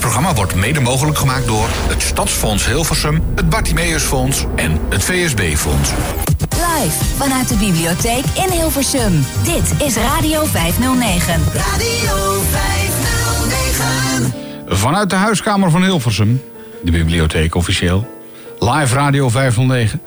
programma wordt mede mogelijk gemaakt door het Stadsfonds Hilversum, het Bartimeusfonds en het VSB-fonds. Live vanuit de bibliotheek in Hilversum. Dit is Radio 509. Radio 509. Vanuit de huiskamer van Hilversum, de bibliotheek officieel. Live Radio 509.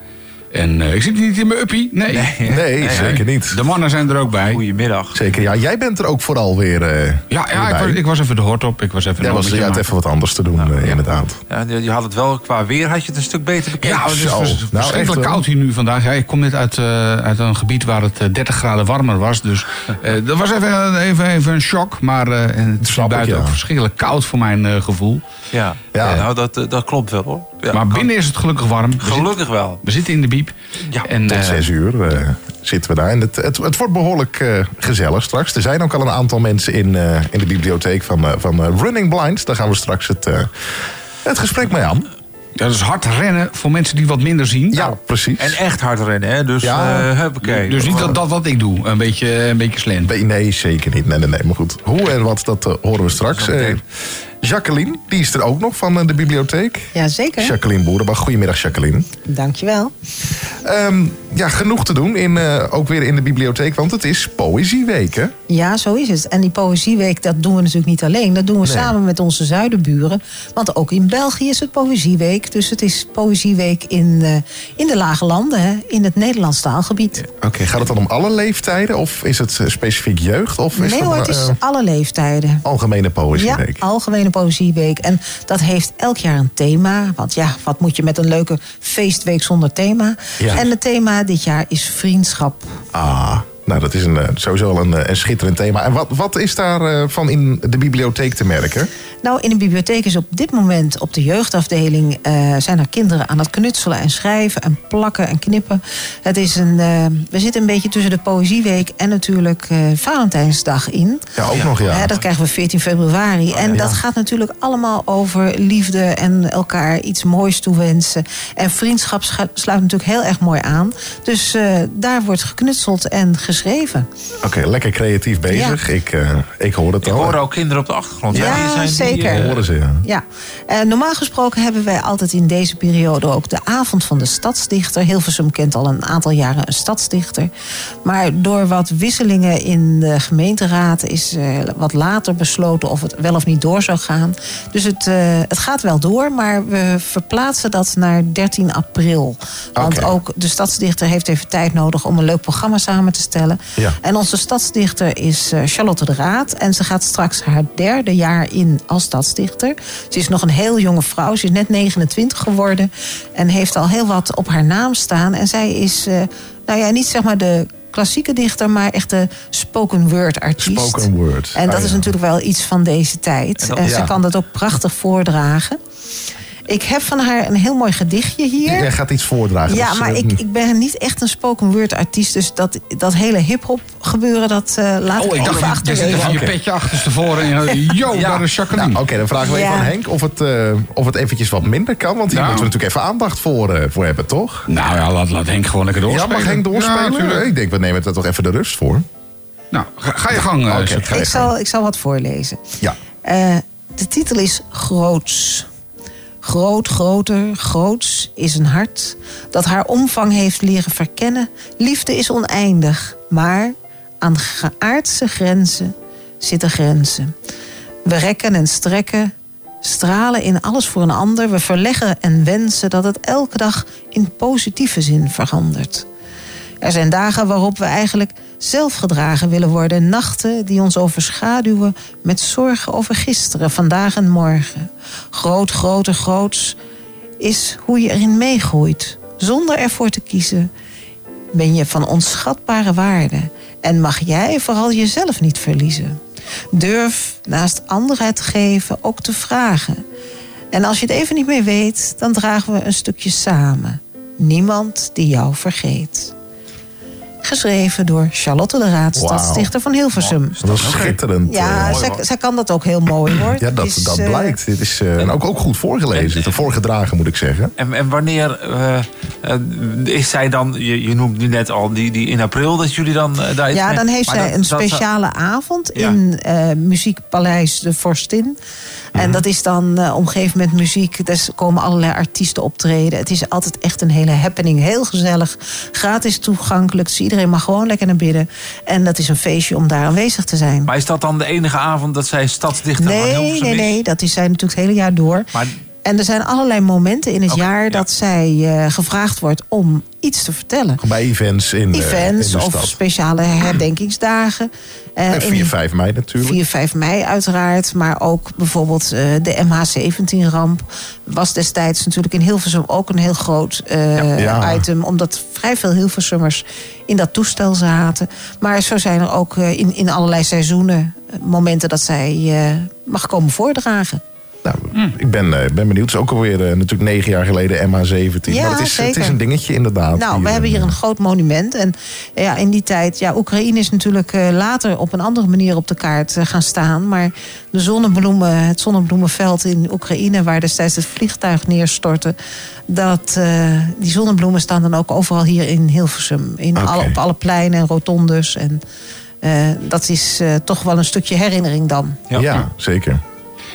En eh, ik zit niet in mijn uppie, nee. Nee, zeker niet. De mannen zijn er ook bij. Goedemiddag. Zeker, ja. Jij bent er ook vooral weer eh, Ja, ja ik, was, ik was even de hort op. Ik was even Jij was je had even wat anders te doen, eh, inderdaad. Ja, je je had het wel qua weer, had je het een stuk beter bekeken. Ja, het is Zo. vers- Nou, verschrikkelijk echt, hoor. koud hier nu vandaag. Ja, ik kom net uit, uit een gebied waar het eh, 30 graden warmer was. Dus dat was even, even, even een shock. Maar het is buiten ook verschrikkelijk koud voor mijn gevoel. ja. Ja. nou dat, dat klopt wel hoor. Ja, maar kan- binnen is het gelukkig warm. We zitten, Gelukkig wel. we zitten in de biep. Ja, en, Tot eh, zes uur eh, zitten we daar. En het, het, het wordt behoorlijk eh, gezellig straks. Er zijn ook al een aantal mensen in, eh, in de bibliotheek van, eh, van eh, Running Blind. Daar gaan we straks het, eh, het gesprek mee aan. dat is hard rennen voor mensen die wat minder zien. Ja, precies. En echt hard rennen, hè? Dus, Ja. ja. Dus niet dat, dat wat ik doe. Een beetje, een beetje slant. Nee, nee, zeker niet. Nee, nee, nee. Maar goed, hoe en wat, dat horen we straks. Jacqueline, die is er ook nog van eh, de bibliotheek. Jazeker, Jacqueline Boerenbach. Goedemiddag, Jacqueline. dankjewel. Ehm, ja, genoeg te doen, in, eh, ook weer in de bibliotheek, want het is Poëzieweek, hè? Ja, zo is het. En die Poëzieweek, dat doen we natuurlijk niet alleen. Dat doen we Nee. samen met onze zuidenburen. Want ook in België is het Poëzieweek. Dus het is Poëzieweek in, eh, in de Lage Landen, hè, in het Nederlands taalgebied. Oké, gaat het dan om alle leeftijden of is het specifiek jeugd? Of is nee het hoor, het is alle leeftijden. algemene Poëzieweek? Ja, Algemene Poëzieweek. En dat heeft elk jaar een thema. Want ja, wat moet je met een leuke feestweek zonder thema? Ja. En het thema dit jaar is vriendschap. Ah, nou dat is een, eh, sowieso wel een, eh, een schitterend thema. En wat, wat is daarvan van in de bibliotheek te merken? Nou, in de bibliotheek is op dit moment op de jeugdafdeling... eh, zijn er kinderen aan het knutselen en schrijven en plakken en knippen. Het is een, eh, we zitten een beetje tussen de Poëzieweek en natuurlijk eh, Valentijnsdag in. Ja, ook nog ja. Dat krijgen we 14 februari. en ja. dat gaat natuurlijk allemaal over liefde en elkaar iets moois toewensen. En vriendschap scha- sluit natuurlijk heel erg mooi aan. Dus eh, daar wordt geknutseld en geschreven. Oké, lekker creatief bezig. Ik, eh, ik hoor het Ik al. hoor ook kinderen op de achtergrond. Ja, zijn, die, zeker. eh, Horen ze, ja. Ja, eh, normaal gesproken hebben wij altijd in deze periode ook de avond van de stadsdichter. Hilversum kent al een aantal jaren een stadsdichter. Maar door wat wisselingen in de gemeenteraad is eh, wat later besloten of het wel of niet door zou gaan. Dus het, eh, het gaat wel door, maar we verplaatsen dat naar 13 april. Want ook de stadsdichter heeft even tijd nodig om een leuk programma samen te stellen. Ja. En onze stadsdichter is eh, Charlotte de Raad. En ze gaat straks haar derde jaar in als stadsdichter. Ze is nog een heel jonge vrouw. Ze is net 29 geworden. En heeft al heel wat op haar naam staan. En zij is, eh, nou ja, niet zeg maar de klassieke dichter... maar echt de spoken word artiest. Spoken word. En dat Ah, is natuurlijk wel iets van deze tijd. En dat- En ja. ze kan dat ook prachtig voordragen. Ik heb van haar een heel mooi gedichtje hier. Jij gaat iets voordragen. Ja, dus, maar eh, ik, ik ben niet echt een spoken word artiest. Dus dat, dat hele hip-hop gebeuren, dat eh laat Oh, ik ik dacht, even je achter. zit even je petje achterstevoren. En, eh, yo, daar is Jacqueline. Nou, Oké, dan vragen we even Ja. aan Henk of het, eh, of het eventjes wat minder kan. Want hier Nou. moeten we natuurlijk even aandacht voor, eh, voor hebben, toch? Nou ja, laat, laat Henk gewoon lekker Ja, doorspelen. mag Henk Ja, doorspelen? natuurlijk. ik denk, we nemen er toch even de rust voor. nou, ga, ga je gang. ga je Ik zal, ik zal wat voorlezen. Ja. Eh, de titel is Groots. Groot, groter, groots is een hart dat haar omvang heeft leren verkennen. Liefde is oneindig, maar aan geaardse grenzen zitten grenzen. We rekken en strekken, stralen in alles voor een ander. We verleggen en wensen dat het elke dag in positieve zin verandert. Er zijn dagen waarop we eigenlijk zelf gedragen willen worden. Nachten die ons overschaduwen met zorgen over gisteren, vandaag en morgen. Groot, groter, groots is hoe je erin meegroeit. Zonder ervoor te kiezen ben je van onschatbare waarde. En mag jij vooral jezelf niet verliezen. Durf naast anderen het geven ook te vragen. En als je het even niet meer weet, dan dragen we een stukje samen. Niemand die jou vergeet. Geschreven door Charlotte de Raad, Wauw. stadsdichter van Hilversum. Dat is schitterend. Ja, eh. zij, zij kan dat ook heel mooi hoor. ja, dat, is, dat eh, blijkt. Dit is eh, en ook, ook goed voorgelezen. Voorgedragen, moet ik zeggen. En, en wanneer is zij dan, je, je noemt nu net al, die, die in april dat jullie dan daar iets Ja, dan heeft zij dat- een dat- speciale avond Ja. in eh, Muziekpaleis de Vorstin. En dat is dan eh, omgeven met muziek. Dus komen allerlei artiesten optreden. Het is altijd echt een hele happening. Heel gezellig. Gratis toegankelijk. Dus iedereen mag gewoon lekker naar binnen. En dat is een feestje om daar aanwezig te zijn. Maar is dat dan de enige avond dat zij stadsdichter van Nee, nee, is? nee. Dat is zij natuurlijk het hele jaar door. Maar En er zijn allerlei momenten in het jaar ja. dat zij eh, gevraagd wordt om iets te vertellen. Bij events in, eh, Events in de of stad. speciale herdenkingsdagen. Eh, En in 4, 5 mei natuurlijk. 4, 5 mei uiteraard. Maar ook bijvoorbeeld eh, de MH17-ramp. Was destijds natuurlijk in Hilversum ook een heel groot eh, Ja. item. Omdat vrij veel Hilversummers in dat toestel zaten. Maar zo zijn er ook eh, in, in allerlei seizoenen eh, momenten dat zij eh, mag komen voordragen. Nou. Ik ben, eh, ben benieuwd. Het is ook alweer eh, natuurlijk negen jaar geleden MH17. Ja, maar het is, het zeker. is een dingetje inderdaad. Nou, we hebben hier eh, een groot monument. En ja, in die tijd, ja, Oekraïne is natuurlijk eh, later op een andere manier op de kaart eh, gaan staan. Maar de zonnebloemen, het zonnebloemenveld in Oekraïne, waar destijds het vliegtuig neerstortte. Dat, eh, die zonnebloemen staan dan ook overal hier in Hilversum. In alle, op alle pleinen en rotondes. En eh, dat is eh, toch wel een stukje herinnering dan. Ja, zeker.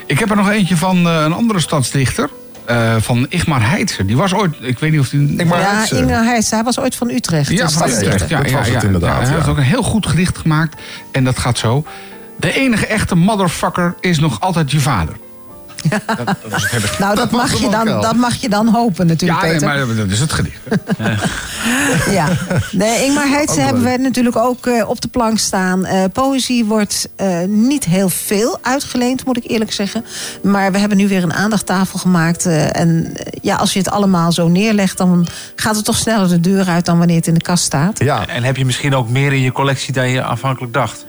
Ik heb er nog eentje van eh, een andere stadsdichter. eh, van Igmar Heitse. Die was ooit, ik weet niet of die... Igmar ja, Heitse. Inge hij was ooit van Utrecht. Ja, van Utrecht. echt- Ja, Dat ja, was het ja, inderdaad, ja. Hij heeft ook een heel goed gedicht gemaakt. En dat gaat zo. De enige echte motherfucker is nog altijd je vader. Dat, dat is het hele gedicht. Nou, dat, mag je dan, wel. dat mag je dan hopen natuurlijk, Ja, nee, Peter. maar dat is het gedicht. Ja, nee, Ingmar Heitse hebben wij natuurlijk ook eh, op de plank staan. Eh, poëzie wordt eh, niet heel veel uitgeleend, moet ik eerlijk zeggen. Maar we hebben nu weer een aandachttafel gemaakt. eh, en ja, als je het allemaal zo neerlegt, dan gaat het toch sneller de deur uit dan wanneer het in de kast staat. Ja, En heb je misschien ook meer in je collectie dan je aanvankelijk dacht?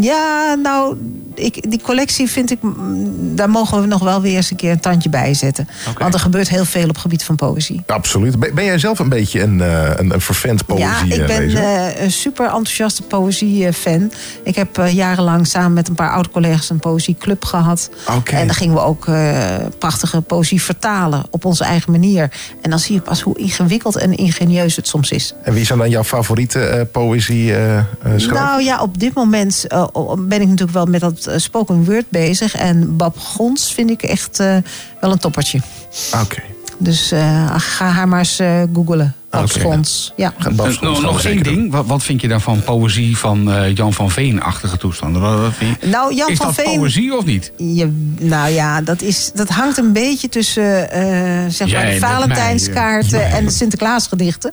Ja, nou, ik, die collectie vind ik, mm, daar mogen we nog wel weer eens een keer een tandje bij zetten. Want er gebeurt heel veel op het gebied van poëzie. absoluut. Ben, ben jij zelf een beetje een, eh, een, een vervent poëzie Ja, ik ben lezer? eh, een super enthousiaste poëzie-fan. Ik heb eh, jarenlang samen met een paar oud-collega's een poëzieclub gehad. En dan gingen we ook eh, prachtige poëzie vertalen op onze eigen manier. En dan zie je pas hoe ingewikkeld en ingenieus het soms is. En wie zijn dan jouw favoriete eh, poëzie eh eh? Nou ja, op dit moment eh, ben ik natuurlijk wel met dat eh, spoken word bezig. En Bab Gons vind ik echt eh, wel een toppertje. Oké. Dus ga haar maar eens googelen. Gons. Ja. Nog nog één ding. Wat, wat vind je dan van poëzie van eh, Jan van Veen-achtige toestanden? Wat- wat vind je- Nou, Jan is van dat Veen. poëzie of niet? Je, nou ja, dat, is, dat hangt een beetje tussen eh, zeg maar de Valentijnskaarten mij, ja. en de Sinterklaasgedichten.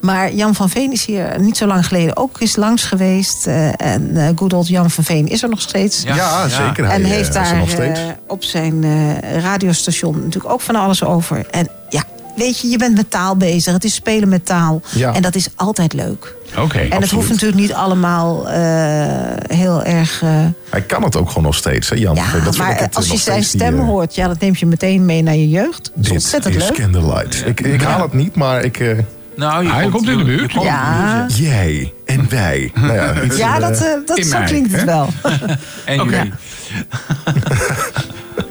Maar Jan van Veen is hier niet zo lang geleden ook eens langs geweest. eh, en eh good old Jan van Veen is er nog steeds. Ja, zeker. Hij, en heeft is er daar nog steeds. eh, op zijn eh, radiostation natuurlijk ook van alles over. En ja, weet je, je bent met taal bezig. Het is spelen met taal. Ja. En dat is altijd leuk. Oké. en het hoeft natuurlijk niet allemaal eh, heel erg... eh, Hij kan het ook gewoon nog steeds, hè, Jan? ja, Dat maar het, als je zijn die, stem eh, hoort, ja, dat neemt je meteen mee naar je jeugd. Dat is ontzettend is leuk. Candlelight. Ik, ik haal het niet, maar ik... eh, Nou, Hij komt in de buurt. je komt in de Ja, jij en wij. Nou ja, iets, ja dat, eh, dat, zo mij, klinkt het wel. En Oké. jullie.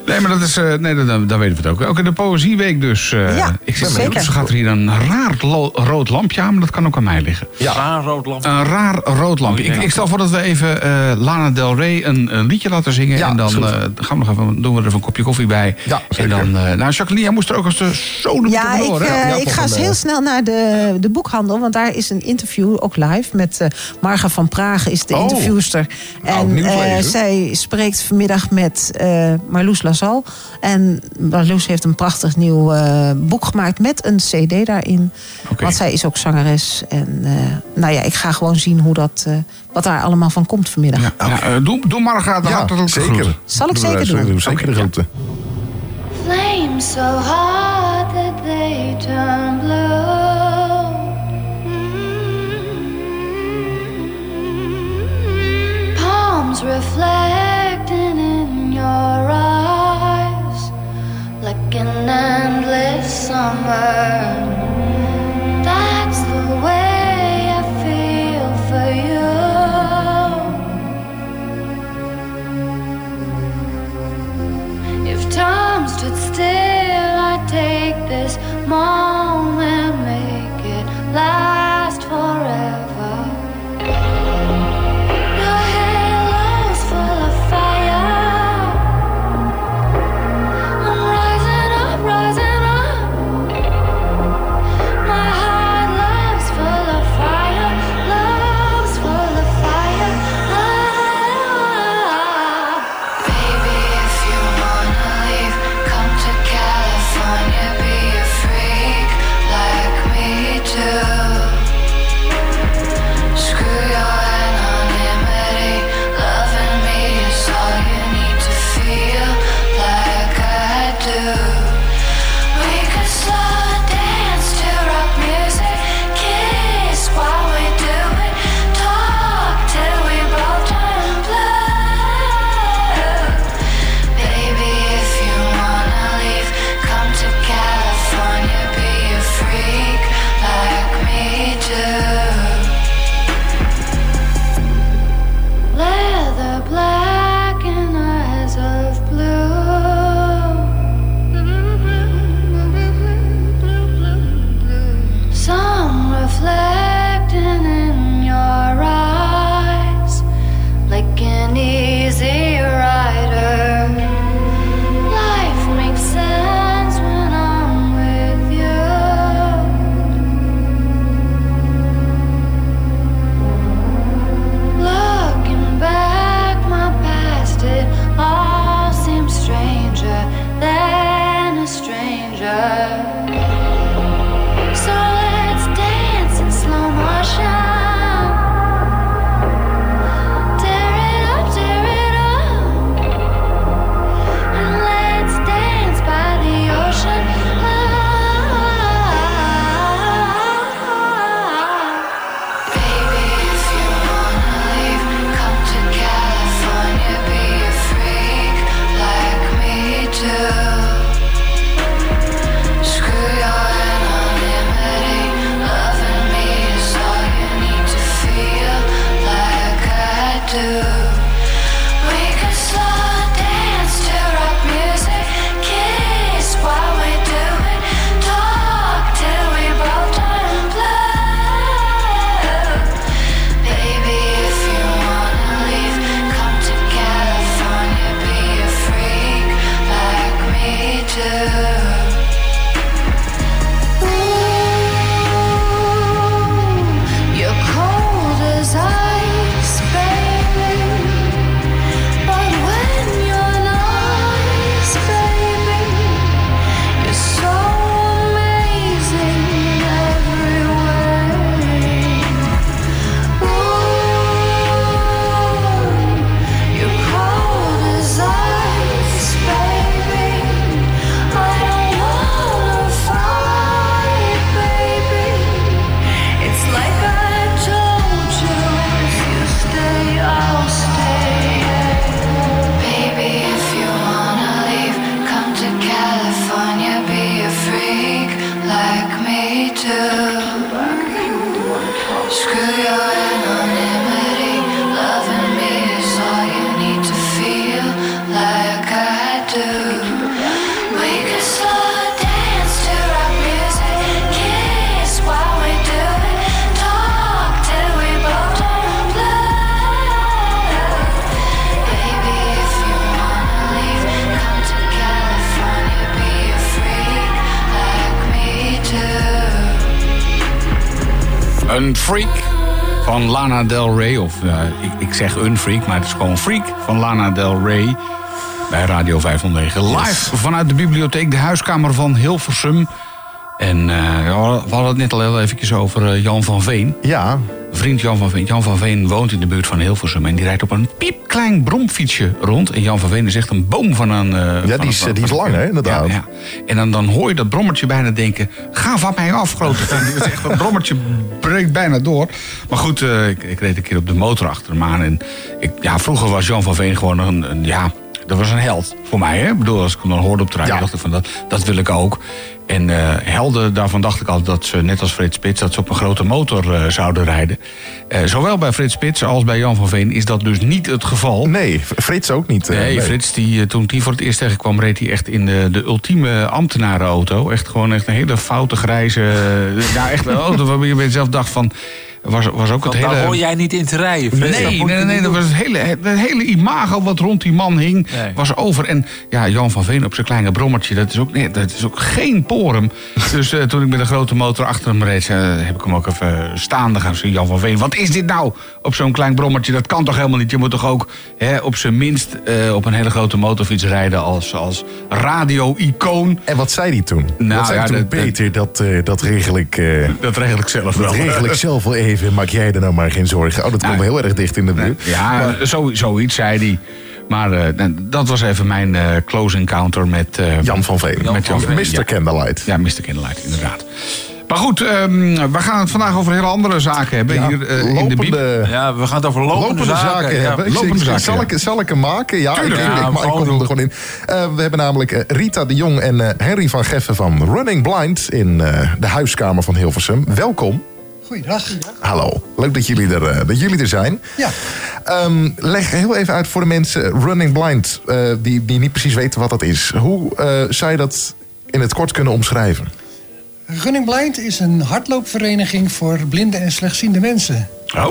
Nee, maar dat is, eh, nee, dan, dan weten we het ook. Ook in de Poëzieweek dus. eh, Ja, ik zit zeker. Ze gaat er hier een raar rood lampje aan, maar dat kan ook aan mij liggen. Ja. Raar rood lamp. Een raar rood lampje. Oh, ik, ik stel voor dat we even eh, Lana Del Rey een, een liedje laten zingen. Ja, en dan eh, gaan we nog even, doen we er even een kopje koffie bij. Ja, en zeker. dan, eh, nou, Jacqueline, jij moest er ook als de zoden Ja, ik, eh, Ja, ik ga een, eens heel snel naar de, de boekhandel. Want daar is een interview, ook live, met eh Marga van Pragen is de Oh. interviewster. En eh, lezen. zij spreekt vanmiddag met eh Marloes Lazal. En Marloes heeft een prachtig nieuw eh, boek gemaakt met een cd daarin. Want zij is ook zangeres. En eh, nou ja, ik ga gewoon zien hoe dat, eh, wat daar allemaal van komt vanmiddag. Ja, ja, doe, doe Marga de Ja, hartelijke zeker. groet. Zal ik zeker doen. Zeker de groeten. Flames so hot that they turn blue. arms reflecting in your eyes like an endless summer. if time stood this moment, make it last forever. Van Lana Del Rey. Of eh, ik, ik zeg een freak, maar het is gewoon freak van Lana Del Rey. Bij Radio 509. Live vanuit de bibliotheek, de huiskamer van Hilversum. En eh, ja, we hadden het net al heel eventjes over eh, Jan van Veen. Ja, Vriend Jan van Veen. Jan van Veen woont in de buurt van Hilversum. En die rijdt op een piepklein bromfietsje rond. En Jan van Veen is echt een boom van een... eh, van die is- die is lang, hè, inderdaad. Ja, ja. En dan, dan hoor je dat brommertje bijna denken... Ga van mij af, grote echt, Dat brommertje breekt bijna door. Maar goed, ik, ik reed een keer op de motor achter hem aan. En ik, ja, vroeger was Jan van Veen gewoon een... een ja, dat was een held voor mij. Hè? Ik bedoel, als ik hem dan hoorde op de radio, Ja. dacht ik van dat, dat wil ik ook. En eh, helden, daarvan dacht ik altijd dat ze, net als Frits Spits... dat ze op een grote motor eh, zouden rijden. Eh, zowel bij Frits Spits als bij Jan van Veen is dat dus niet het geval. nee, Frits ook niet. Nee, Frits, die, toen die voor het eerst tegenkwam, reed hij echt in de, de ultieme ambtenarenauto. Echt gewoon echt een hele foute grijze. ja, echt een auto waarbij je jezelf dacht van. Was, was ook het hele. Daar hoor jij niet in te rijden. Nee, nee, nee, dat was het hele, het hele imago wat rond die man hing, Nee. was over. En ja, Jan van Veen op zijn kleine brommertje, dat is ook, nee, dat is ook geen porum. Dus eh, toen ik met een grote motor achter hem reed, eh, heb ik hem ook even staande gaan zien. Jan van Veen, wat is dit nou op zo'n klein brommertje? Dat kan toch helemaal niet? Je moet toch ook hè, op zijn minst eh, op een hele grote motorfiets rijden als, als radio-icoon. En wat zei hij toen? Nou, wat zei ja, hij toen? dat- dat- Peter, dat, eh, dat regel ik... eh, Dat regel ik zelf wel. dat regel ik zelf wel even. Maak jij er nou maar geen zorgen. Oh, dat komt Nou, heel erg dicht in de buurt. Ja, zo, zoiets zei hij. Maar eh, nou, dat was even mijn eh, close encounter met... eh, Jan van Veen. Met Jan van Veen, Mr. ja. Candlelight. Ja, Mr. Candlelight, inderdaad. Maar goed, ehm, we gaan het vandaag over hele andere zaken hebben Ja, hier eh, in de bieb. lopende, Ja, we gaan het over lopende, lopende zaken, hebben. Ik lopende zaken, zal, ja. ik, zal ik hem maken? Ja, Tuurlijk. ik, Ja, ik- maar ik kom er gewoon in. We hebben namelijk Rita de Jong en eh, Henry van Geffen van Running Blind... in eh, de huiskamer van Hilversum. Welkom. Goeiedag. Hallo, leuk dat jullie er, eh, dat jullie er zijn. Ja, Ehm, leg heel even uit voor de mensen Running Blind... eh, die, die niet precies weten wat dat is. Hoe eh, zou je dat in het kort kunnen omschrijven? Running Blind is een hardloopvereniging voor blinde en slechtziende mensen. Oh,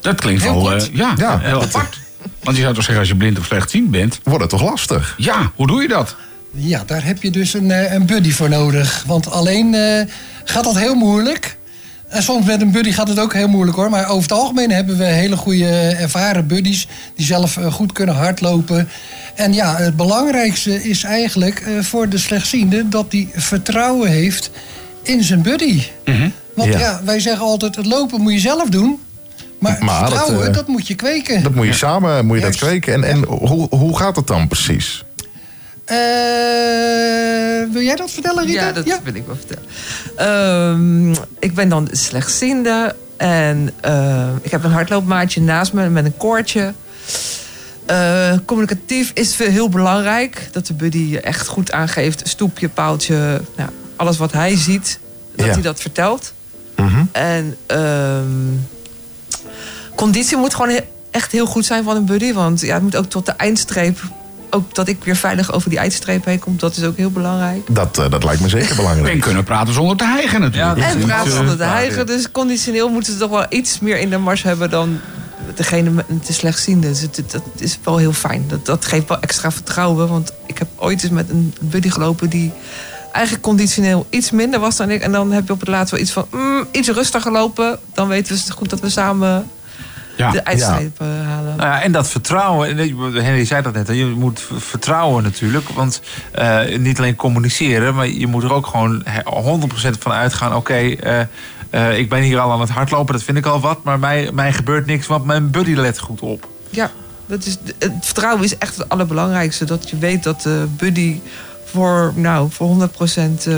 dat klinkt Heel wel... eh, ja, Ja. heel apart. Want je zou toch zeggen, als je blind of slechtziend bent... Wordt het toch lastig? Ja, hoe doe je dat? Ja, daar heb je dus een, eh, een buddy voor nodig. Want alleen eh, gaat dat heel moeilijk. En soms met een buddy gaat het ook heel moeilijk hoor. Maar over het algemeen hebben we hele goede eh, ervaren buddies... die zelf eh, goed kunnen hardlopen. En ja, het belangrijkste is eigenlijk eh, voor de slechtziende... dat hij vertrouwen heeft in zijn buddy. Want Ja. ja. wij zeggen altijd, het lopen moet je zelf doen... Maar, Maar dat, vertrouwen, dat moet je kweken. Dat moet je samen moet je dat kweken. En, en hoe, hoe gaat het dan precies? Eh, wil jij dat vertellen, Rita? Ja, dat wil ik wel vertellen. Ehm, ik ben dan slechtziende. En eh, ik heb een hardloopmaatje naast me met een koordje. Eh, communicatief is veel- heel belangrijk. Dat de buddy je echt goed aangeeft. Stoepje, paaltje. Nou, alles wat hij ziet. Dat Ja. hij dat vertelt. Mhm. En ehm, conditie moet gewoon echt heel goed zijn van een buddy. Want ja, het moet ook tot de eindstreep. Ook dat ik weer veilig over die eindstreep heen kom. Dat is ook heel belangrijk. Dat, eh, dat lijkt me zeker belangrijk. En kunnen praten zonder te hijgen natuurlijk. Ja, En praten eh, zonder te waar, hijgen. Dus conditioneel moeten ze toch wel iets meer in de mars hebben dan degene met de slechtziende. Dus het, dat is wel heel fijn. Dat, dat geeft wel extra vertrouwen. Want ik heb ooit eens met een buddy gelopen die eigenlijk conditioneel iets minder was dan ik. En dan heb je op het laatst wel iets van mm, iets rustiger gelopen. Dan weten we goed dat we samen Ja. de eindstreep eh. Nou ja, en dat vertrouwen, en Henry zei dat net, je moet vertrouwen natuurlijk. Want eh, niet alleen communiceren, maar je moet er ook gewoon he- 100% van uitgaan. Oké, eh, eh, ik ben hier al aan het hardlopen, dat vind ik al wat. Maar mij, mij gebeurt niks, want mijn buddy let goed op. Ja, dat is, het vertrouwen is echt het allerbelangrijkste. Dat je weet dat de buddy voor, nou, voor 100% eh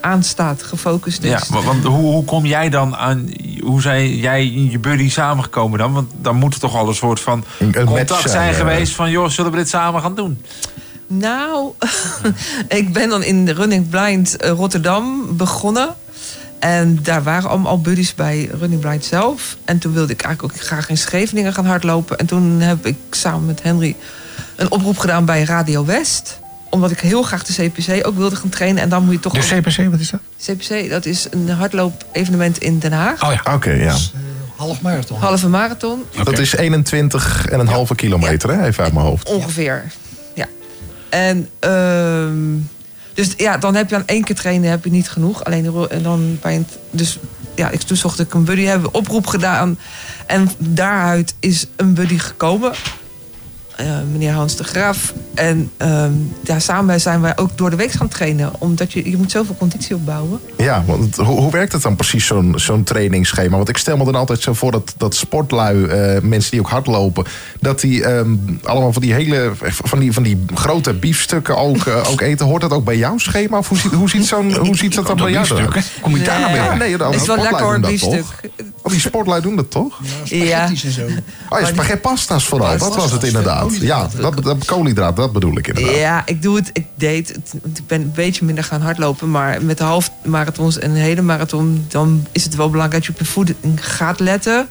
aanstaat, gefocust is. Ja, wa- want hoe, hoe kom jij dan aan, hoe zijn jij en je buddy samengekomen dan? Want dan moet er toch al een soort van Een- een contact zijn zijn, eh. geweest van... joh, zullen we dit samen gaan doen? Nou, ik ben dan in de Running Blind eh, Rotterdam begonnen. En daar waren allemaal al buddies bij Running Blind zelf. En toen wilde ik eigenlijk ook graag in Scheveningen gaan hardlopen. En toen heb ik samen met Henry een oproep gedaan bij Radio West. Omdat ik heel graag de CPC ook wilde gaan trainen. En dan moet je toch... De ook- CPC, wat is dat? CPC, dat is een hardloop-evenement in Den Haag. Oh ja. Oké, ja. Half marathon. Halve marathon, Dat is 21 en een halve kilometer, hè? even uit mijn hoofd. ongeveer. Ja. En ehm, dus ja, dan heb je aan één keer trainen heb je niet genoeg. Alleen dan bij een, dus ja, ik, toen zocht ik een buddy, hebben we oproep gedaan. En daaruit is een buddy gekomen. Eh, meneer Hans de Graaf. En ehm, ja, samen zijn wij ook door de week gaan trainen. Omdat je, je moet zoveel conditie opbouwen. Ja, want hoe, hoe werkt het dan precies, zo'n zo'n trainingsschema? Want ik stel me dan altijd zo voor dat, dat sportlui, eh, mensen die ook hardlopen... dat die ehm, allemaal van die hele, van die, van die grote biefstukken ook, eh, ook eten. Hoort dat ook bij jouw schema? Of hoe ziet, hoe ziet, zo'n, hoe ziet dat dan bij jou eruit? hè? Kom je daar nou Ja, nee, dan, Het is wel lekker hoor, dat biefstuk. toch? Oh, die sportlui doen dat toch? Ja. Spaghetti's en zo. Oh ja, spaghetti pasta's vooral. Dat was het inderdaad. Ja, dat, dat, koolhydraat, dat bedoel ik inderdaad. Ja, ik doe het. Ik deed het. Ik ben een beetje minder gaan hardlopen. Maar met de halfmarathons en een hele marathon... dan is het wel belangrijk dat je op je voeding gaat letten.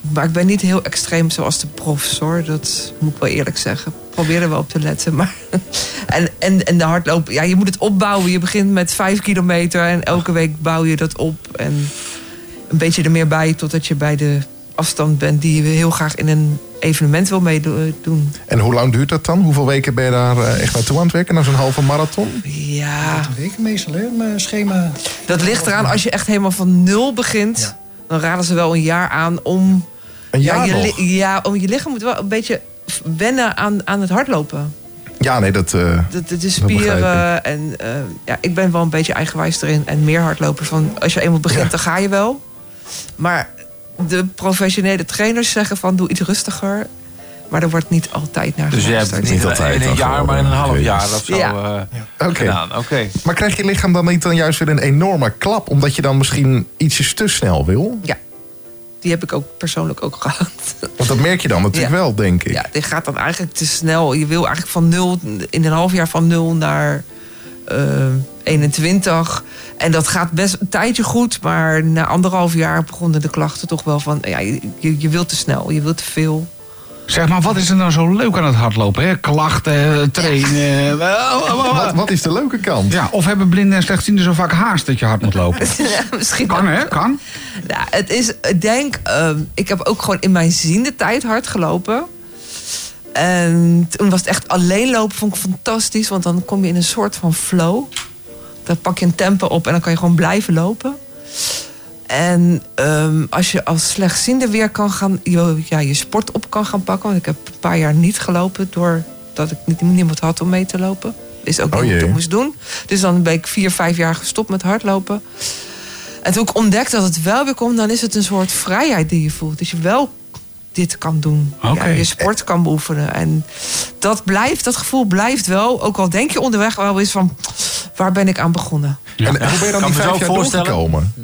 Maar ik ben niet heel extreem zoals de professor. Dat moet ik wel eerlijk zeggen. Ik probeer er wel op te letten. Maar en, en, en de hardlopen... Ja, je moet het opbouwen. Je begint met vijf kilometer. En elke week bouw je dat op. En een beetje er meer bij... totdat je bij de afstand bent... die je heel graag in een evenement wil meedoen. En hoe lang duurt dat dan? Hoeveel weken ben je daar eh, echt naartoe aan het werken? Naar zo'n halve marathon? Ja... Een week meestal, hè? Mijn schema. Dat ligt eraan, als je echt helemaal van nul begint, dan raden ze wel een jaar aan om. Een jaar ja, je, nog? ja, om je lichaam moet wel een beetje wennen aan, aan het hardlopen. Ja, nee, dat... eh, De, de, de Dat begrijp spieren en eh, ja, ik ben wel een beetje eigenwijs erin en meer hardlopen. Van als je eenmaal begint, Ja. dan ga je wel. Maar de professionele trainers zeggen van doe iets rustiger. Maar er wordt niet altijd naar Dus je hebt niet Niet altijd in een jaar, maar in een half jaar of zo Ja. eh, Oké. gedaan. Oké. Maar krijgt je lichaam dan niet dan juist weer een enorme klap... omdat je dan misschien ietsjes te snel wil? Ja, die heb ik ook persoonlijk ook gehad. Want dat merk je dan natuurlijk Ja. wel, denk ik. Ja, dit gaat dan eigenlijk te snel. Je wil eigenlijk van nul, in een half jaar van nul naar 21. En dat gaat best een tijdje goed. Maar na anderhalf jaar begonnen de klachten toch wel van... Ja, je, je, wilt te snel, je wilt te veel. Zeg maar, wat is er nou zo leuk aan het hardlopen? Hè? Klachten, trainen. wel, Wat, wat is de leuke kant? Ja, of hebben blinden en slechtzienden zo vaak haast dat je hard moet lopen? Ja, misschien Kan hè, kan. Ja, het is, ik denk, ehm, ik heb ook gewoon in mijn ziende tijd hard gelopen. En toen was het echt alleen lopen, vond ik fantastisch. Want dan kom je in een soort van flow. Dan pak je een tempo op en dan kan je gewoon blijven lopen. En ehm, als je als slechtziende weer kan gaan, je, ja, je sport op kan gaan pakken. Want ik heb een paar jaar niet gelopen doordat ik niet, niemand had om mee te lopen. Is ook Oh niet wat ik moest doen. Dus dan ben ik vier, vijf jaar gestopt met hardlopen. En toen ik ontdekte dat het wel weer komt, dan is het een soort vrijheid die je voelt. Dat je wel dit kan doen. Oké. Ja, je sport kan beoefenen. En dat blijft, dat gevoel blijft wel. Ook al denk je onderweg wel eens van, waar ben ik aan begonnen? En hoe ben je dan Kan die vijf jaar voorstellen. doorgekomen?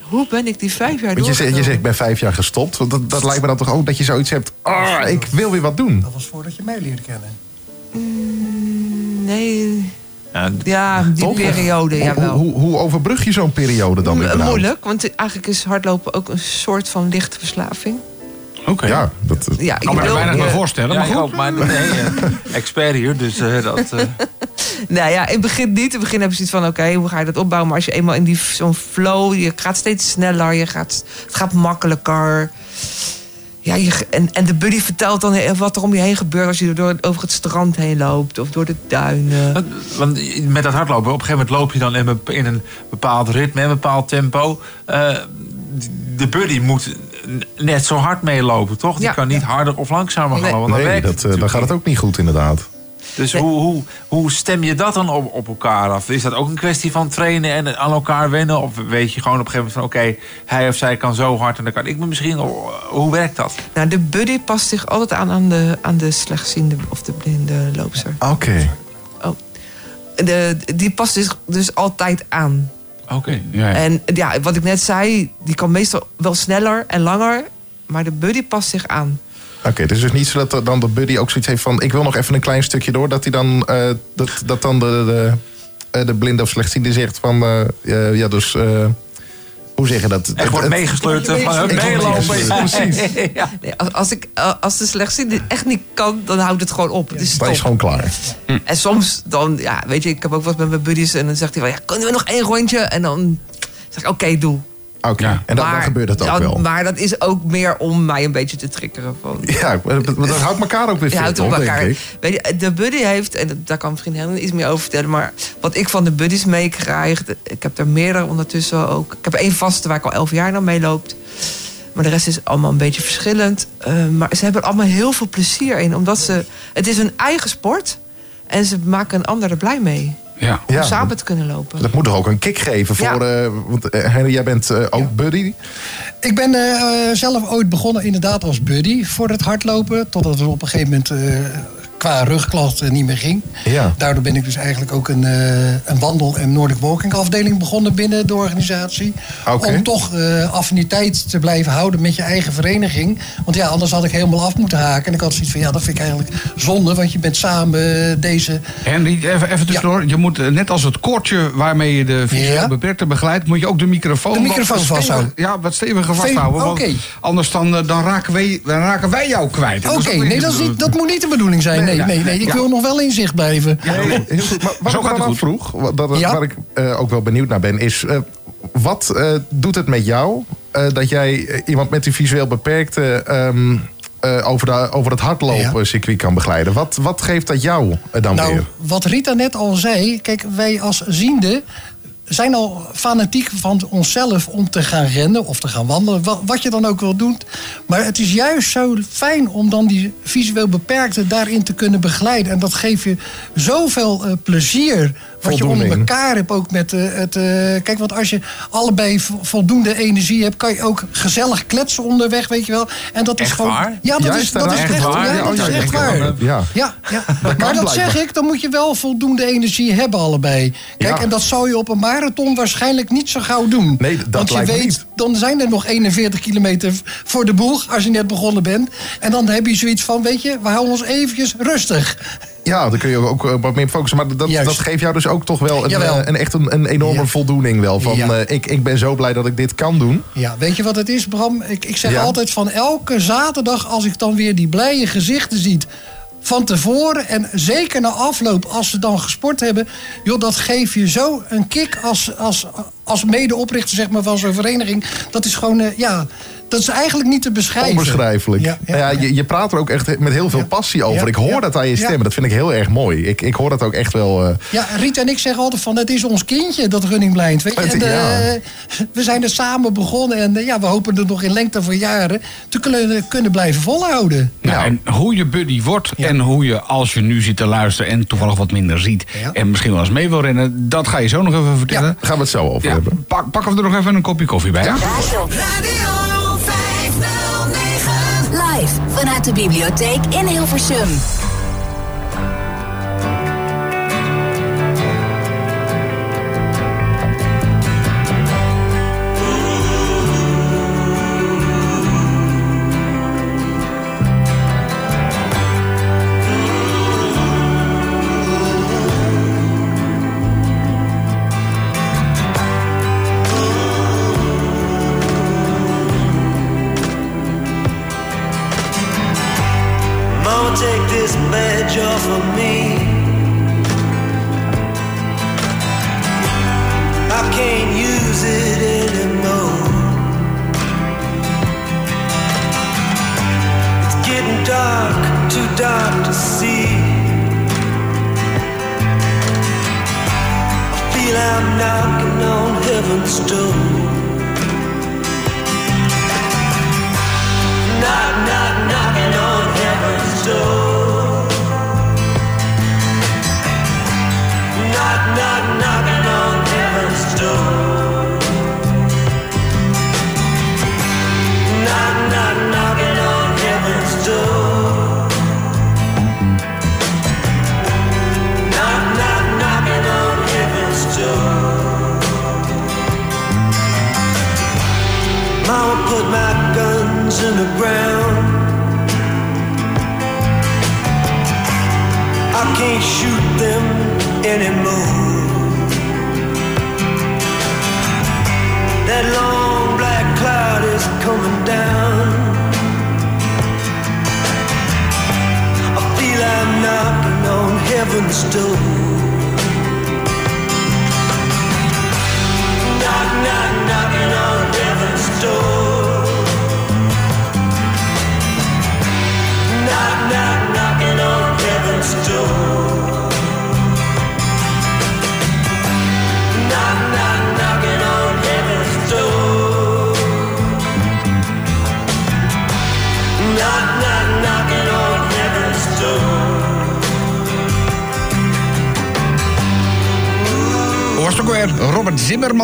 Hoe ben ik die vijf jaar Want je zegt, je zegt, ik ben vijf jaar gestopt. Want dat, dat lijkt me dan toch ook dat je zoiets hebt... Ah, ik wil weer wat doen. Dat was voordat je mij leerde kennen. Nee, Ja, ja, die Toch? periode, Hoe, jawel. hoe, hoe, hoe overbrug je zo'n periode dan M- überhaupt? Moeilijk, want eigenlijk is hardlopen ook een soort van lichte verslaving. Oké. Ja, dat, Ja, Kan me er weinig bij voorstellen, ja, maar ik goed. ook, maar nee, eh, expert hier, dus eh, dat... eh, Nou ja, in het begin niet. In het begin heb je zoiets van, oké, hoe ga je dat opbouwen? Maar als je eenmaal in die zo'n flow, je gaat steeds sneller, je gaat, het gaat makkelijker. Ja, je, en, en de buddy vertelt dan wat er om je heen gebeurt als je door, over het strand heen loopt of door de duinen. Want- Want met dat hardlopen, op een gegeven moment loop je dan in een, in een bepaald ritme, een bepaald tempo. Eh, de buddy moet net zo hard meelopen, toch? Die Ja. kan niet harder of langzamer gaan, Nee. want dan nee, werkt dat, eh, dan gaat het ook niet goed inderdaad. Dus hoe, hoe, hoe stem je dat dan op, op elkaar af? Is dat ook een kwestie van trainen en aan elkaar wennen? Of weet je gewoon op een gegeven moment van... oké, hij of zij kan zo hard en dan kan ik me misschien... Hoe werkt dat? Nou, de buddy past zich altijd aan aan de, aan de slechtziende of de blinde loopster. Oké. De, die past zich dus altijd aan. Oké. Ja, ja. En ja, wat ik net zei, die kan meestal wel sneller en langer. Maar de buddy past zich aan. Oké, het is dus niet zo dat er dan de buddy ook zoiets heeft van... ik wil nog even een klein stukje door. Dat, hij dan, eh, dat, dat dan de, de, eh, de blinde of slechtziende zegt van... eh, eh, ja, dus... eh, hoe zeg je dat? Echt wordt Het- meegesleurd eh, van word meelopen. meegesleurd, precies. Ja. Nee, als, ik, eh, als de slechtziende het echt niet kan, dan houdt het gewoon op. Het is Dat is gewoon klaar. En soms dan, ja, weet je, ik heb ook wat met mijn buddies en dan zegt hij van, ja, kunnen we nog één rondje? En dan zeg ik, oké, doe. Oké, Ja. en dan, dan gebeurt het ook dan- wel. Maar dat is ook meer om mij een beetje te triggeren. Van, Ja, maar dat dat houdt elkaar ook weer fit, houdt op elkaar. Weet je, de buddy heeft, en dat- daar kan misschien helemaal iets meer over vertellen. Maar wat ik van de buddies meekrijg. Ik heb er meerdere ondertussen ook. Ik heb één vaste waar ik al elf jaar naar mee loopt. Maar de rest is allemaal een beetje verschillend. Eh, maar ze hebben er allemaal heel veel plezier in. Omdat ze. Het is hun eigen sport. En ze maken een ander er blij mee. Ja. Om Ja, samen te kunnen lopen. Dat moet toch ook een kick geven voor... Ja. eh, want eh, Henry, jij bent eh, ook buddy. Ik ben zelf ooit begonnen inderdaad als buddy voor het hardlopen. Totdat het op een gegeven moment eh, qua rugklachten niet meer ging. Ja. Daardoor ben ik dus eigenlijk ook een, eh, een wandel- en Nordic Walking afdeling begonnen binnen de organisatie. Om toch eh, affiniteit te blijven houden met je eigen vereniging. Want ja, anders had ik helemaal af moeten haken. En ik had zoiets van, ja, dat vind ik eigenlijk zonde. Want je bent samen eh, deze... Henry, even, even tussendoor. Je moet net als het koordje waarmee je de visueel Ja. beperkte begeleidt... moet je ook de microfoon, De microfoon vasthouden. Ja, wat steviger vasthouden. want oké. Anders dan, dan, raken wij, dan raken wij jou kwijt. Oké, ook nee, dat, is niet, dat moet niet de bedoeling zijn. Nee, ja. nee, nee. Ik Ja. wil nog wel in zicht blijven. Heel goed. Maar wat Zo ik gaat het me goed. vroeg, wat, dat, Ja. waar ik eh, ook wel benieuwd naar ben, is... eh, wat eh, doet het met jou eh, dat jij iemand met die visueel beperkte... ehm, eh, over, de, over het hardlopen circuit kan begeleiden? Wat, wat geeft dat jou dan Nou, weer? wat Rita net al zei, kijk, wij als ziende zijn al fanatiek van onszelf om te gaan rennen of te gaan wandelen. Wat, je dan ook wil doen. Maar het is juist zo fijn om dan die visueel beperkte daarin te kunnen begeleiden. En dat geeft je zoveel eh, plezier. Wat je onder elkaar hebt ook met eh, het. eh, kijk, want als je allebei vo- voldoende energie hebt, kan je ook gezellig kletsen onderweg, weet je wel. En dat is Echt gewoon. waar? Ja, dat Juist, is, dat is echt, echt waar? ja, Ja, dat oh, is ja, echt waar. Ja. Ja, ja. maar dat blijkbaar. zeg ik, dan moet je wel voldoende energie hebben allebei. Kijk, Ja. en dat zou je op een marathon waarschijnlijk niet zo gauw doen. Nee, dat Want je lijkt weet, niet. dan zijn er nog 41 kilometer voor de boeg als je net begonnen bent. En dan heb je zoiets van, weet je, we houden ons eventjes rustig. Ja, dan kun je ook eh, wat meer focussen. Maar dat, Juist. dat geeft jou dus ook toch wel een, Jawel. eh, een echt een, een enorme Ja. voldoening wel. Van, Ja. eh, ik, ik ben zo blij dat ik dit kan doen. Ja, weet je wat het is, Bram? Ik, ik zeg Ja. altijd van elke zaterdag als ik dan weer die blije gezichten ziet van tevoren en zeker na afloop als ze dan gesport hebben, joh, dat geeft je zo een kick als, als, als medeoprichter zeg maar, van zo'n vereniging. Dat is gewoon, eh, ja, dat is eigenlijk niet te beschrijven. Onbeschrijfelijk. Ja, Ja, ja, je, je praat er ook echt met heel veel Ja. passie over. Ja, Ik hoor ja, dat aan je stem. ja. Dat vind ik heel erg mooi. Ik, ik hoor dat ook echt wel. eh, Ja, Riet en ik zeggen altijd van het is ons kindje, dat Running Blind. Weet je? En, eh, we zijn er samen begonnen en eh, ja, we hopen er nog in lengte van jaren te kunnen, kunnen blijven volhouden. Nou, en hoe je buddy wordt Ja. en hoe je als je nu zit te luisteren en toevallig wat minder ziet Ja. en misschien wel eens mee wil rennen, dat ga je zo nog even vertellen. daar gaan we het zo over Ja, hebben. pak, pakken we er nog even een kopje koffie bij. Radio 509. Vanuit de bibliotheek in Hilversum.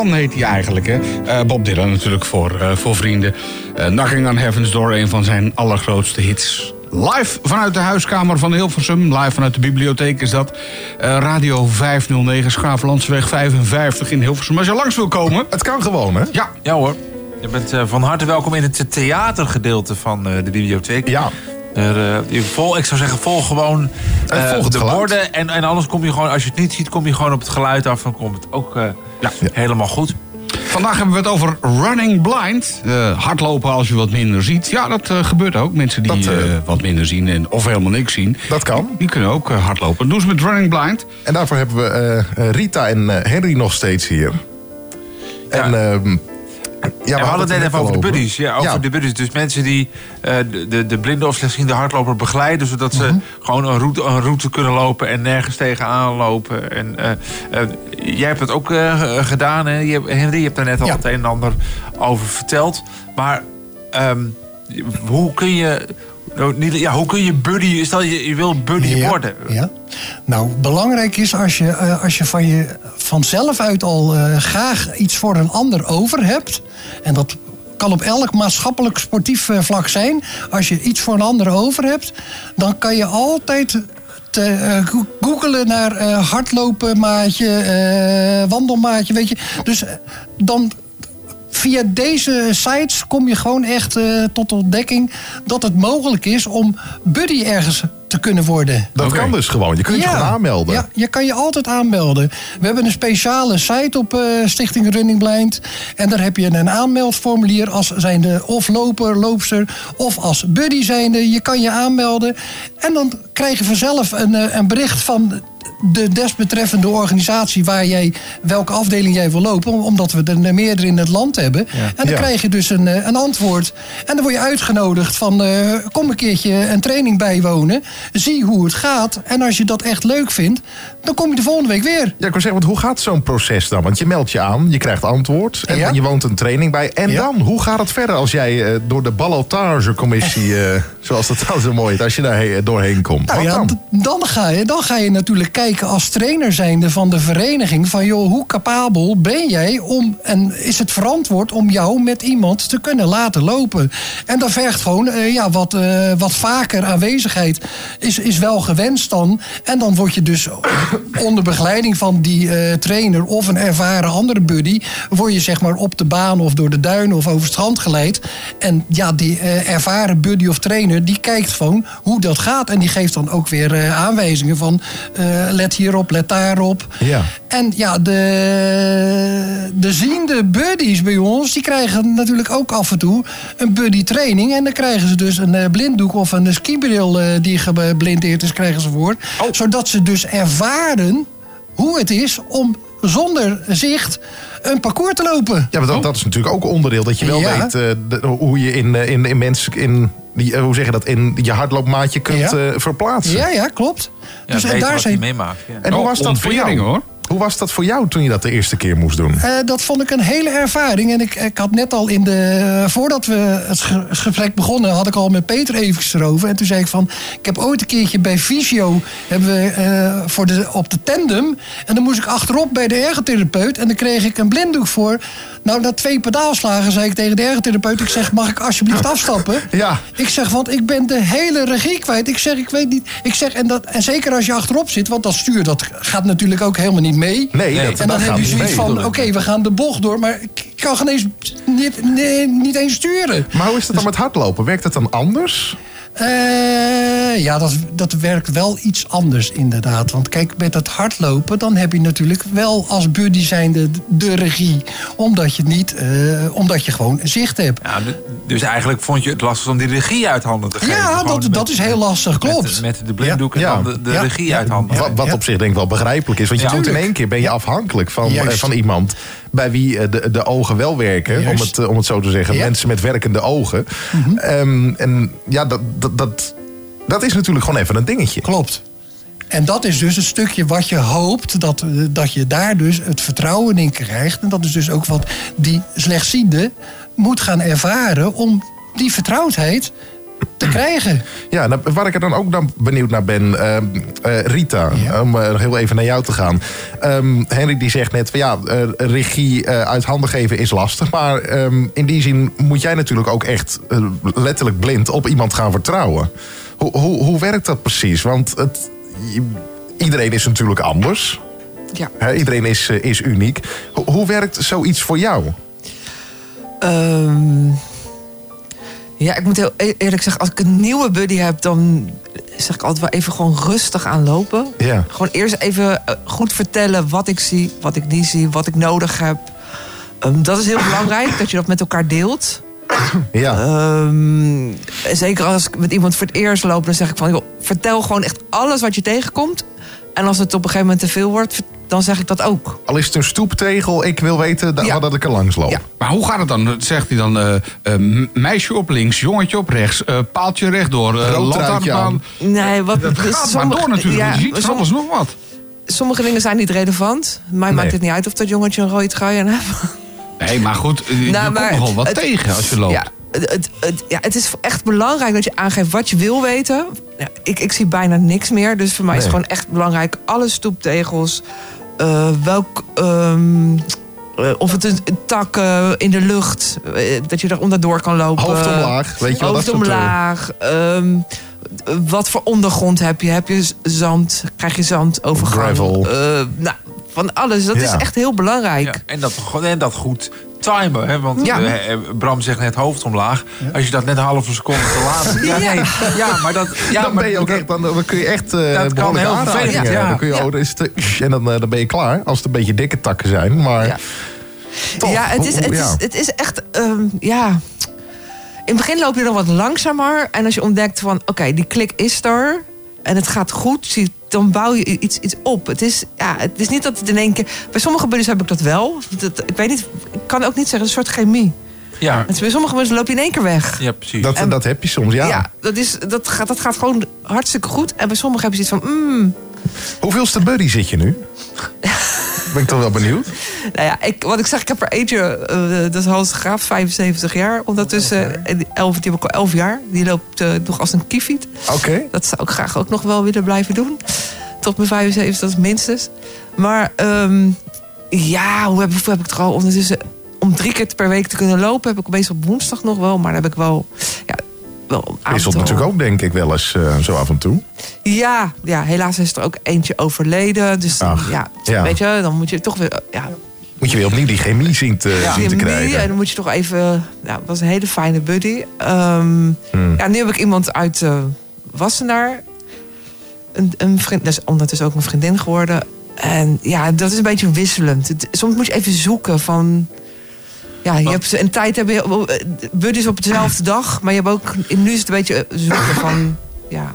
Zimmerman heet hij eigenlijk. Hè? Eh, Bob Dylan natuurlijk voor, eh, voor vrienden. Eh Knocking on Heaven's Door, een van zijn allergrootste hits. Live vanuit de huiskamer van Hilversum. Live vanuit de bibliotheek is dat. Eh, Radio 509, Schaaflandsweg 55 in Hilversum. Als je langs wil komen... Het kan gewoon, hè? Ja. Ja hoor. Je bent eh, van harte welkom in het theatergedeelte van eh, de bibliotheek. Ja. Er, eh, je vol, ik zou zeggen, volg gewoon En eh, volg het de geluid. borden. En, en anders kom je gewoon, als je het niet ziet, kom je gewoon op het geluid af. Dan komt het ook eh, helemaal goed. Vandaag hebben we het over running blind. Eh, hardlopen als je wat minder ziet. Ja, dat eh, gebeurt ook. Mensen die Dat, eh, wat minder zien en, of helemaal niks zien. Dat kan. Die kunnen ook hardlopen. Doen ze met running blind. En daarvoor hebben we Rita en Henry nog steeds hier. En, ehm, ja, we hadden het net even over de buddies. Ja, over Ja. de buddies. Dus mensen die eh, de, de, de blinde of slechtziende hardloper begeleiden... zodat Mhm. ze gewoon een route, een route kunnen lopen en nergens tegenaan lopen. En, eh, eh, jij hebt het ook gedaan, hè? Je, Henry. Je hebt daar net al Ja. het een en ander over verteld. Maar ehm, hoe kun je... nou, niet- Ja, hoe kun je buddy... Stel je, je wil buddy Ja, worden. Ja. Nou, belangrijk is als je, eh, als je van je vanzelf uit al eh, graag iets voor een ander over hebt. En dat kan op elk maatschappelijk sportief eh, vlak zijn. Als je iets voor een ander over hebt, dan kan je altijd te, go- googelen naar eh, hardlopen maatje, wandelmaatje, weet je. Dus dan via deze sites kom je gewoon echt eh, tot ontdekking dat het mogelijk is om buddy ergens te kunnen worden. Dat kan dus gewoon. Je kunt je gewoon aanmelden. Ja, je kan je altijd aanmelden. We hebben een speciale site op eh, Stichting Running Blind. En daar heb je een aanmeldformulier als zijnde of loper, loopster... of als buddy zijnde. Je kan je aanmelden. En dan krijg je vanzelf een, eh, een bericht van de desbetreffende organisatie... waar jij, welke afdeling jij wil lopen. Omdat we er meerdere in het land hebben. En dan Ja. krijg je dus een, eh, een antwoord. En dan word je uitgenodigd van... eh, kom een keertje een training bijwonen. Zie hoe het gaat. En als je dat echt leuk vindt, dan kom je de volgende week weer. Ja, ik wil zeggen, want hoe gaat zo'n proces dan? Want je meldt je aan, je krijgt antwoord en Ja. je woont een training bij. En dan, hoe gaat het verder als jij eh, door de ballotagecommissie, zoals dat dan zo mooi heet, als je daar he- doorheen komt? Nou dan? dan ga, je, dan ga je natuurlijk kijken als trainer zijnde van de vereniging... van joh, hoe capabel ben jij om... en is het verantwoord om jou met iemand te kunnen laten lopen? En dat vergt gewoon eh, ja, wat, eh, wat vaker aanwezigheid. Is, is wel gewenst dan. En dan word je dus onder begeleiding van die eh, trainer... of een ervaren andere buddy... word je zeg maar op de baan of door de duinen of over het strand geleid. En ja, die ervaren buddy of trainer... die kijkt gewoon hoe dat gaat. En die geeft dan ook weer aanwijzingen van... let hierop, let daarop. Ja. En ja, de, de ziende buddies bij ons... die krijgen natuurlijk ook af en toe een buddy training. En dan krijgen ze dus een eh, blinddoek of een skibril... eh, die geblindeerd is, krijgen ze voor. Zodat ze dus ervaren hoe het is om zonder zicht een parcours te lopen. Ja, maar dat, dat is natuurlijk ook onderdeel dat je wel Ja. weet eh, de- hoe je in, eh, in, in mensen in die, eh, hoe zeg je dat, in je hardloopmaatje kunt Ja. eh, verplaatsen. Ja, ja, klopt. Ja, dus en daar wat zijn, je meemaakt. Ja. En hoe Oh, was dat voor jou? hoor. Hoe was dat voor jou toen je dat de eerste keer moest doen? Eh, dat vond ik een hele ervaring. En ik, ik had net al in de. Voordat we het ge- gesprek begonnen, had ik al met Peter even erover. En toen zei ik van. Ik heb ooit een keertje bij Visio. Hebben we eh, voor de, op de tandem. En dan moest ik achterop bij de ergotherapeut. En dan kreeg ik een blinddoek voor. Nou, na twee pedaalslagen zei ik tegen de ergotherapeut. Ik zeg, mag ik alsjeblieft afstappen? Ja. Ik zeg, want ik ben de hele regie kwijt. Ik zeg, ik weet niet. Ik zeg, en, dat, en zeker als je achterop zit, want dat stuur dat gaat natuurlijk ook helemaal niet mee. Nee, dat- en dan heb je zoiets van, oké, we gaan de bocht door, maar ik kan geen eens, niet, nee, niet eens sturen. Maar hoe is het dan met hardlopen? Werkt het dan anders? Eh, ja, dat, dat werkt wel iets anders inderdaad. Want kijk, met het hardlopen, dan heb je natuurlijk wel als buddy zijnde de regie. Omdat je niet, eh, omdat je gewoon zicht hebt. Ja, du- dus eigenlijk vond je het lastig om die regie uit handen te geven. Ja, dat, met- dat is heel lastig, klopt. Met, met de blinddoek en Ja. dan de, de Ja. regie uit handen. Wat, wat ja. op zich denk ik wel begrijpelijk is. Want je doet in één keer ben je afhankelijk van, Juist. eh, van iemand bij wie eh, de, de ogen wel werken. Om het, eh, om het zo te zeggen. Ja. Mhm. Mensen met werkende ogen. Ehm, en ja, dat, dat, dat, dat is natuurlijk gewoon even een dingetje. Klopt. En dat is dus het stukje wat je hoopt, dat, eh, dat je daar dus het vertrouwen in krijgt. En dat is dus ook wat die slechtziende moet gaan ervaren om die vertrouwdheid te krijgen. Ja, nou, waar ik er dan ook dan benieuwd naar ben, ehm, eh, Rita, om eh, heel even naar jou te gaan. Ehm, Henry die zegt net, van, ja, eh, regie uit handen geven is lastig. Maar ehm, in die zin moet jij natuurlijk ook echt letterlijk blind op iemand gaan vertrouwen. Hoe, hoe, hoe werkt dat precies? Want het, iedereen is natuurlijk anders. Ja. Iedereen is, is uniek. Hoe, hoe werkt zoiets voor jou? Ja, ik moet heel e- eerlijk zeggen, als ik een nieuwe buddy heb, dan zeg ik altijd wel even gewoon rustig aan lopen. Ja. Gewoon eerst even eh, goed vertellen wat ik zie, wat ik niet zie, wat ik nodig heb. Ehm, dat is heel belangrijk, dat je dat met elkaar deelt. Ja. Ehm, zeker als ik met iemand voor het eerst loop, dan zeg ik van, joh, vertel gewoon echt alles wat je tegenkomt. En als het op een gegeven moment te veel wordt, dan zeg ik dat ook. Al is het een stoeptegel, ik wil weten dat, dat ik er langs loop. Maar hoe gaat het dan? Zegt hij dan eh, eh, meisje op links, jongetje op rechts, eh, paaltje rechtdoor, uh, Rood truitje aan. Nee, wat Dat gaat maar door natuurlijk, want je ziet van alles nog wat. Sommige dingen zijn niet relevant. Mij maakt het niet uit of dat jongetje een rode trui aan heeft. Nee, maar goed, je Nou, komt maar nogal wat het- tegen als je loopt. Ja, het, het, het- ja, het is echt belangrijk dat je aangeeft wat je wil weten. Ja, ik, ik zie bijna niks meer. Dus voor mij is het gewoon echt belangrijk. Alle stoeptegels. Eh, welk... ehm, eh, of het een, tak eh, in de lucht. dat je er onderdoor kan lopen. Hoofd omlaag, weet je wel, dat Hoofd omlaag. ehm, wat voor ondergrond heb je? Heb je zand? Krijg je zand overgang? Gravel. Eh, nou, van alles. Dat is echt heel belangrijk. Ja, en, dat, en dat goed timen. Hè? Want Ja. eh, eh, Bram zegt net hoofd omlaag. Als je dat net een halve seconde te laat... Ja, Ja. nee. ja maar dat... Ja, dan, ben je ook echt, dan, dan kun je echt eh Dat kan heel vervelend, ja. Dan kun je, Ja. oh, dan is het, en dan, dan ben je klaar. Als het een beetje dikke takken zijn. Maar Ja. toch, ja, het is, het, is, het is echt, ehm, ja. In het begin loop je nog wat langzamer. En als je ontdekt van, oké, die klik is er. En het gaat goed, dan bouw je iets, iets op. Het is, ja, het is niet dat het in één keer... Bij sommige buddies heb ik dat wel. Dat, ik weet niet, ik kan ook niet zeggen, een soort chemie. Ja, Het is bij sommige mensen loop je in één keer weg. ja precies. dat, En- dat heb je soms, ja. Ja, dat, is, dat, gaat, dat gaat gewoon hartstikke goed. En bij sommigen heb je zoiets van, mm, Hoeveelste buddy zit je nu? ben ik toch wel benieuwd. Nou ja, ik, wat ik zeg, ik heb er eentje, eh, dat is Hans Graaf, 75 jaar. Ondertussen, en die, elf, die heb ik al 11 jaar. Die loopt eh, nog als een kiefiet. Oké. Dat zou ik graag ook nog wel willen blijven doen. Tot mijn 75, dat is minstens. Maar ehm, ja, hoe heb, hoe heb ik het al ondertussen... Om drie keer per week te kunnen lopen, heb ik meestal op woensdag nog wel. Maar dan heb ik wel... Ja, wel Wisselt aantal- natuurlijk ook, denk ik, wel eens eh, zo af en toe. Ja, ja, helaas is er ook eentje overleden. Dus Ach, ja, ja. weet je, dan moet je toch weer... Ja, Moet je weer opnieuw die chemie zien te, zien te krijgen. En dan moet je toch even. Nou, het was een hele fijne buddy. Ehm, Hmm. ja, nu heb ik iemand uit eh Wassenaar. Een, een vriend, dat is ondertussen ook mijn vriendin geworden. En ja, dat is een beetje wisselend. Soms moet je even zoeken van. Ja, je hebt een tijd heb je eh, buddies op dezelfde dag, maar je hebt ook. Nu is het een beetje zoeken van. Ja,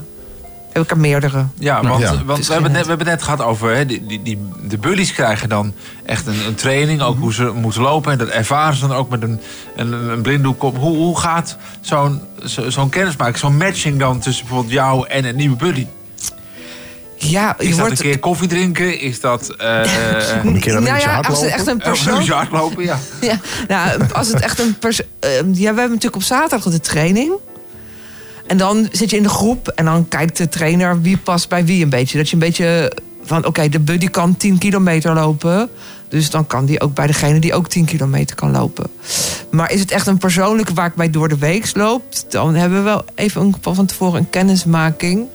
heb ik er meerdere. Ja, want, Ja. want we, hebben net, we hebben net gehad over... Hè, die, die, die, de buddies krijgen dan echt een, een training. Ook hoe ze moeten lopen. En dat ervaren ze dan ook met een, een, een blinddoek op. Hoe, hoe gaat zo'n zo, zo'n kennismaking, zo'n matching dan... tussen bijvoorbeeld jou en een nieuwe buddy? Ja, je Is dat wordt. een keer koffie drinken? Is dat... eh Een keer een nou ja, als het echt een persoon. hardlopen, ja. Ja, nou, als het echt een persoon. ja, we hebben natuurlijk op zaterdag de training. En dan zit je in de groep en dan kijkt de trainer wie past bij wie een beetje. Dat je een beetje van, oké, de buddy kan 10 kilometer lopen. Dus dan kan die ook bij degene die ook 10 kilometer kan lopen. Maar is het echt een persoonlijke waar ik bij door de week loop... dan hebben we wel even een, van tevoren een kennismaking.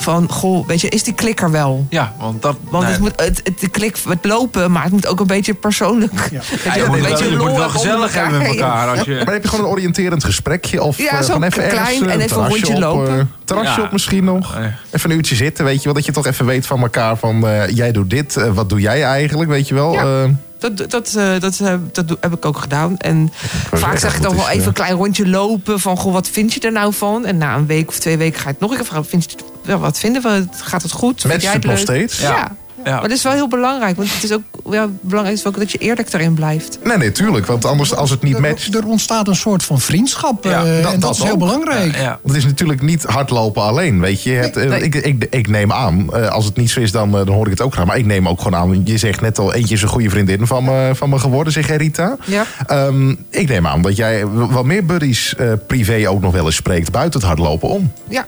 Van, goh, weet je, is die klikker wel? Ja, want dat... Want nee, het moet het, het, de klik, het lopen, maar het moet ook een beetje persoonlijk. Dat ja, je moet wel, je moet wel gezellig hebben met elkaar. Als je, Maar heb je gewoon een oriënterend gesprekje? Of Ja, eh, zo gewoon even klein ergens, eh, en even een terrasje rondje op, lopen. eh, terrasje Ja. op misschien nog. Even een uurtje zitten, weet je wel. Dat je toch even weet van elkaar van... eh, jij doet dit, eh, wat doe jij eigenlijk, weet je wel. Ja. Eh, Dat, dat, eh, dat, eh, dat heb ik ook gedaan. En vaak zeg ik dan wel even eh, een klein rondje lopen. Van, goh, wat vind je er nou van? En na een week of twee weken ga ik nog een keer vragen. Vind je, ja, wat vinden we? Gaat het goed? Matcht jij het nog leuk? steeds? Ja. Maar dat is wel heel belangrijk. Want het is ook ja, belangrijk is ook dat je eerlijk daarin blijft. Nee, nee, tuurlijk. Want anders, als het niet matcht... Er ontstaat een soort van vriendschap. Ja, eh, dat- en dat, dat is heel belangrijk. Want het is natuurlijk niet hardlopen alleen, weet je. Hebt, eh, nee. Ik, ik, ik neem aan, eh, als het niet zo is, dan, dan hoor ik het ook graag. Maar ik neem ook gewoon aan, je zegt net al, eentje is een goede vriendin van me, van me geworden, zeg jij Rita. Ja. Ehm, ik neem aan dat jij wat meer buddies eh, privé ook nog wel eens spreekt buiten het hardlopen om. Ja,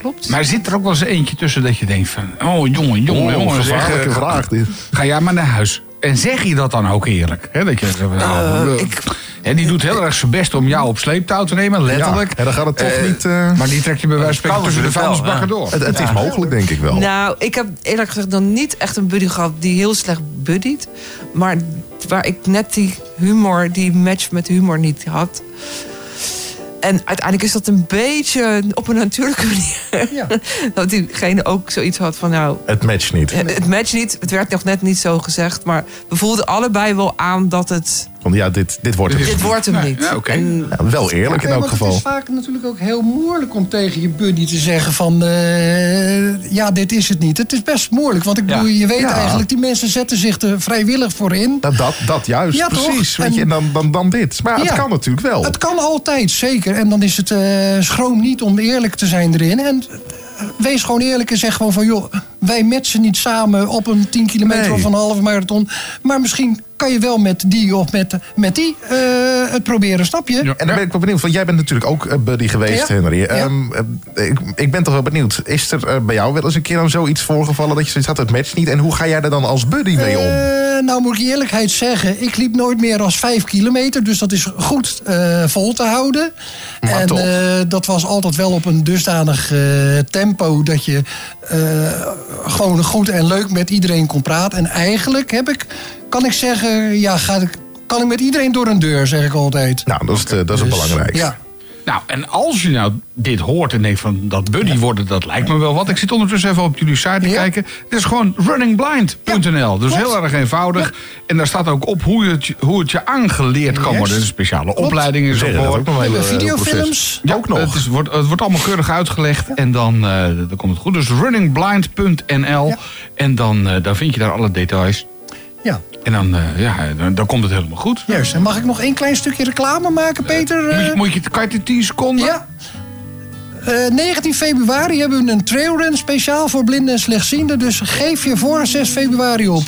klopt. Maar zit er ook wel eens eentje tussen dat je denkt van... Oh, jongen, jongen, Oh, jongen. gevaarlijke zeg, vraag dit. Ga jij maar naar huis. En zeg je dat dan ook eerlijk? Hè, dat je, nou, hè, die doet heel erg zijn best om jou op sleeptouw te nemen, letterlijk. Ja, en dan gaat het toch Eh, niet... eh, Maar die trek je bij wijze van spreken tussen de vuilnisbakken door. Het, het is mogelijk, denk ik wel. Nou, ik heb eerlijk gezegd nog niet echt een buddy gehad die heel slecht buddiet. Maar waar ik net die humor, die match met humor niet had. En uiteindelijk is dat een beetje op een natuurlijke manier. dat diegene ook zoiets had van nou, Het matcht niet. het match niet. Het werd nog net niet zo gezegd. Maar we voelden allebei wel aan dat het... Want ja, dit, dit wordt hem Dit niet. wordt hem niet. En- Ja, wel eerlijk in elk geval. Het is vaak natuurlijk ook heel moeilijk om tegen je buddy te zeggen van... eh, ja, dit is het niet. Het is best moeilijk, want ik bedoel, je weet Ja. eigenlijk... die mensen zetten zich er vrijwillig voor in. Nou, dat, dat juist, Ja, toch? precies. Weet En- je, en dan, dan, dan dit. Maar ja, het Ja. kan natuurlijk wel. Het kan altijd, zeker. En dan is het eh, schroom niet om eerlijk te zijn erin. En eh, wees gewoon eerlijk en zeg gewoon van... joh, wij matchen niet samen op een 10 kilometer Nee. of een halve marathon. Maar misschien kan je wel met die of met, met die eh, het proberen, snap je? En dan ben ik wel benieuwd, want jij bent natuurlijk ook eh, buddy geweest, Ja. Henry. Ja. Ehm, eh, ik, ik ben toch wel benieuwd. Is er bij jou wel eens een keer dan zoiets voorgevallen dat je zoiets had, het matcht niet? En hoe ga jij er dan als buddy mee om? Nou moet ik je eerlijkheid zeggen, ik liep nooit meer dan 5 kilometer. Dus dat is goed eh, vol te houden. Maar en toch. eh, dat was altijd wel op een dusdanig eh, tempo dat je eh, gewoon goed en leuk met iedereen kon praten. En eigenlijk heb ik, kan ik zeggen, ja, ga ik, kan ik met iedereen door een deur, zeg ik altijd. Nou, dat is, het, eh, dat is het Dus, belangrijkste. Ja. Nou, en als je nou dit hoort en denkt van dat buddy worden, dat lijkt me wel wat. Ik zit ondertussen even op jullie site te kijken. Het is gewoon runningblind.nl. dus heel erg eenvoudig. En daar staat ook op hoe het, je- hoe het je aangeleerd kan Yes. worden. Een speciale Klopt. opleiding is ervoor. heel videofilms. ook nog. Het, is, wordt, het wordt allemaal keurig uitgelegd en dan, eh, dan komt het goed. Dus runningblind.nl en dan, eh, dan vind je daar alle details. Ja. En dan, eh, ja, dan, dan komt het helemaal goed. Juist. En mag ik nog één klein stukje reclame maken, Peter? Moet je, Eh, moet je, kan je het in 10 seconden? Ja. Eh, 19 februari hebben we een trailrun speciaal voor blinden en slechtzienden. Dus geef je voor 6 februari op.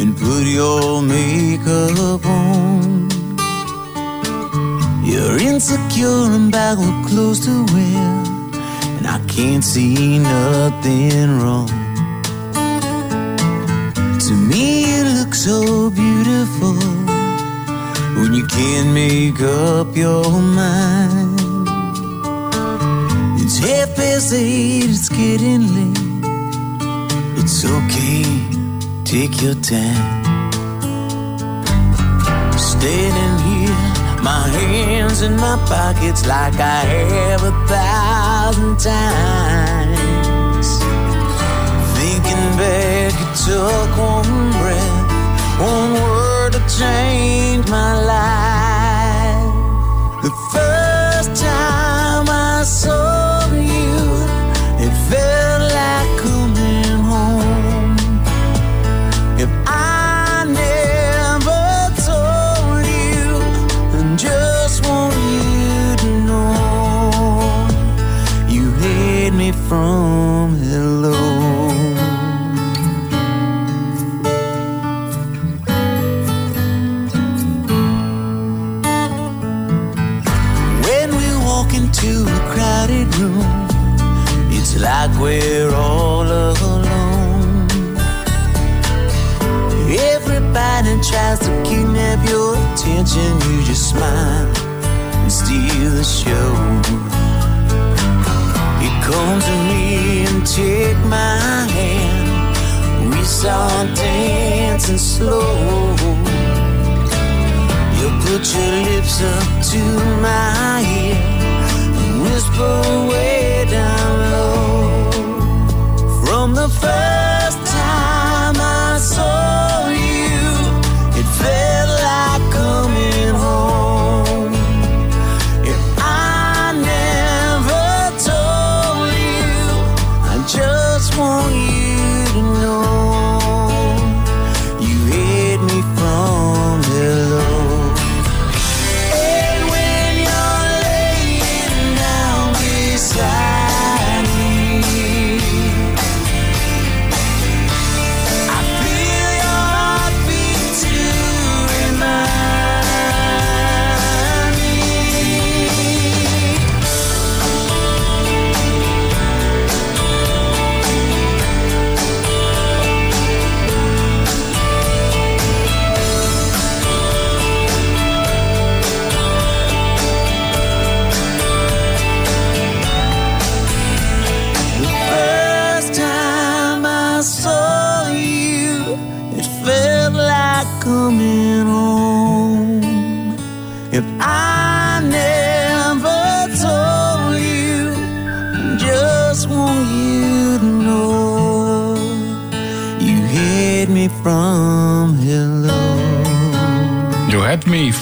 and put your makeup on. You're insecure and backward close to wear, and I can't see nothing wrong. To me, you look so beautiful when you can't make up your mind. It's half past eight, it's getting late. It's okay, take your time. Standing here, my hands in my pockets like I have a thousand times. Took one breath, one word to change my life. The first attention. You just smile and steal the show. You come to me and take my hand. We start dancing slow. You put your lips up to my ear and whisper way down low. From the first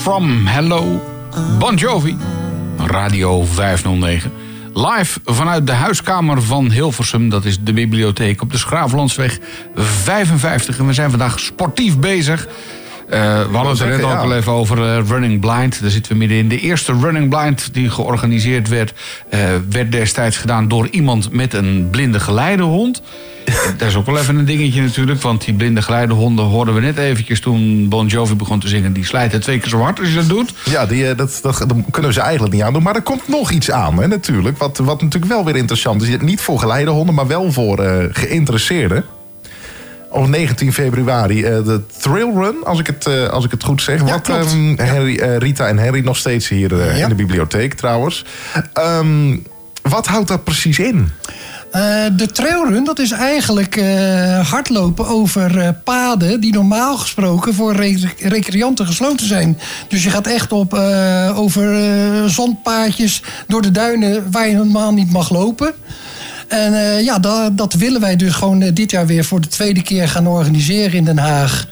from Hello. Bon Jovi. Radio 509. Live vanuit de huiskamer van Hilversum. Dat is de bibliotheek op de Schraaflandsweg 55. En we zijn vandaag sportief bezig. Eh, we hadden het er net ook al even over eh, Running Blind. Daar zitten we middenin. De eerste Running Blind die georganiseerd werd... eh, werd destijds gedaan door iemand met een blinde geleidehond. Dat is ook wel even een dingetje natuurlijk. Want die blinde geleidehonden hoorden we net eventjes toen Bon Jovi begon te zingen. Die slijten twee keer zo hard als je dat doet. Ja, die, eh, dat, dat, dat kunnen we ze eigenlijk niet aan doen. Maar er komt nog iets aan, hè, natuurlijk. Wat, wat natuurlijk wel weer interessant is. Niet voor geleidehonden, maar wel voor eh, geïnteresseerden. Op 19 februari eh, de Thrill Run, als ik het, als ik het goed zeg. Ja, wat ehm, eh, Rita en Henry nog steeds hier Ja. in de bibliotheek trouwens. Ehm, wat houdt dat precies in? Eh, de trailrun, dat is eigenlijk eh, hardlopen over eh, paden die normaal gesproken voor re- recreanten gesloten zijn. Dus je gaat echt op, over zandpaadjes door de duinen waar je normaal niet mag lopen. En ja, dat, willen wij dus gewoon dit jaar weer voor de tweede keer gaan organiseren in Den Haag.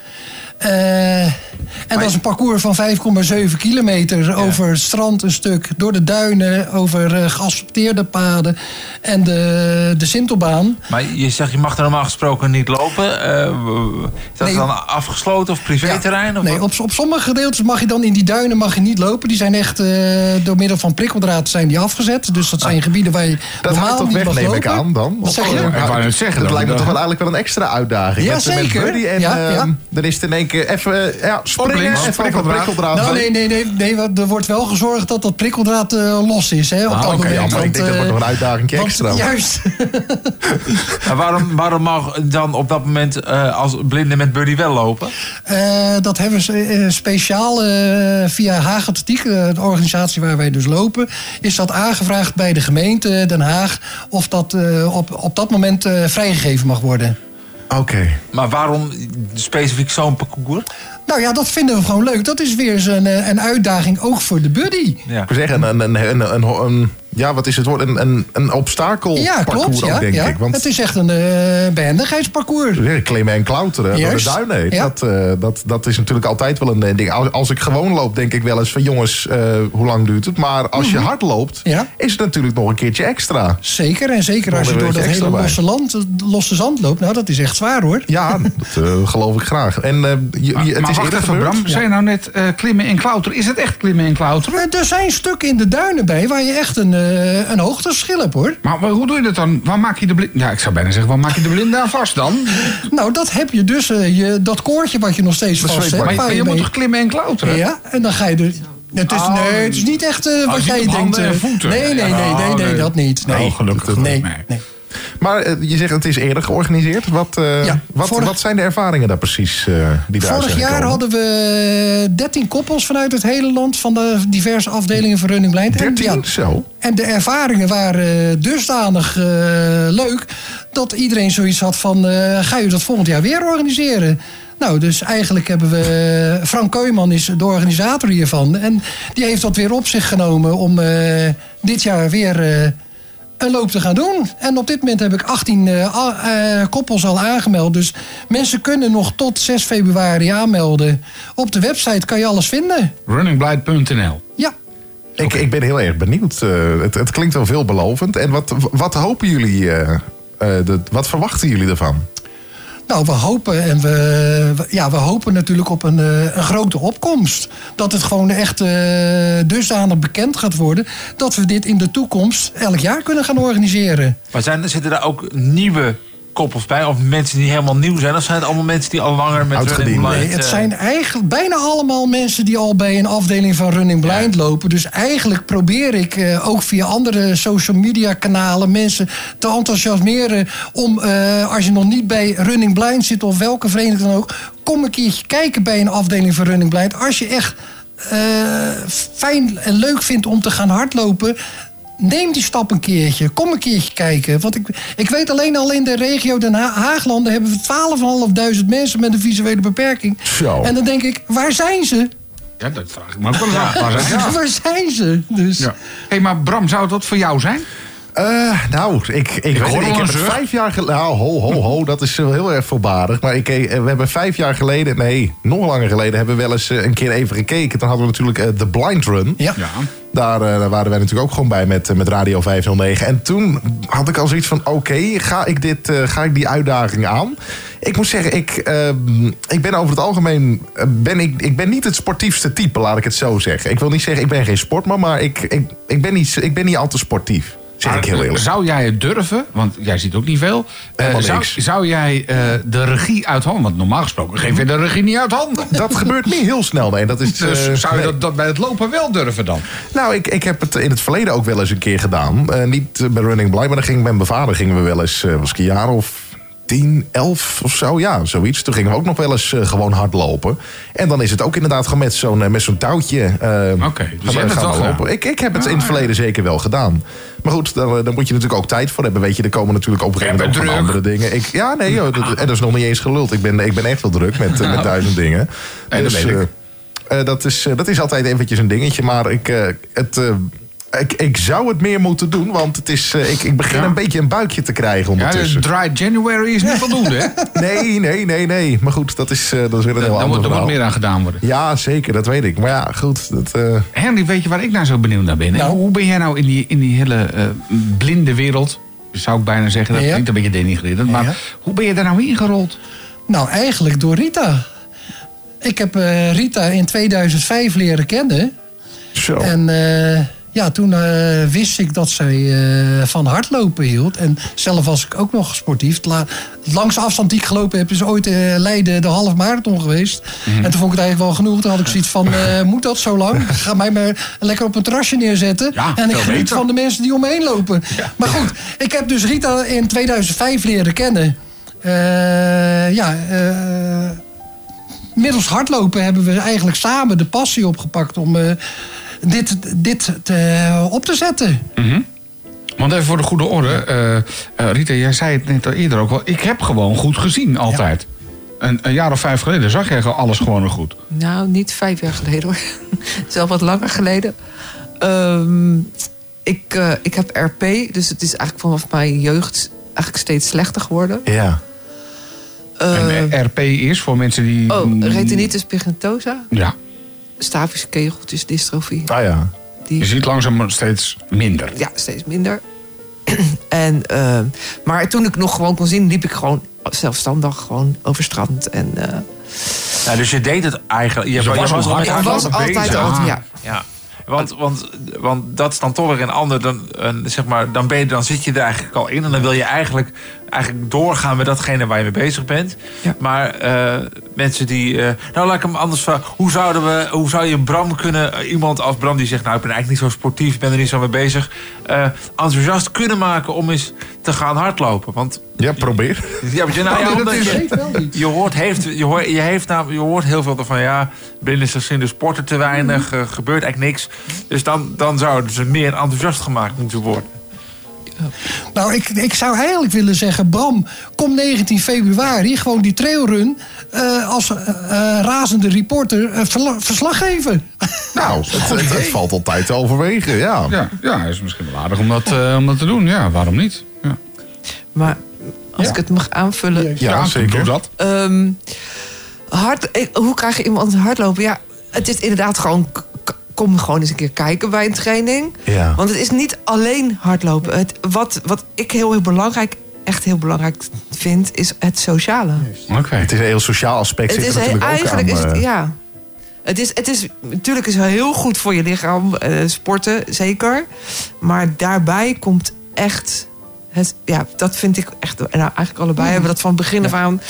Eh, en dat is een parcours van 5,7 kilometer over het strand een stuk, door de duinen, over eh, geasfalteerde paden en de, de Sintelbaan. Maar je zegt, je mag er normaal gesproken niet lopen. Eh, is dat Nee. dan afgesloten of privéterrein? Of Nee, op, op sommige gedeeltes mag je dan in die duinen mag je niet lopen. Die zijn echt eh, door middel van prikkeldraad zijn die afgezet. Dus dat zijn gebieden waar je Dat normaal toch niet weg, mag neem lopen. ik aan dan? Wat zeg je? Ja, Ik wou net zeggen, Dat dat lijkt me toch wel eigenlijk wel een extra uitdaging. Ja, Met- zeker. Buddy en Ja, ehm, ja. dan is het in één even eh, ja, springen en van prikkeldraad. prikkeldraad. Nou, nee, nee, nee, nee, er wordt wel gezorgd dat dat prikkeldraad eh, los is. Hè, op Ah, dat oké, moment. ja, maar ik denk dat wordt eh, nog een uitdaging extra. Juist. Maar waarom, waarom mag dan op dat moment eh, als blinden met Buddy wel lopen? Eh, dat hebben ze eh, speciaal eh, via Haag Atletiek, eh, de organisatie waar wij dus lopen, is dat aangevraagd bij de gemeente Den Haag of dat eh, op, op dat moment eh, vrijgegeven mag worden. Oké. Maar waarom specifiek zo'n parcours? Nou ja, dat vinden we gewoon leuk. Dat is weer eens een, eh, een uitdaging ook voor de buddy. Ja. Ik wil zeggen, een, een, een, een, een- een- ja, wat is het woord? Een, een, een Ja, obstakelparcours klopt. ook, Ja, denk ja. ik. Want Het is echt een eh behendigheidsparcours. Klimmen en klauteren Juist. door de duinen. heen. Ja. Dat, eh, dat, dat is natuurlijk altijd wel een ding. Als, als ik gewoon loop, denk ik wel eens van jongens, eh, hoe lang duurt het? Maar als je hard loopt, Mhm. Ja. is het natuurlijk nog een keertje extra. Zeker, en zeker als je door dat hele losse, land, losse zand loopt. Nou, dat is echt zwaar hoor. Ja, dat geloof ik graag. En, eh, je, Maar, je- het maar is wacht even, gebeurd. Bram. Zei je nou net eh, klimmen en klauteren? Is het echt klimmen en klauteren? Eh, Er zijn stukken in de duinen bij waar je echt een, eh, een hoogteverschil hebt hoor. Maar hoe doe je dat dan? Waar maak je de blind... Ja, ik zou bijna zeggen, waar maak je de blinde aan vast dan? Nou, dat heb je dus, je, dat koordje wat je nog steeds Dat vast hebt. Maar je moet mee- toch klimmen en klauteren? Ja, en dan ga je er... Het is, Oh. nee, het is niet echt eh, wat Oh, jij denkt. Nee, nee, nee, Oh, nee, nee, nee. dat niet. Nee. Oh, gelukkig. Nee, Nee. Maar eh, je zegt het is eerder georganiseerd. Wat, eh, Ja, wat, vorig- wat zijn de ervaringen daar precies eh, die daar Vorig jaar hadden we 13 koppels vanuit het hele land van de diverse afdelingen van Running Blind. En 13? ja, Zo. En de ervaringen waren dusdanig leuk dat iedereen zoiets had van: ga je dat volgend jaar weer organiseren? Nou, dus eigenlijk hebben we. Frank Keuman is de organisator hiervan. En die heeft dat weer op zich genomen om dit jaar weer. Een loop te gaan doen. En op dit moment heb ik 18 eh, eh, koppels al aangemeld. Dus mensen kunnen nog tot 6 februari aanmelden. Op de website kan je alles vinden. Runningblind.nl Ja, Ik, ik ben heel erg benieuwd. Eh, het, het klinkt wel veelbelovend. En wat, wat hopen jullie, eh, eh, de, wat verwachten jullie ervan? Nou, we hopen, en we, ja, we hopen natuurlijk op een, eh, een grote opkomst. Dat het gewoon echt eh, dusdanig bekend gaat worden... dat we dit in de toekomst elk jaar kunnen gaan organiseren. Maar zijn, zitten daar ook nieuwe koppels bij? Of mensen die helemaal nieuw zijn? Of zijn het allemaal mensen die al langer met. Running Blind... Nee, het eh, zijn eigenlijk bijna allemaal mensen die al bij een afdeling van Running Blind lopen. Dus eigenlijk probeer ik eh, ook via andere social media kanalen mensen te enthousiasmeren om, eh, als je nog niet bij Running Blind zit of welke vereniging dan ook, kom een keertje kijken bij een afdeling van Running Blind. Als je echt eh, fijn en leuk vindt om te gaan hardlopen. Neem die stap een keertje. Kom een keertje kijken. Want ik, ik weet alleen al in de regio Den Ha- Haaglanden hebben we 12.500 mensen met een visuele beperking. Zo. En dan denk ik, waar zijn ze? Ja, dat vraag ik me ook wel. Waar zijn ze? Waar zijn ze? Dus Ja. Hé, maar Bram, zou dat voor jou zijn? Eh, nou, ik, ik, weet ik heb het vijf jaar geleden... Nou, ho, ho, ho, dat is wel heel erg voorbarig. Maar ik, eh, we hebben vijf jaar geleden... Nee, nog langer geleden hebben we wel eens eh, een keer even gekeken. Toen hadden we natuurlijk de Blind Run. Ja. Ja. Daar, eh, daar waren wij natuurlijk ook gewoon bij met, eh, met Radio 509. En toen had ik al zoiets van... Oké, ga, ik dit, eh, ga ik die uitdaging aan? Ik moet zeggen, ik, eh, ik ben over het algemeen... ben ik, ik ben niet het sportiefste type, laat ik het zo zeggen. Ik wil niet zeggen, ik ben geen sportman... maar ik, ik, ik, ben, niet, ik ben niet al te sportief. Zeg ik heel eerlijk. Zou jij het durven? Want jij ziet ook niet veel. Eh, zou, zou jij eh, de regie uit handen? Want normaal gesproken geef je de regie niet uit handen. Dat gebeurt niet heel snel, nee. Dat is, Dus eh, zou je nee. dat, dat bij het lopen wel durven dan? Nou, ik, ik heb het in het verleden ook wel eens een keer gedaan. Niet bij Running Blind, maar dan ging mijn vader gingen we wel eens, was ik een jaar of 10, 11 of zo, ja, zoiets. Toen gingen we ook nog wel eens eh, gewoon hardlopen. En dan is het ook inderdaad gewoon met zo'n met zo'n touwtje. Oké, dus gaan lopen. Ik, ik heb het Ah, in het ja. verleden zeker wel gedaan. Maar goed, dan, eh, dan moet je natuurlijk ook tijd voor hebben. Weet je, er komen natuurlijk op een gegeven moment ook van andere dingen. Ik, ja, nee, joh, dat, en dat is nog niet eens geluld. Ik ben, ik ben echt wel druk met, eh, met duizend dingen. Dat ik. eh, eh, dat, is, eh, dat is altijd eventjes een dingetje. Maar ik, het, ik, ik zou het meer moeten doen. Want het is, eh, ik, ik begin Ja. een beetje een buikje te krijgen Ja, de ondertussen. dry January is niet voldoende, hè? nee, nee, nee, nee. Maar goed, dat is, eh, dat is weer een heel ander moet, daar moet meer aan gedaan worden. Ja, zeker. Dat weet ik. Maar ja, goed. Dat, eh, Henry, weet je waar ik nou zo benieuwd naar ben? Nou? Hoe ben jij nou in die, in die hele eh, blinde wereld... zou ik bijna zeggen, dat Ja. klinkt een beetje denigrerend... maar Ja. hoe ben je daar nou ingerold? Nou, eigenlijk door Rita. Ik heb eh, Rita in 2005 leren kennen. zo. En eh, ja, toen eh, wist ik dat zij eh, van hardlopen hield. En zelf was ik ook nog sportief. Het la- het langste afstand die ik gelopen heb is ooit eh, Leiden de half marathon geweest. En toen vond ik het eigenlijk wel genoeg. Toen had ik zoiets van, moet dat zo lang? Ga mij maar lekker op een terrasje neerzetten. Ja, en ik geniet van de mensen die om me heen lopen. Maar goed, ik heb dus Rita in 2005 leren kennen. Ja, middels hardlopen hebben we eigenlijk samen de passie opgepakt om dit, dit te, op te zetten. Want even voor de goede orde. eh, eh, Rita, jij zei het net al eerder ook wel. Ik heb gewoon goed gezien, altijd. Een, een jaar of vijf geleden zag jij gewoon alles gewoon nog goed. Nou, niet vijf jaar geleden hoor. Het is al wat langer geleden. Ehm, ik, eh, ik heb RP, dus het is eigenlijk vanaf mijn jeugd eigenlijk steeds slechter geworden. ja. Eh, en eh, RP is voor mensen die... oh, retinitis pigmentosa, Ja, stavische kegeltjes, dystrofie. Ah ja. je Die, ziet langzaam steeds minder. ja, steeds minder. en, eh, maar toen ik nog gewoon kon zien, liep ik gewoon zelfstandig gewoon over strand. En eh, Ja, dus je deed het eigenlijk. Je, Dus je was was hard- altijd bezig. al, ja. Ja. Want, want, want dat is dan toch weer een ander. Dan, een, zeg maar, dan, ben je, dan zit je er eigenlijk al in. En dan wil je eigenlijk, eigenlijk doorgaan met datgene waar je mee bezig bent. Ja. Maar eh, mensen die. eh, nou, laat ik hem anders vragen. Hoe, zouden we, hoe zou je Bram kunnen. eh, iemand als Bram die zegt. Nou, ik ben eigenlijk niet zo sportief. Ik ben er niet zo mee bezig. eh, enthousiast kunnen maken om eens te gaan hardlopen. Want. Ja, probeer. Ja, maar je, nou, ja, omdat je, Weet wel niet. je hoort, heeft, je, hoort, je, heeft nou, je hoort heel veel van ja, binnen de sporten te weinig, eh, gebeurt eigenlijk niks. Dus dan, dan zouden ze meer enthousiast gemaakt moeten worden. Nou, ik, ik zou eigenlijk willen zeggen, Bram, kom 19 februari gewoon die trailrun eh, als eh, eh, razende reporter verla- verslag geven. Nou, het, het, het valt altijd te overwegen, ja. Ja, ja is misschien wel aardig om dat, eh, om dat te doen. Ja, waarom niet? Ja, Maar als ik het mag aanvullen. Ja, zeker. Doe dat. Ehm, hard, hoe krijg je iemand hardlopen? Ja, het is inderdaad gewoon... Kom gewoon eens een keer kijken bij een training. Ja. Want het is niet alleen hardlopen. Het, wat, wat ik heel, heel belangrijk, echt heel belangrijk vind, is het sociale. Oké. Het is een heel sociaal aspect. Het zit is er heel- eigenlijk aan, is het, eh, ja. Het is, het is, natuurlijk is het heel goed voor je lichaam, eh, sporten, zeker. Maar daarbij komt echt, het, ja, dat vind ik echt, nou eigenlijk allebei hebben we dat van begin af aan.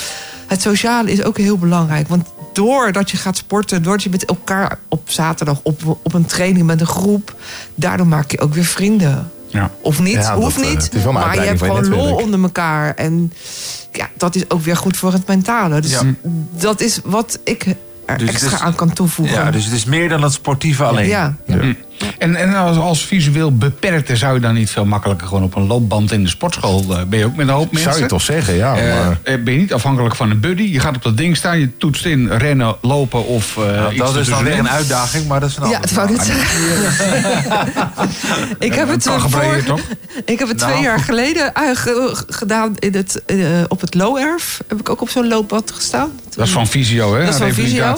Het sociale is ook heel belangrijk. Want doordat je gaat sporten, doordat je met elkaar op zaterdag op, op een training met een groep, daardoor maak je ook weer vrienden. Ja. Of niet, Ja, hoeft dat, eh, niet. maar je hebt gewoon lol onder elkaar. En ja, dat is ook weer goed voor het mentale. Dus Ja. dat is wat ik er Dus extra is- aan kan toevoegen. Ja, dus het is meer dan het sportieve alleen. Ja. Ja. En, en als, als visueel beperkte zou je dan niet veel makkelijker gewoon op een loopband in de sportschool. eh, ben je ook met een hoop mensen? Zou je toch zeggen, ja. Eh, maar... eh, ben je niet afhankelijk van een buddy? Je gaat op dat ding staan, je toetst in rennen, lopen of Nou, iets dat is dan weer een uitdaging, maar dat is een Ja, het wou zeggen. ik heb het, voor- toch? Ik heb het twee Nou. jaar geleden ge- gedaan in het, eh, op het Low-Erf. Heb ik ook op zo'n loopbad gestaan. Dat is van Visio, hè? Dat is van Visio. Ja.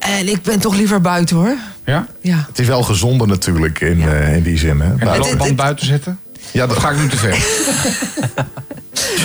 En ik ben toch liever buiten hoor. Ja? Ja. Het is wel gezonder natuurlijk in, eh, in die zin. Hè? En de loopband buiten zetten? ja, dat ga ik nu te ver?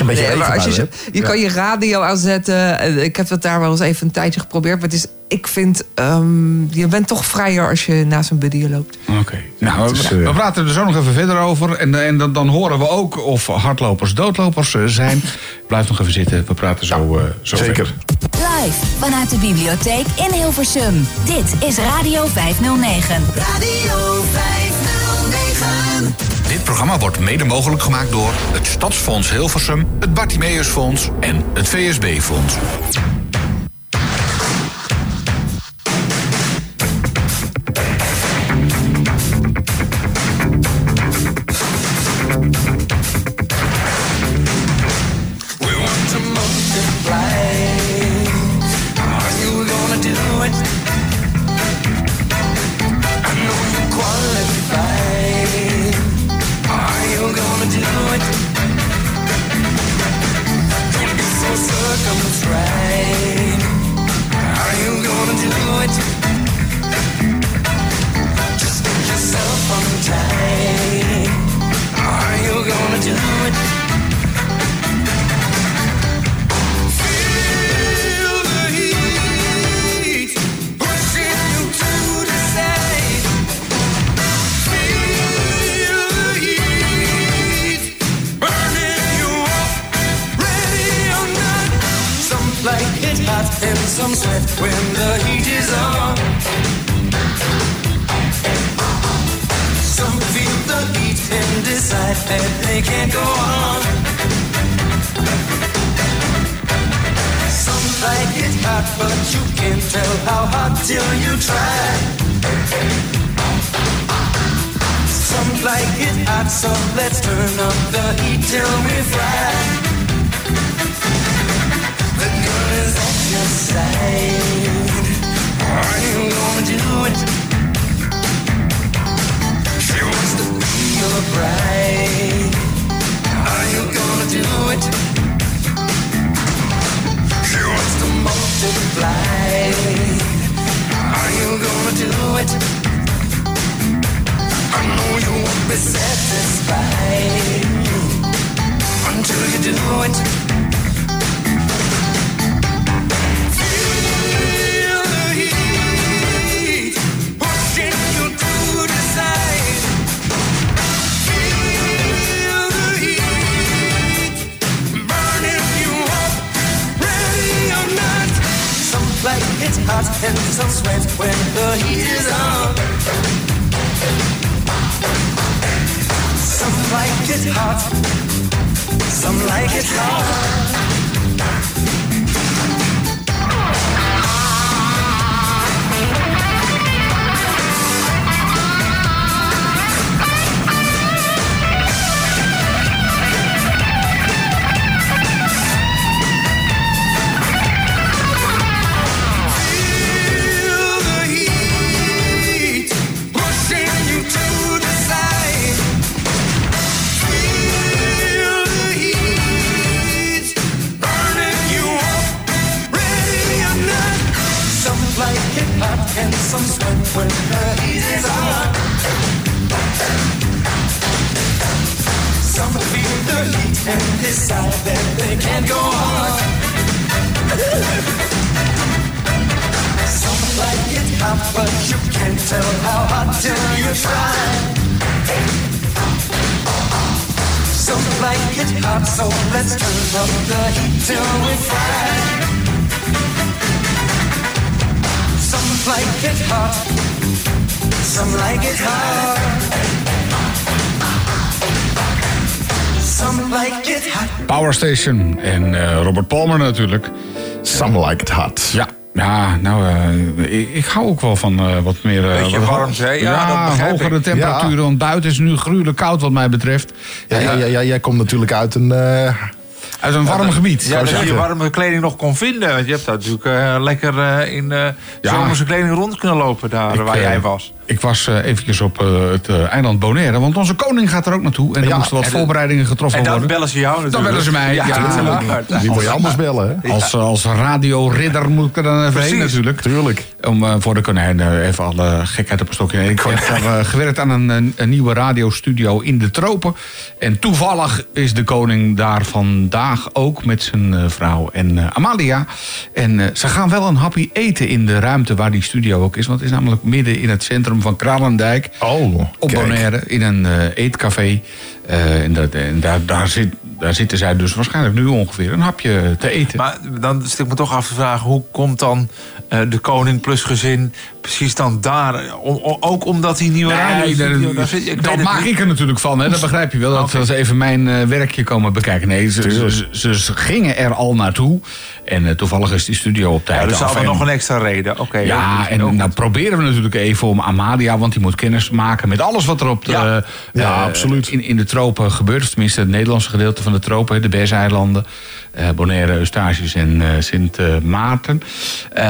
een beetje Nee, maar als je, zo- je kan je radio aanzetten. En Ik heb dat daar wel eens even een tijdje geprobeerd. Maar het is, ik vind, ehm, je bent toch vrijer als je naast een buddy loopt. Oké. Nou, we, eh, we praten er zo nog even verder over. En, eh, en dan, dan horen we ook of hardlopers doodlopers eh, zijn. Blijf nog even zitten. We praten zo, eh, zo Zeker. verder. Live vanuit de bibliotheek in Hilversum. Dit is Radio 509. Radio 509. Dit programma wordt mede mogelijk gemaakt door het Stadsfonds Hilversum, het Bartimeusfonds en het VSB-fonds. Station en eh, Robert Palmer natuurlijk. Some like it hot. Ja, Ja, nou, eh, ik, ik hou ook wel van eh, wat meer... eh, Beetje wat- warmte, hè? Ja, dat begrijp ik. hogere temperaturen. Want buiten is nu gruwelijk koud wat mij betreft. Ja, ja, ja, ja, jij komt natuurlijk uit een... eh, Uit een warm gebied. Ja, dat je warme kleding nog kon vinden. Want je hebt daar natuurlijk lekker eh, in eh Ja. zomerse kleding rond kunnen lopen daar Ik, waar jij was. Ik was eh, eventjes op eh, het eh, eiland Bonaire. Want onze koning gaat er ook naartoe. En er Ja, moesten wat voorbereidingen getroffen En dan worden. bellen ze jou natuurlijk. Dan bellen ze mij, ja, natuurlijk. Wie wil je anders bellen, hè? Als, als radioridder moet ik er dan even heen natuurlijk. Tuurlijk. Om eh, voor de konijn even alle gekheid op een stokje. Ik heb gewerkt aan een, een, nieuwe radiostudio in de tropen. En toevallig is de koning daar vandaag ook met zijn eh, vrouw en eh, Amalia. En eh, ze gaan wel een happy eten in de ruimte waar die studio ook is. Want het is namelijk midden in het centrum van Kralendijk. Oh, Op kijk. Bonaire, in een eh, eetcafé. Eh, en dat, en daar, daar, zit, daar zitten zij dus waarschijnlijk nu ongeveer een hapje te eten. Maar dan zit ik me toch af te vragen... hoe komt dan eh, de koning plus gezin precies dan daar? Om, o- ook omdat die nieuwe radio... Nee, dat, dat maak ik er natuurlijk van, hè? dat begrijp je wel. Dat Oké. ze even mijn eh, werkje komen bekijken. Nee, ze, ze, ze, ze gingen er al naartoe. En eh, toevallig is die studio op tijd Ja, dus af. hadden En- nog een extra reden. Oké. ja, en ook nou proberen we natuurlijk even om Amalia, want die moet kennis maken met alles wat er op de, Ja. eh, Ja, eh, absoluut. In, in de tropen gebeurt. Of tenminste, het Nederlandse gedeelte van de tropen, de Bezeilanden, eh Bonaire, Eustatius en eh, Sint eh, Maarten. Eh,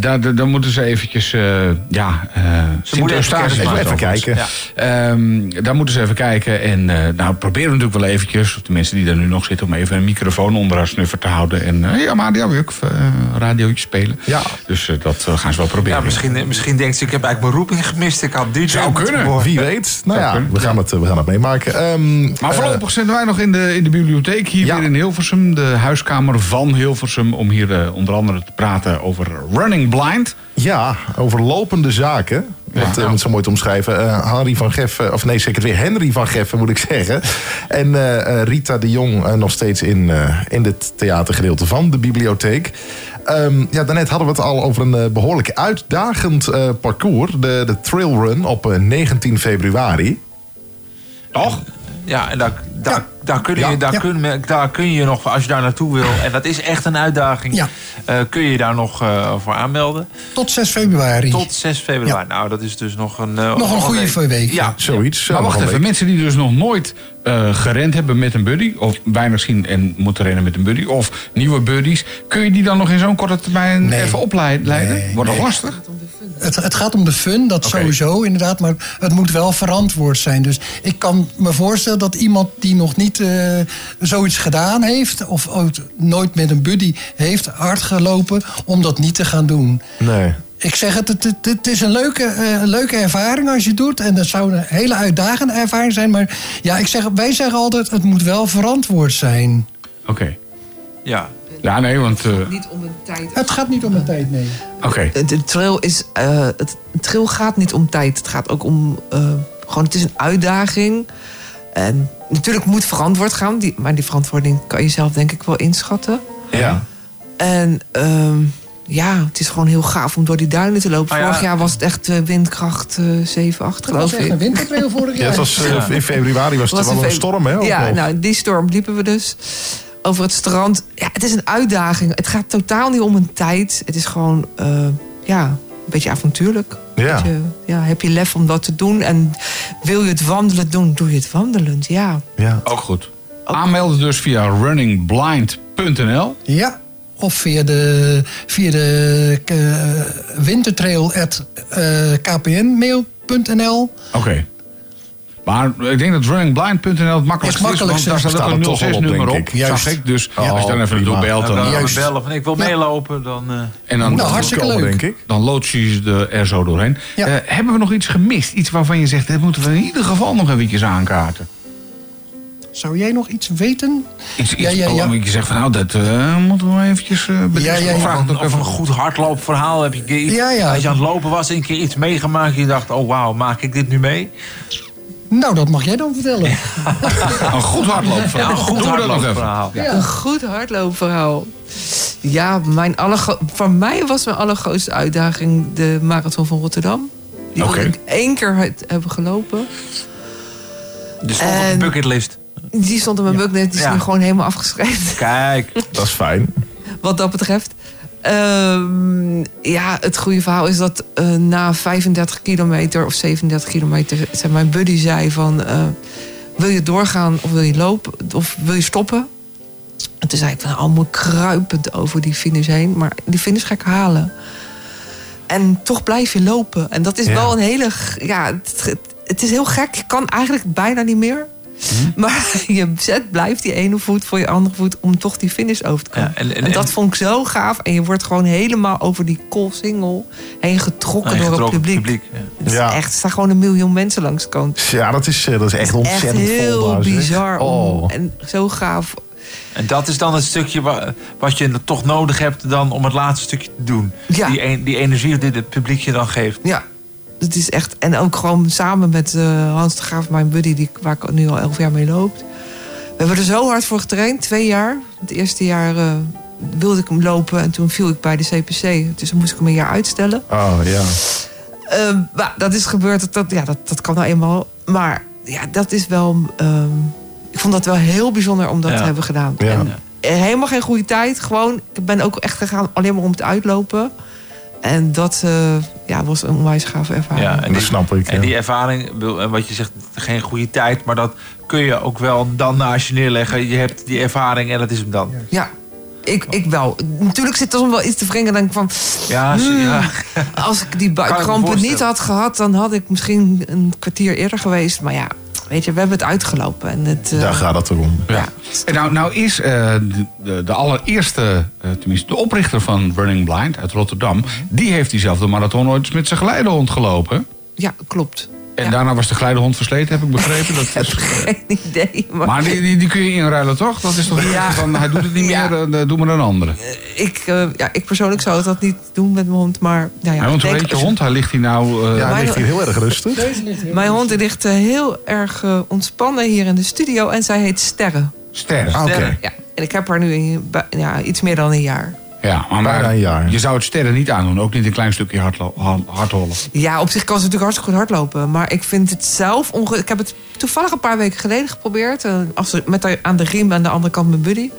daar, daar, daar moeten ze eventjes, eh, ja, eh Sint even Eustatius. Even kijken. Ehm, daar moeten ze even kijken. En eh, nou, proberen we natuurlijk wel eventjes, of de mensen die er nu nog zitten, om even een microfoon onder haar snuffer te houden. En eh, ja, maar die wil ook uh, radiootje spelen. Ja. Dus eh, dat eh, gaan ze wel proberen. Ja, misschien, misschien denkt ze, ik heb eigenlijk mijn roeping gemist. Ik had DJ Zou kunnen. worden. Wie weet. Nou ja, kunnen. we gaan het, we gaan het meemaken. Ehm, Maar eh, voorlopig zitten wij nog in de, in de bibliotheek hier Ja. weer in Hilversum. De huiskamer van Hilversum. Om hier eh, onder andere te praten over Running Blind. Ja, over lopende zaken. Eh, om het zo mooi te omschrijven. Eh, Henry van Geffen, of nee, zeker weer Henry van Geffen moet ik zeggen. En Rita de Jong nog steeds in, eh, in het theatergedeelte van de bibliotheek. Ehm, ja, daarnet hadden we het al over een eh, behoorlijk uitdagend eh, parcours. De, de Trail Run op eh, 19 februari. Toch? Ja, en daar, daar, daar, kun je, Ja. daar, Ja. kun, je- daar kun je nog, als je daar naartoe wil... en dat is echt een uitdaging... Ja. eh, kun je daar nog eh, voor aanmelden. Tot 6 februari. Tot 6 februari. Nou, dat is dus nog een... eh, Nog een goede week. week. Ja, Zoiets. Maar eh, wacht even, week. mensen die dus nog nooit eh, gerend hebben met een buddy... of weinig zien en moeten rennen met een buddy... of nieuwe buddies, kun je die dan nog in zo'n korte termijn Nee. even opleiden? Nee, Wordt dat nee. lastig? Het, het gaat om de fun, dat sowieso inderdaad. Maar het moet wel verantwoord zijn. Dus ik kan me voorstellen dat iemand die nog niet eh, zoiets gedaan heeft... of ook nooit met een buddy heeft hard gelopen... om dat niet te gaan doen. Nee. Ik zeg het, het, het, het is een leuke, eh, leuke ervaring als je het doet. En dat zou een hele uitdagende ervaring zijn. Maar ja, ik zeg, wij zeggen altijd, het moet wel verantwoord zijn. Oké. ja. Ja, nee, want... eh, Niet om een tijd. Het gaat niet om de tijd, nee. Oké. De, de trail is. eh, het een trail gaat niet om tijd. Het gaat ook om. eh, gewoon, het is een uitdaging. En natuurlijk moet verantwoord gaan. Die, maar die verantwoording kan je zelf denk ik wel inschatten. Ja. En ehm, ja, het is gewoon heel gaaf om door die duinen te lopen. Ah, ja. Vorig jaar was het echt eh, windkracht eh 7, 8 Dat was geloof echt ik. een wintertrail vorig Ja, jaar. het was, eh, in februari was het Was wel een storm, hè? Ja, nog. nou, die storm liepen we dus over het strand. Ja, het is een uitdaging. Het gaat totaal niet om een tijd. Het is gewoon, eh, ja, een beetje avontuurlijk. Ja. Beetje, ja, heb je lef om dat te doen? En wil je het wandelen doen, doe je het wandelend, ja. ja. Ook goed. Aanmelden dus via runningblind.nl. Ja, of via de, via de uh, wintertrail at uh, kpnmail.nl. Oké. Maar ik denk dat runningblind.nl het makkelijkste is, makkelijk, want daar staat ook Staat een toch wel op, 06-nummer denk op, ik. zag Juist. ik. Dus Oh, als je dan even prima. naartoe belt, En dan, dan Juist. bellen van ik wil meelopen, dan... eh, en dan, Nou, hartstikke Komen, leuk. denk ik. dan loods je ze er zo doorheen. Ja. Eh, hebben we nog iets gemist? Iets waarvan je zegt, dit moeten we in ieder geval nog eventjes aankaarten. Zou jij nog iets weten? Iets, iets Ja, ja, ja. Oh, je zegt van, nou, dat eh, moeten we eventjes uh, Ja, ja, ja. Ook of even. een goed hardloopverhaal. Heb je iets, Ja, ja. Als je aan het lopen was, een keer iets meegemaakt. En je dacht, oh wauw, maak ik dit nu mee? Nou, dat mag jij dan vertellen. Een goed hardloopverhaal. Ja, een goed Doen we dat nog even. hardloopverhaal. Ja. Een goed hardloopverhaal. Ja, mijn voor mij was mijn allergrootste uitdaging de marathon van Rotterdam. Die ik één keer hebben gelopen. Dus op de En- bucketlist. Die stond op mijn bucketlist, die is Ja. nu gewoon helemaal afgeschreven. Kijk. Dat is fijn. wat dat betreft. Ehm, ja, het goede verhaal is dat eh, na 35 kilometer of 37 kilometer... zei mijn buddy zei van... eh, wil je doorgaan of wil je lopen of wil je stoppen? En toen zei ik van allemaal kruipend over die finish heen. Maar die finish ga ik halen. En toch blijf je lopen. En dat is Ja. wel een hele... Ja, het, het- het is heel gek. Je kan eigenlijk bijna niet meer. Hm? Maar je zet blijft die ene voet voor je andere voet... om toch die finish over te komen. Ja, en- en, en- dat en- vond ik zo gaaf. En je wordt gewoon helemaal over die koolsingel heen getrokken door het publiek. publiek, ja. Het is Ja. echt, er staan gewoon een miljoen mensen langs kant. Ja, dat is, eh, dat is echt Echt ontzettend vol heel bizar. om- Oh. En zo gaaf. En dat is dan het stukje wa- wat je toch nodig hebt dan om het laatste stukje te doen. Ja. Die, en- die energie die het publiek je dan geeft. Ja, het is echt. En ook gewoon samen met eh, Hans de Graaf, mijn buddy, die, waar ik nu al elf jaar mee loop. We hebben er zo hard voor getraind, twee jaar. Het eerste jaar eh, wilde ik hem lopen en toen viel ik bij de CPC. Dus dan moest ik hem een jaar uitstellen. Oh, ja. Ehm, maar dat is gebeurd, dat, dat, ja, dat, dat kan nou eenmaal. Maar ja, dat is wel. ehm, ik vond dat wel heel bijzonder om dat Ja. te hebben gedaan. Ja. En, eh, helemaal geen goede tijd. Gewoon, ik ben ook echt gegaan alleen maar om het uitlopen. En dat eh, ja, was een onwijs gave ervaring. Ja, en Dat die, snap ik, En ja. die ervaring, wat je zegt, geen goede tijd, maar dat kun je ook wel dan naast je neerleggen. Je hebt die ervaring en dat is hem dan. Ja, ik, ik wel. Natuurlijk zit er soms wel iets te wringen. Dan denk ik van, Ja, Hmm. ja. als ik die buikkrampen niet had gehad... dan had ik misschien een kwartier eerder geweest. Maar ja, weet je, we hebben het uitgelopen. En het, eh, Daar gaat het erom. Ja. En nou, nou is eh, de, de, allereerste, eh, tenminste de oprichter van Running Blind uit Rotterdam... die heeft diezelfde marathon ooit met zijn geleidehond gelopen. ja, klopt. En Ja. daarna was de geleidehond versleten, heb ik begrepen. Dat is, eh, Geen idee. Maar, maar die, die, die kun je inruilen, toch? Dat is toch niet Ja. van, hij doet het niet Ja. meer, eh, doe maar een andere. ik, eh, ja, ik persoonlijk zou dat niet doen met mijn hond. Maar nou ja, Ja, want ik hoe heet je hond? Hij ligt hier nou... eh, Ja, hij ligt hier heel erg rustig. Deze ligt heel Mijn hond ligt heel erg ontspannen hier in de studio. En zij heet Sterren. Ster. Ah, Oké. Ja, en ik heb haar nu in, ja, iets meer dan een jaar. Ja, maar, Bijna een jaar. je zou het sterren niet aandoen. Ook niet een klein stukje hardhollen. Ja, op zich kan ze natuurlijk hartstikke goed hardlopen. Maar ik vind het zelf... Onge ik heb het toevallig een paar weken geleden geprobeerd. eh, als met haar aan de riem aan de andere kant mijn buddy.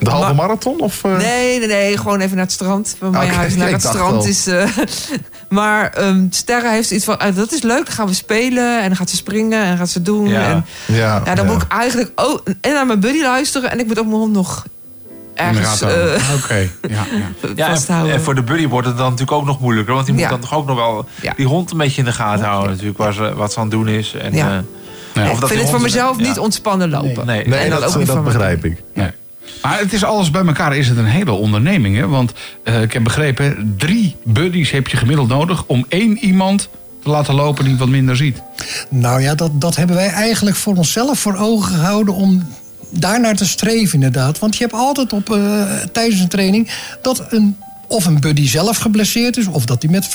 De halve Maar- marathon? Of, eh? Nee, nee, nee. Gewoon even naar het strand. Van mijn huis naar het strand is... eh, maar ehm, Sterre heeft iets van... ah, dat is leuk, dan gaan we spelen. En dan gaat ze springen en dan gaat ze doen. Ja. En, Ja, ja, dan ja. moet ik eigenlijk ook... En naar mijn buddy luisteren. En ik moet ook mijn hond nog ergens In de gaten eh, houden. Oké, ja, ja. Ja, en, voor de buddy wordt het dan natuurlijk ook nog moeilijker. Want die moet Ja. dan toch ook nog wel Ja. die hond een beetje in de gaten houden. Natuurlijk, waar ze, wat ze aan het doen is. En, Ja. eh, Ja. of ik dat vind het voor mezelf ja. niet ontspannen lopen. Nee. Nee, En dan dat, ook niet dat van mijn begrijp ik. Nee. Maar het is alles bij elkaar is het een hele onderneming. Hè? Want eh, ik heb begrepen, drie buddies heb je gemiddeld nodig... om één iemand te laten lopen die wat minder ziet. Nou ja, dat, dat hebben wij eigenlijk voor onszelf voor ogen gehouden om daarnaar te streven inderdaad. Want je hebt altijd op, eh, tijdens een training dat een of een buddy zelf geblesseerd is, of dat hij met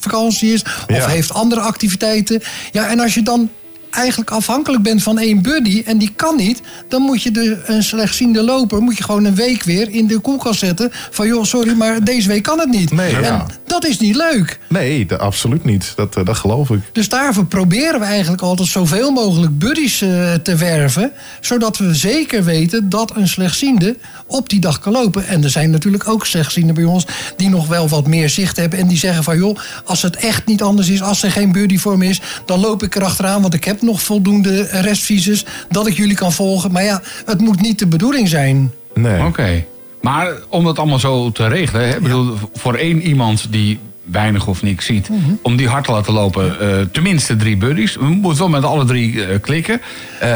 vakantie is, of Ja. heeft andere activiteiten. Ja, en als je dan eigenlijk afhankelijk bent van één buddy en die kan niet, dan moet je de, een slechtziende loper moet je gewoon een week weer in de koelkast zetten van joh, sorry, maar deze week kan het niet. Nee, en ja. dat is niet leuk. Nee, dat- absoluut niet. Dat, eh, dat geloof ik. Dus daarvoor proberen we eigenlijk altijd zoveel mogelijk buddies eh, te werven. Zodat we zeker weten dat een slechtziende op die dag kan lopen. En er zijn natuurlijk ook slechtzienden bij ons die nog wel wat meer zicht hebben. En die zeggen van joh, als het echt niet anders is, als er geen buddy voor me is, dan loop ik erachteraan. Want ik heb nog voldoende restvisus dat ik jullie kan volgen. Maar ja, het moet niet de bedoeling zijn. Nee. Oké. Maar om dat allemaal zo te regelen... Hè, bedoel, voor één iemand die weinig of niks ziet... om die hard te laten lopen, eh, tenminste drie buddies. We moeten wel met alle drie eh, klikken. Eh,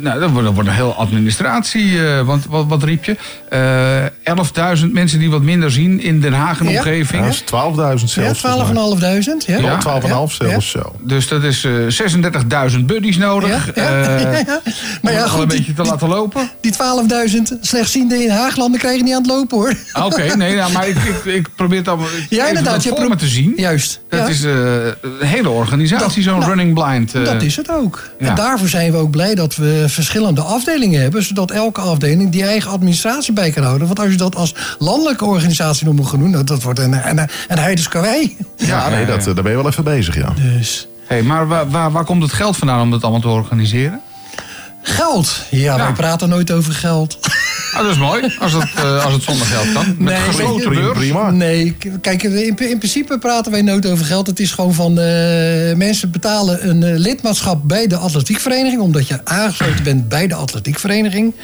nou, dat wordt, dat wordt een heel administratie. eh, want wat, wat riep je? Eh 11.000 mensen die wat minder zien in Den Haag en Ja. omgeving. Ja, dat is 12.000 Ja, zelfs. mij. 12.500. Ja, Ja, 12,5 Ja. zelfs zo. Dus dat is eh 36.000 buddies nodig. Ja, ja, eh, ja, ja. Maar ja, om goed, een die- beetje te laten lopen. Die 12.000 slechtzienden in Haaglanden krijgen niet aan het lopen hoor. Oké, nee, nou, maar ik, ik, ik probeer het allemaal Ja, inderdaad, je te zien. Juist. Dat ja. is eh, een hele organisatie, zo'n nou, running blind. eh. Dat is het ook. ja. En daarvoor zijn we ook blij dat we verschillende afdelingen hebben. Zodat elke afdeling die eigen administratie bij kan houden. Want als je dat als landelijke organisatie nog moet gaan doen... dat, dat wordt een, een, een heidens karwei. Ja, nee, dat, daar ben je wel even bezig, ja. Dus Hey, maar waar, waar, waar komt het geld vandaan om dat allemaal te organiseren? geld. Ja, wij praten nooit over geld. Ah, dat is mooi, als het, eh, als het zonder geld kan. Met Nee, gesloten beurs. Nee, k- kijk, in, in principe praten wij nooit over geld. Het is gewoon van eh, mensen betalen een eh, lidmaatschap bij de atletiekvereniging, omdat je aangesloten bent bij de atletiekvereniging.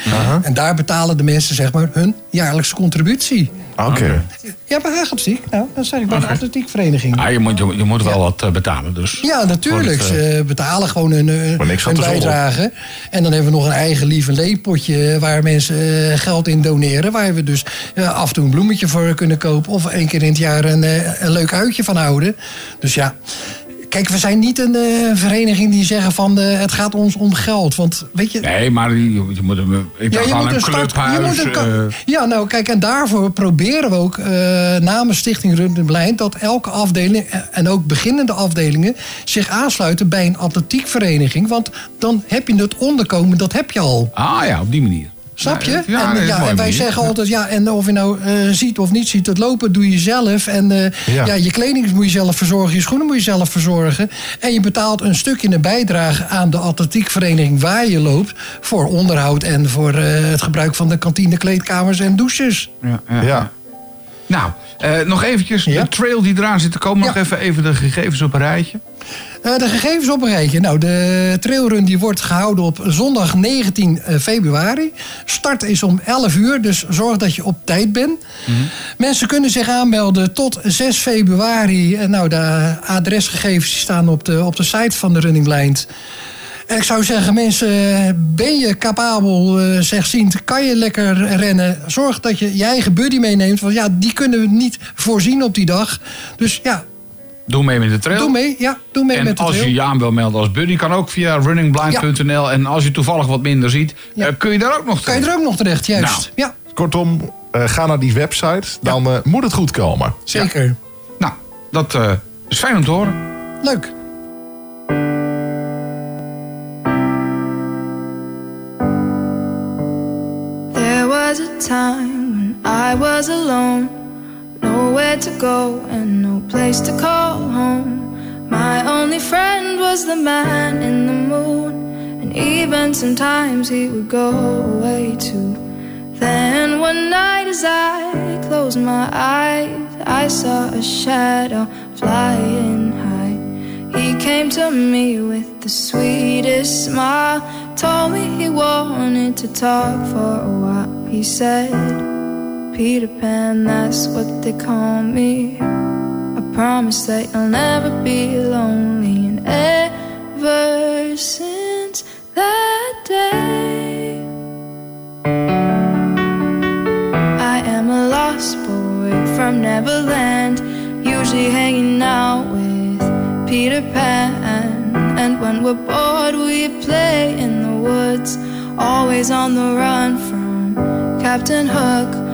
En daar betalen de mensen zeg maar hun jaarlijkse contributie. Oké. Ja, bij Hagelziek. Nou, dat zeg ik bij de atletiekvereniging. Ah, je, moet, je, je moet wel wat eh, betalen, dus. Ja, natuurlijk. Het, eh, Ze betalen gewoon een, eh, een zollen. bijdrage. En dan hebben we nog een eigen lieve leepotje waar mensen geld in doneren. Waar we dus eh, af en toe een bloemetje voor kunnen kopen. Of één keer in het jaar een, eh, een leuk uitje van houden. Dus ja. Kijk, we zijn niet een eh, vereniging die zeggen van eh, het gaat ons om geld. Want weet je, Nee, maar je, je moet. Ik een start- clubhuis. je moet een ka- eh, ja, nou kijk, en daarvoor proberen we ook namens Stichting Rund en Blind... dat elke afdeling en ook beginnende afdelingen zich aansluiten bij een atletiekvereniging. Want dan heb je het onderkomen, dat heb je al. ah ja, op die manier. Snap je? Ja, en, ja, wij manier. zeggen altijd, ja, en of je nou eh, ziet of niet ziet, het lopen doe je zelf. En eh, Ja. ja. je kleding moet je zelf verzorgen, je schoenen moet je zelf verzorgen. En je betaalt een stukje een bijdrage aan de atletiekvereniging waar je loopt. Voor onderhoud en voor eh, het gebruik van de kantine, kleedkamers en douches. Ja, ja. Ja. Nou, eh, nog eventjes Ja. de trail die eraan zit te komen. Nog even, even de gegevens op een rijtje. Eh, de gegevens op een rijtje. Nou, de trailrun die wordt gehouden op zondag 19 februari. Start is om 11 uur, dus zorg dat je op tijd bent. Mensen kunnen zich aanmelden tot 6 februari. Eh, Nou, de adresgegevens staan op de, op de site van de Running Blind. En ik zou zeggen, mensen, ben je capabel, eh zegziend, kan je lekker rennen? Zorg dat je je eigen buddy meeneemt, want ja, die kunnen we niet voorzien op die dag. Dus ja, Doe mee met de trail. doe mee. Ja, doe mee En met de als trail. je je aan wil melden als buddy, kan ook via runningblind.nl. En als je toevallig wat minder ziet, Ja. eh, kun je daar ook nog Kan je terecht. er ook nog terecht, juist. Nou. Ja, Kortom, eh, ga naar die website. Dan eh, moet het goed komen. zeker. Nou, dat eh, is fijn om te horen. Leuk. There was a time when I was alone, nowhere to go and no place to call home. My only friend was the man in the moon, and even sometimes he would go away too. Then one night, as I closed my eyes, I saw a shadow flying high. He came to me with the sweetest smile, told me he wanted to talk for a while. He said, Peter Pan, that's what they call me. I promise that you'll never be lonely. And ever since that day, I am a lost boy from Neverland, usually hanging out with Peter Pan. And when we're bored, we play in the woods, always on the run from Captain Hook.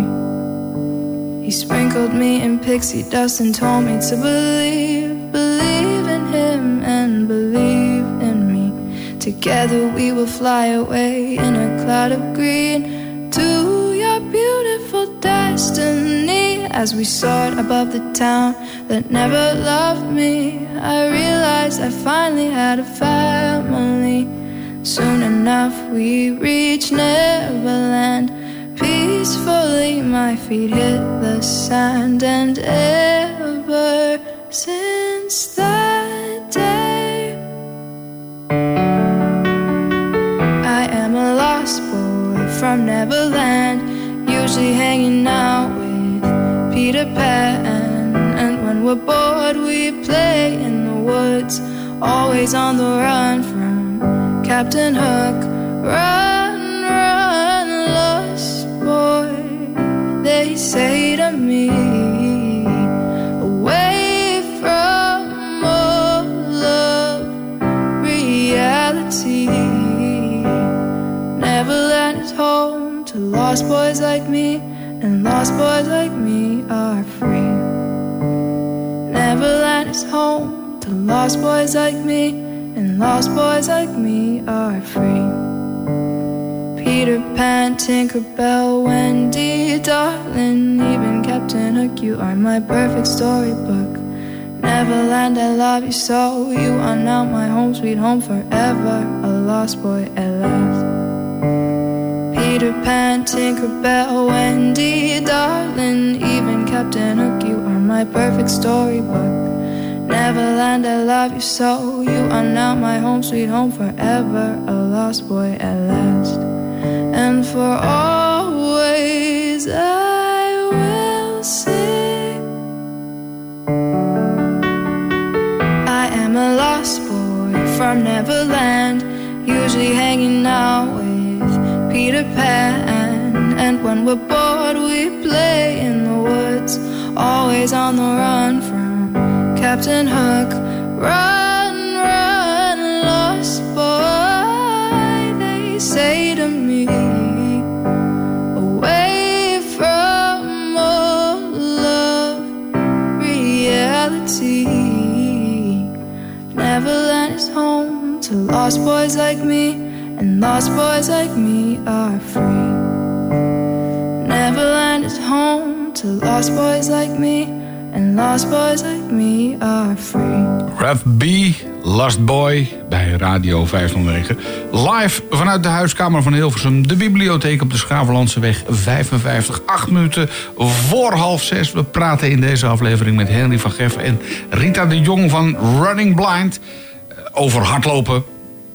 He sprinkled me in pixie dust and told me to believe, believe in him and believe in me. Together we will fly away in a cloud of green to your beautiful destiny. As we soared above the town that never loved me, I realized I finally had a family. Soon enough we reached Neverland. Peacefully my feet hit the sand, and ever since that day. I am a lost boy from Neverland, usually hanging out with Peter Pan. And when we're bored, we play in the woods, always on the run from Captain Hook. Run, say to me. Away from all of reality. Neverland is home to lost boys like me, and lost boys like me are free. Neverland is home to lost boys like me, and lost boys like me are free. Peter Pan, Tinkerbell, Wendy, darling, even Captain Hook, you are my perfect storybook. Neverland, I love you so. You are now my home, sweet home forever. A lost boy at last. Peter Pan, Tinkerbell, Wendy, darling, even Captain Hook, you are my perfect storybook. Neverland, I love you so. You are now my home, sweet home forever. A lost boy at last. And for always, I will sing. I am a lost boy from Neverland, usually hanging out with Peter Pan. And when we're bored, we play in the woods, always on the run from Captain Hook. Run, to lost boys like me, and lost boys like me are free. Neverland is home to lost boys like me, and lost boys like me are free. Ref B, Last Boy, bij Radio 509. Live vanuit de huiskamer van Hilversum. De bibliotheek op de Schaverlandseweg 55. Acht minuten voor half zes. We praten in deze aflevering met Henry van Geff en Rita de Jong van Running Blind. Eh, Over hardlopen.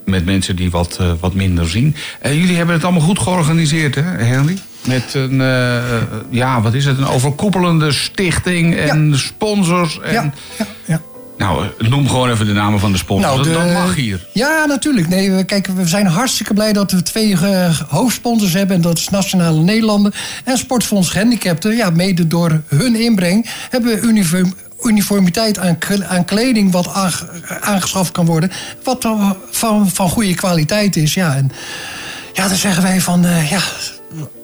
Met mensen die wat, eh, wat minder zien. En jullie hebben het allemaal goed georganiseerd, hè, Henry? Met een, eh, ja, wat is het? Een overkoepelende stichting en sponsors. En, Ja, ja, ja. Nou, eh, noem gewoon even de namen van de sponsors. Nou, dat, de- dat mag hier. Ja, natuurlijk. Nee, we, kijk, we zijn hartstikke blij dat we twee eh, hoofdsponsors hebben. En dat is Nationale Nederlanden en Sportfonds Gehandicapten. Ja, mede door hun inbreng hebben we uniform, uniformiteit aan, aan kleding wat aange- aangeschaft kan worden. Wat dan van, van goede kwaliteit is. Ja, en ja, dan zeggen wij van, eh, ja,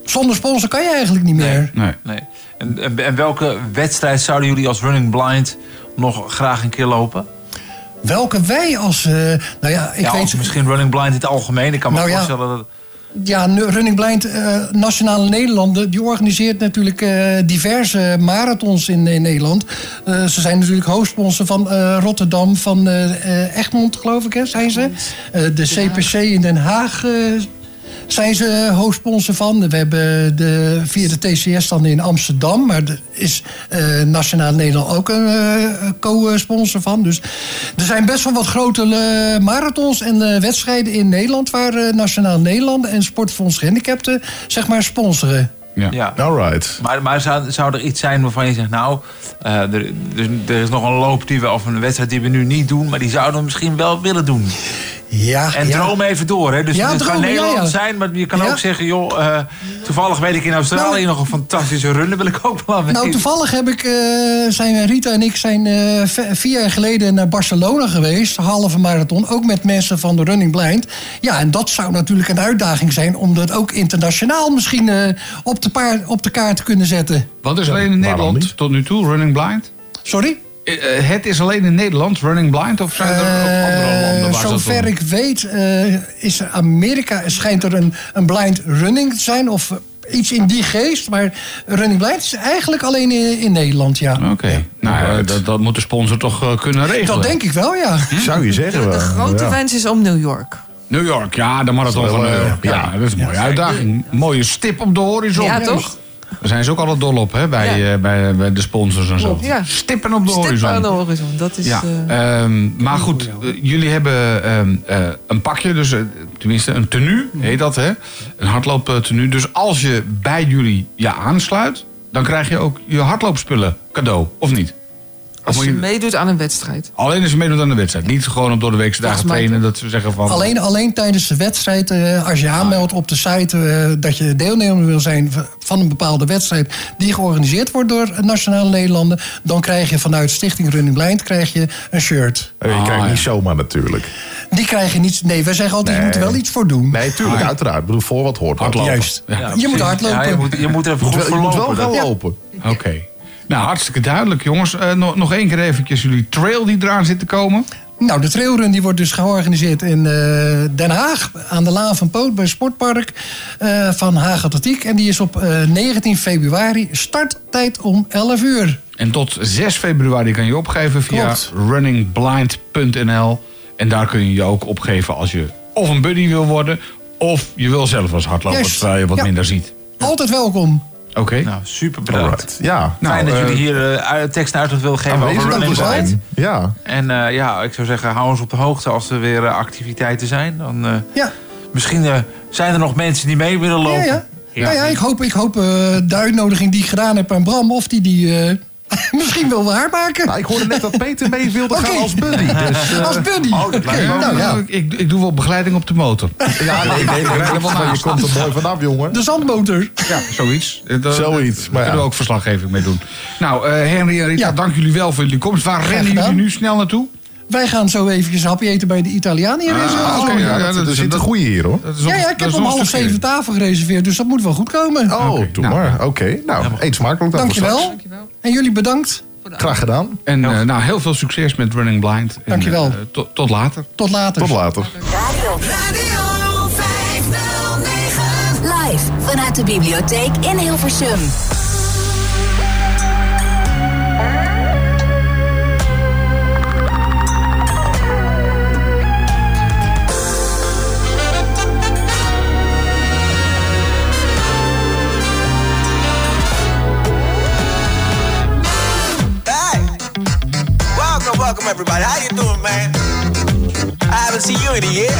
zonder sponsor kan je eigenlijk niet meer. Nee. Nee. En, en, en welke wedstrijd zouden jullie als Running Blind nog graag een keer lopen? Welke wij als, eh, nou ja, ik ja, weet... misschien Running Blind in het algemeen. Ik kan me Nou ja. voorstellen dat... Ja, Running Blind eh, Nationale Nederlanden... die organiseert natuurlijk eh, diverse marathons in, in Nederland. Eh, ze zijn natuurlijk hoofdsponsor van Rotterdam, van Egmond, geloof ik, hè, zijn ze. De CPC in Den Haag... eh, zijn ze hoofdsponsor van. We hebben de, via de TCS dan in Amsterdam. Maar er is eh, Nationaal Nederland ook een eh, co-sponsor van. Dus er zijn best wel wat grote eh, marathons en eh, wedstrijden in Nederland... waar eh, Nationaal Nederland en Sportfonds Gehandicapten zeg maar sponsoren. Ja. Alright. Maar, maar zou, zou er iets zijn waarvan je zegt, nou, eh, er, er, er is nog een loop die we, of een wedstrijd die we nu niet doen, maar die zouden we misschien wel willen doen. Ja, En ja. droom even door, hè? Dus Ja, het kan dromen, ja, Nederland ja. zijn, maar je kan Ja. ook zeggen, joh, eh, toevallig weet ik in Australië Nou, nog een fantastische run, daar wil ik ook wel Nou, toevallig heb ik, eh, zijn Rita en ik zijn eh, v- vier jaar geleden naar Barcelona geweest. Halve marathon, ook met mensen van de Running Blind. Ja, en dat zou natuurlijk een uitdaging zijn... om dat ook internationaal misschien eh, op, de paar, op de kaart te kunnen zetten. Wat is alleen in Nederland tot nu toe, Running Blind? Sorry? Eh, het is alleen in Nederland, Running Blind? Of zijn er ook andere landen Eh, waar ze dat zover ik weet, eh, is er Amerika, schijnt er een, een blind running te zijn. Of iets in die geest. Maar running blind is eigenlijk alleen in, in Nederland, ja. Oké, nou, dat, dat moet de sponsor toch kunnen regelen. Dat denk ik wel, ja. Zou je zeggen De wel. grote Ja. wens is om New York. New York, ja, de marathon van wel, New York. Ja, ja. dat is een mooie uitdaging. Mooie stip op de horizon. Ja, toch? Daar zijn ze ook altijd dol op, hè, bij, Ja. eh, bij, bij de sponsors en zo. Ja. Stippen op de horizon. aan de horizon. Dat is... Ja, eh, ehm, maar goed, eh, jullie hebben ehm, eh, een pakje, dus tenminste een tenue, heet dat hè? Een hardlooptenue. Dus als je bij jullie je aansluit, dan krijg je ook je hardloopspullen cadeau, of niet? Als je je- meedoet aan een wedstrijd. alleen als je meedoet aan de wedstrijd. Niet gewoon op door de weekse dagen trainen, dat ze zeggen van... Alleen, alleen tijdens de wedstrijd, eh, als je aanmeldt op de site eh, dat je deelnemer wil zijn van een bepaalde wedstrijd die georganiseerd wordt door Nationale Nederlanden, dan krijg je vanuit Stichting Running Blind krijg je een shirt. Eh, Je Ah, krijgt ja. niet zomaar natuurlijk. Die krijgen niets. Nee, wij zeggen altijd, Nee. je moet er wel iets voor doen. Nee, tuurlijk, uiteraard. Ik bedoel, voor wat hoort. Hardlopen. Juist. Ja. Je moet hardlopen. Ja, je, moet, je moet er even Moet goed wel, je moet wel gaan lopen. Oké. Nou, hartstikke duidelijk, jongens. Eh, nog, nog één keer eventjes jullie trail die eraan zit te komen. Nou, de trailrun die wordt dus georganiseerd in eh, Den Haag. Aan de Laan van Poot bij Sportpark eh, van Haag Atletiek. En die is op eh, 19 februari. Starttijd om 11 uur. En tot 6 februari kan je opgeven via Klopt. runningblind.nl. En daar kun je je ook opgeven als je of een buddy wil worden... of je wil zelf als hardloper, terwijl je wat Ja. minder ziet. Altijd welkom. Oké. Nou, super bedankt. Alright. Ja. Fijn dat eh, jullie hier eh, uit- tekst en uitleg willen geven over Running zijn. Ja. En eh, ja, ik zou zeggen, hou ons op de hoogte als er weer activiteiten zijn. Dan, Ja. misschien zijn er nog mensen die mee willen lopen. Ja, ja. Ja, ja, ik hoop, ik hoop de uitnodiging die ik gedaan heb aan Bram... of die die misschien wil waarmaken. Nou, ik hoorde net dat Peter mee wilde gaan als buddy. Dus, eh, Als buddy. Oh, dat me nou ja. ik, ik doe wel begeleiding op de motor. Ja, nee, je komt er mooi vanaf, jongen. De zandmotor. Ja, zoiets. Eh, daar- Zoiets, Daar kunnen we ook verslaggeving mee doen. Nou, eh, Henry en Rita, Ja. dank jullie wel voor jullie komst. Waar rennen jullie nu snel naartoe? Wij gaan zo eventjes een hapje eten bij de Italiaan hier Ah, oké, ja, ja, dat, is- zit een goeie hier, hoor. Dat is Ja, ja, ik heb om half zeven tafel gereserveerd, dus dat moet wel goed komen. Oh, Oké, doe nou. maar. Oké, nou, eet smakelijk dan Dankjewel. straks. En jullie bedankt. Graag gedaan. En eh, nou, heel veel succes met Running Blind. En, Dankjewel. eh, tot, tot later. Tot later. Tot later. Radio 509. Live vanuit de bibliotheek in Hilversum. Welcome, everybody. How you doing, man? I haven't seen you in a year.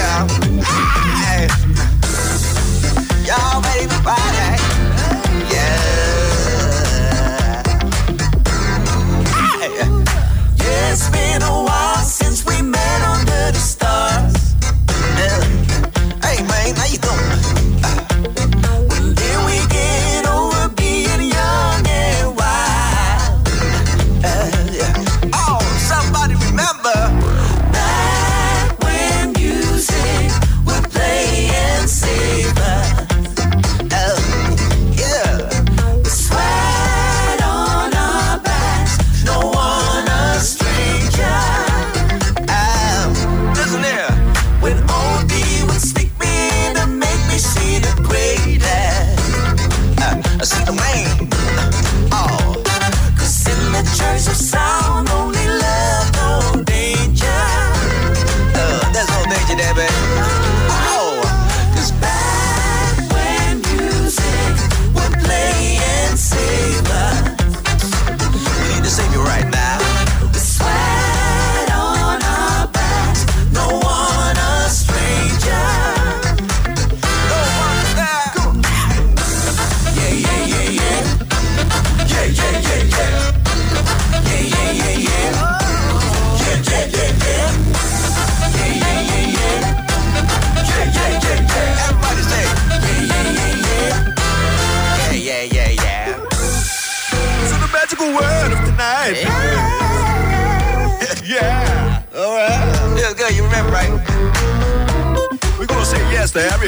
Hey. Y'all ready to party? Yeah. Hey. Yeah, it's been a while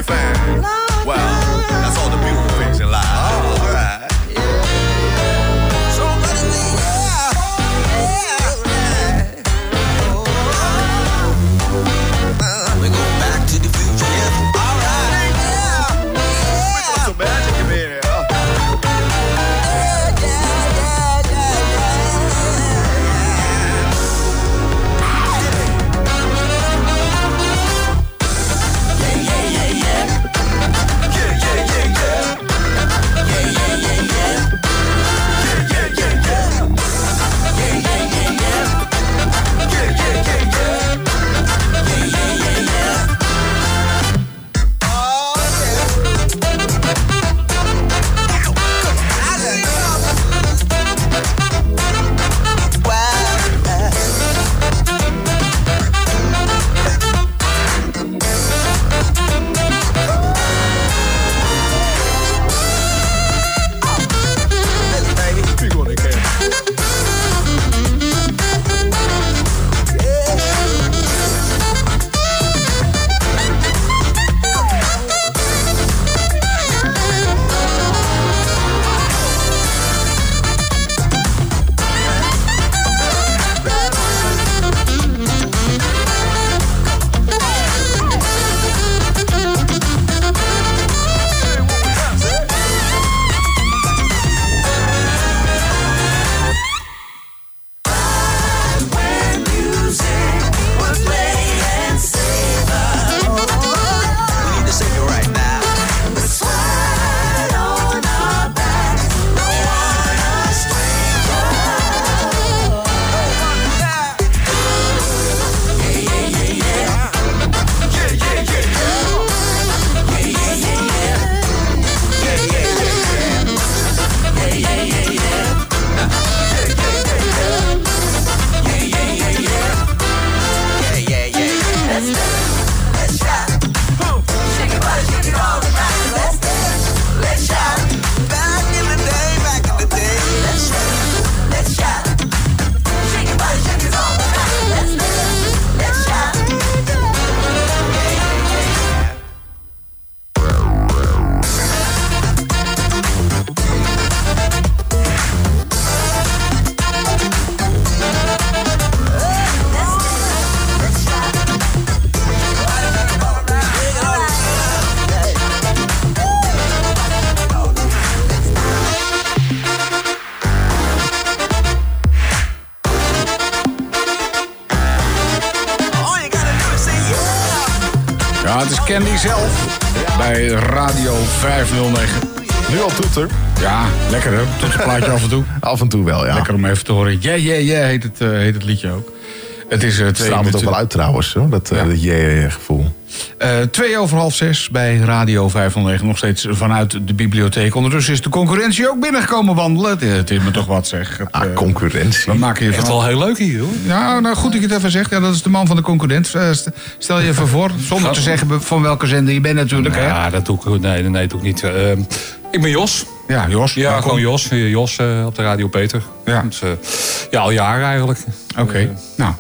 45. Lekker hè? Tot een plaatje af en toe. Af en toe wel, ja. Lekker om even te horen. Yeah, yeah, yeah heet het, eh, heet het liedje ook. Het is uh, Het twee, straalt het ook wel uit trouwens, hoor. dat, eh, Ja. dat yeah gevoel. eh, twee over half zes bij Radio 509. Nog steeds vanuit de bibliotheek. Ondertussen is de concurrentie ook binnengekomen wandelen. Het, het is me toch wat zeg. Het, Ah, eh, concurrentie. wat maak je Echt van? wel heel leuk hier, hoor. Ja, nou goed dat je het even zegt. Ja, dat is de man van de concurrent. Eh, st- Stel je even voor. Zonder te zeggen van welke zender je bent natuurlijk. hè? Ja, dat doe ik, nee, nee, doe ik niet. Eh, ik ben Jos. Ja, Jos. Ja, gewoon Jos. Eh, Jos eh, op de Radio Peter. Ja. Dus, eh, ja, al jaren eigenlijk. Oké, Eh, nou.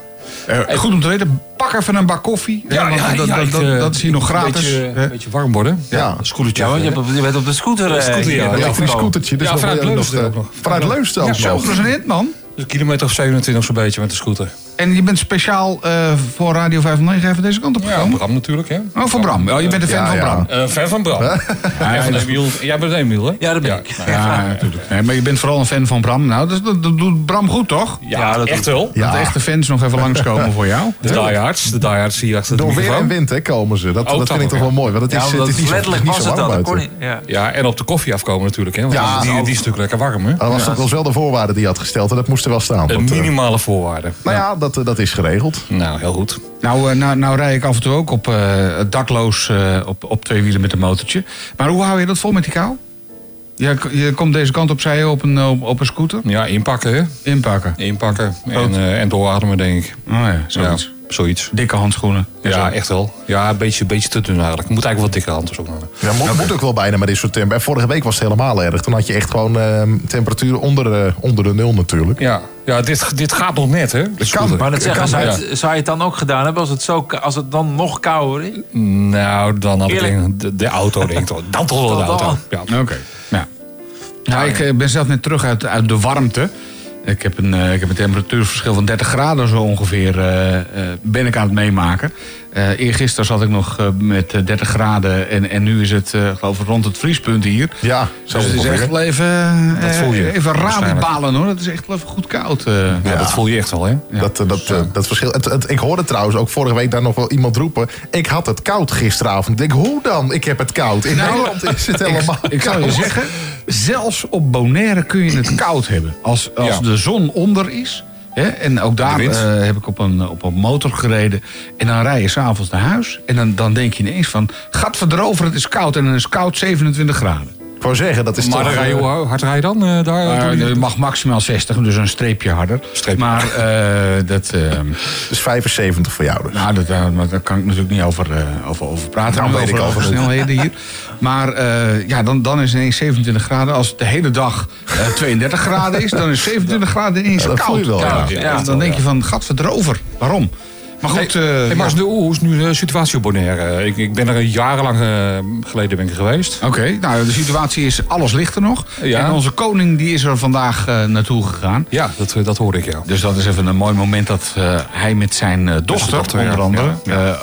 eh, goed om te weten, pak even een bak koffie. hè, want dat, dat, ik, dat, eh, dat is hier nog Een gratis. beetje, een beetje warm worden. Ja. Een scootertje. Ja, je, op- bent op de scooter. eh, scooter, ja. Ja, Ja, die scootertje. Dus Ja, nog vanuit Leusden nog, ook eh, nog. Vanuit Leusden ook Zo, dat is een hit, man. Dus een kilometer of 27 zo'n beetje met de scooter. En je bent speciaal eh, voor Radio 509 even deze kant op Ja, gekomen? Bram natuurlijk, hè. Oh, voor Bram. Oh, je bent een fan Ja, van ja. Bram. Eh, fan van Bram. en van Emiel. Jij bent Emiel, hè? Ja, dat ben ik. Ja, natuurlijk. Nee, maar je bent vooral een fan van Bram. Nou, dat, dat, dat doet Bram goed, toch? Ja, Ja, dat echt wel. Dat de echte fans nog even langskomen voor jou. De diehards. De diehards zie je achter de Door weer en wind hè, komen ze. Dat, dat vind ik toch ja. wel mooi. Want het Ja, is, het is niet zo, letterlijk niet was het dat. kon. Ja. Ja, en op de koffie afkomen natuurlijk, hè. Want Ja, die, die, is natuurlijk lekker warm, hè. Dat was toch wel de voorwaarde die je had gesteld. En dat moest er wel staan. Een want, eh, minimale voorwaarde. nou ja, dat, dat is geregeld. Nou, heel goed. Nou, eh, nou, nou rij ik af en toe ook op eh, dakloos eh, op, op twee wielen met een motortje. Maar hoe hou je dat vol met die kou? Je, je komt deze kant op, zei je, op een, op, op een scooter? Ja, inpakken, hè. Inpakken. Inpakken en, eh, en doorademen, denk ik. Oh ja, zoiets. Ja, zoiets. Dikke handschoenen. en Ja, zo. echt wel. Ja, een beetje, beetje te dun eigenlijk. Moet eigenlijk wat handen ook nog. Ja, moet, moet ook wel bijna met dit soort temperatuur. En vorige week was het helemaal erg. Toen had je echt gewoon eh, temperatuur onder, onder de nul natuurlijk. Ja, ja dit, dit gaat nog net, hè. kan. Maar dat zeggen, Kan, zou, je ja. het, zou je het dan ook gedaan hebben als het, zo, als het dan nog kouder is? Nou, dan had ik denk, de, de auto, denk ik toch. Dan toch wel de auto. Ja. Oké. Ja. Nou, ik eh, ben zelf net terug uit, uit de warmte. Ik heb, een, eh, ik heb een temperatuurverschil van 30 graden zo ongeveer eh, eh, ben ik aan het meemaken. Eh eergisteren zat ik nog eh, met eh, 30 graden en, en nu is het eh, geloof ik rond het vriespunt hier. Ja, zo dus het is echt wel even, Dat eh, voel je, even hoor. Het is echt wel even goed koud. eh. Ja, dat voel je echt wel, hè. Ja. Dat, eh, dat, eh, dat verschil. Het, het- ik hoorde trouwens ook vorige week daar nog wel iemand roepen. Ik had het koud gisteravond. Ik denk, hoe dan? Ik heb het koud. In Nou, Nederland is het helemaal Ik zal je koud. zeggen, zelfs op Bonaire kun je het koud hebben. Als, als Ja. de zon onder is. En ook daar eh, heb ik op een, op een motor gereden. En dan rij je s'avonds naar huis. En dan, dan denk je ineens van... Gat verdrover, het is koud. En dan is het koud 27 graden. Ik wou zeggen, dat is Maar toch... dan eh, hoe hard rij je dan eh, daar? Je mag maximaal 60, dus een streepje harder. Streepje. Maar eh, dat... eh, dus 75 voor jou dus. Nou, dat, daar, maar daar kan ik natuurlijk niet over, eh, over, over praten. Nou, nu, weet ik over, over over snelheden hier. Maar eh, ja, dan, dan is het ineens 27 graden. Als het de hele dag eh, 32 graden is, dan is 27 graden ineens Ja, dat koud. voel je wel, Koud, ja. ja. Ja, dan denk je van, gat verdrover. Waarom? Maar goed, Hey, eh, maar ja. hoe is nu de situatie op Bonaire? Ik, ik ben er jarenlang eh, geleden ben ik geweest. Oké, nou de situatie is, alles ligt er nog. Ja. En onze koning die is er vandaag eh, naartoe gegaan. Ja, dat, dat hoorde ik, ja. Dus dat is even een mooi moment dat eh, hij met zijn eh, dochter, onder andere... Ja, eh,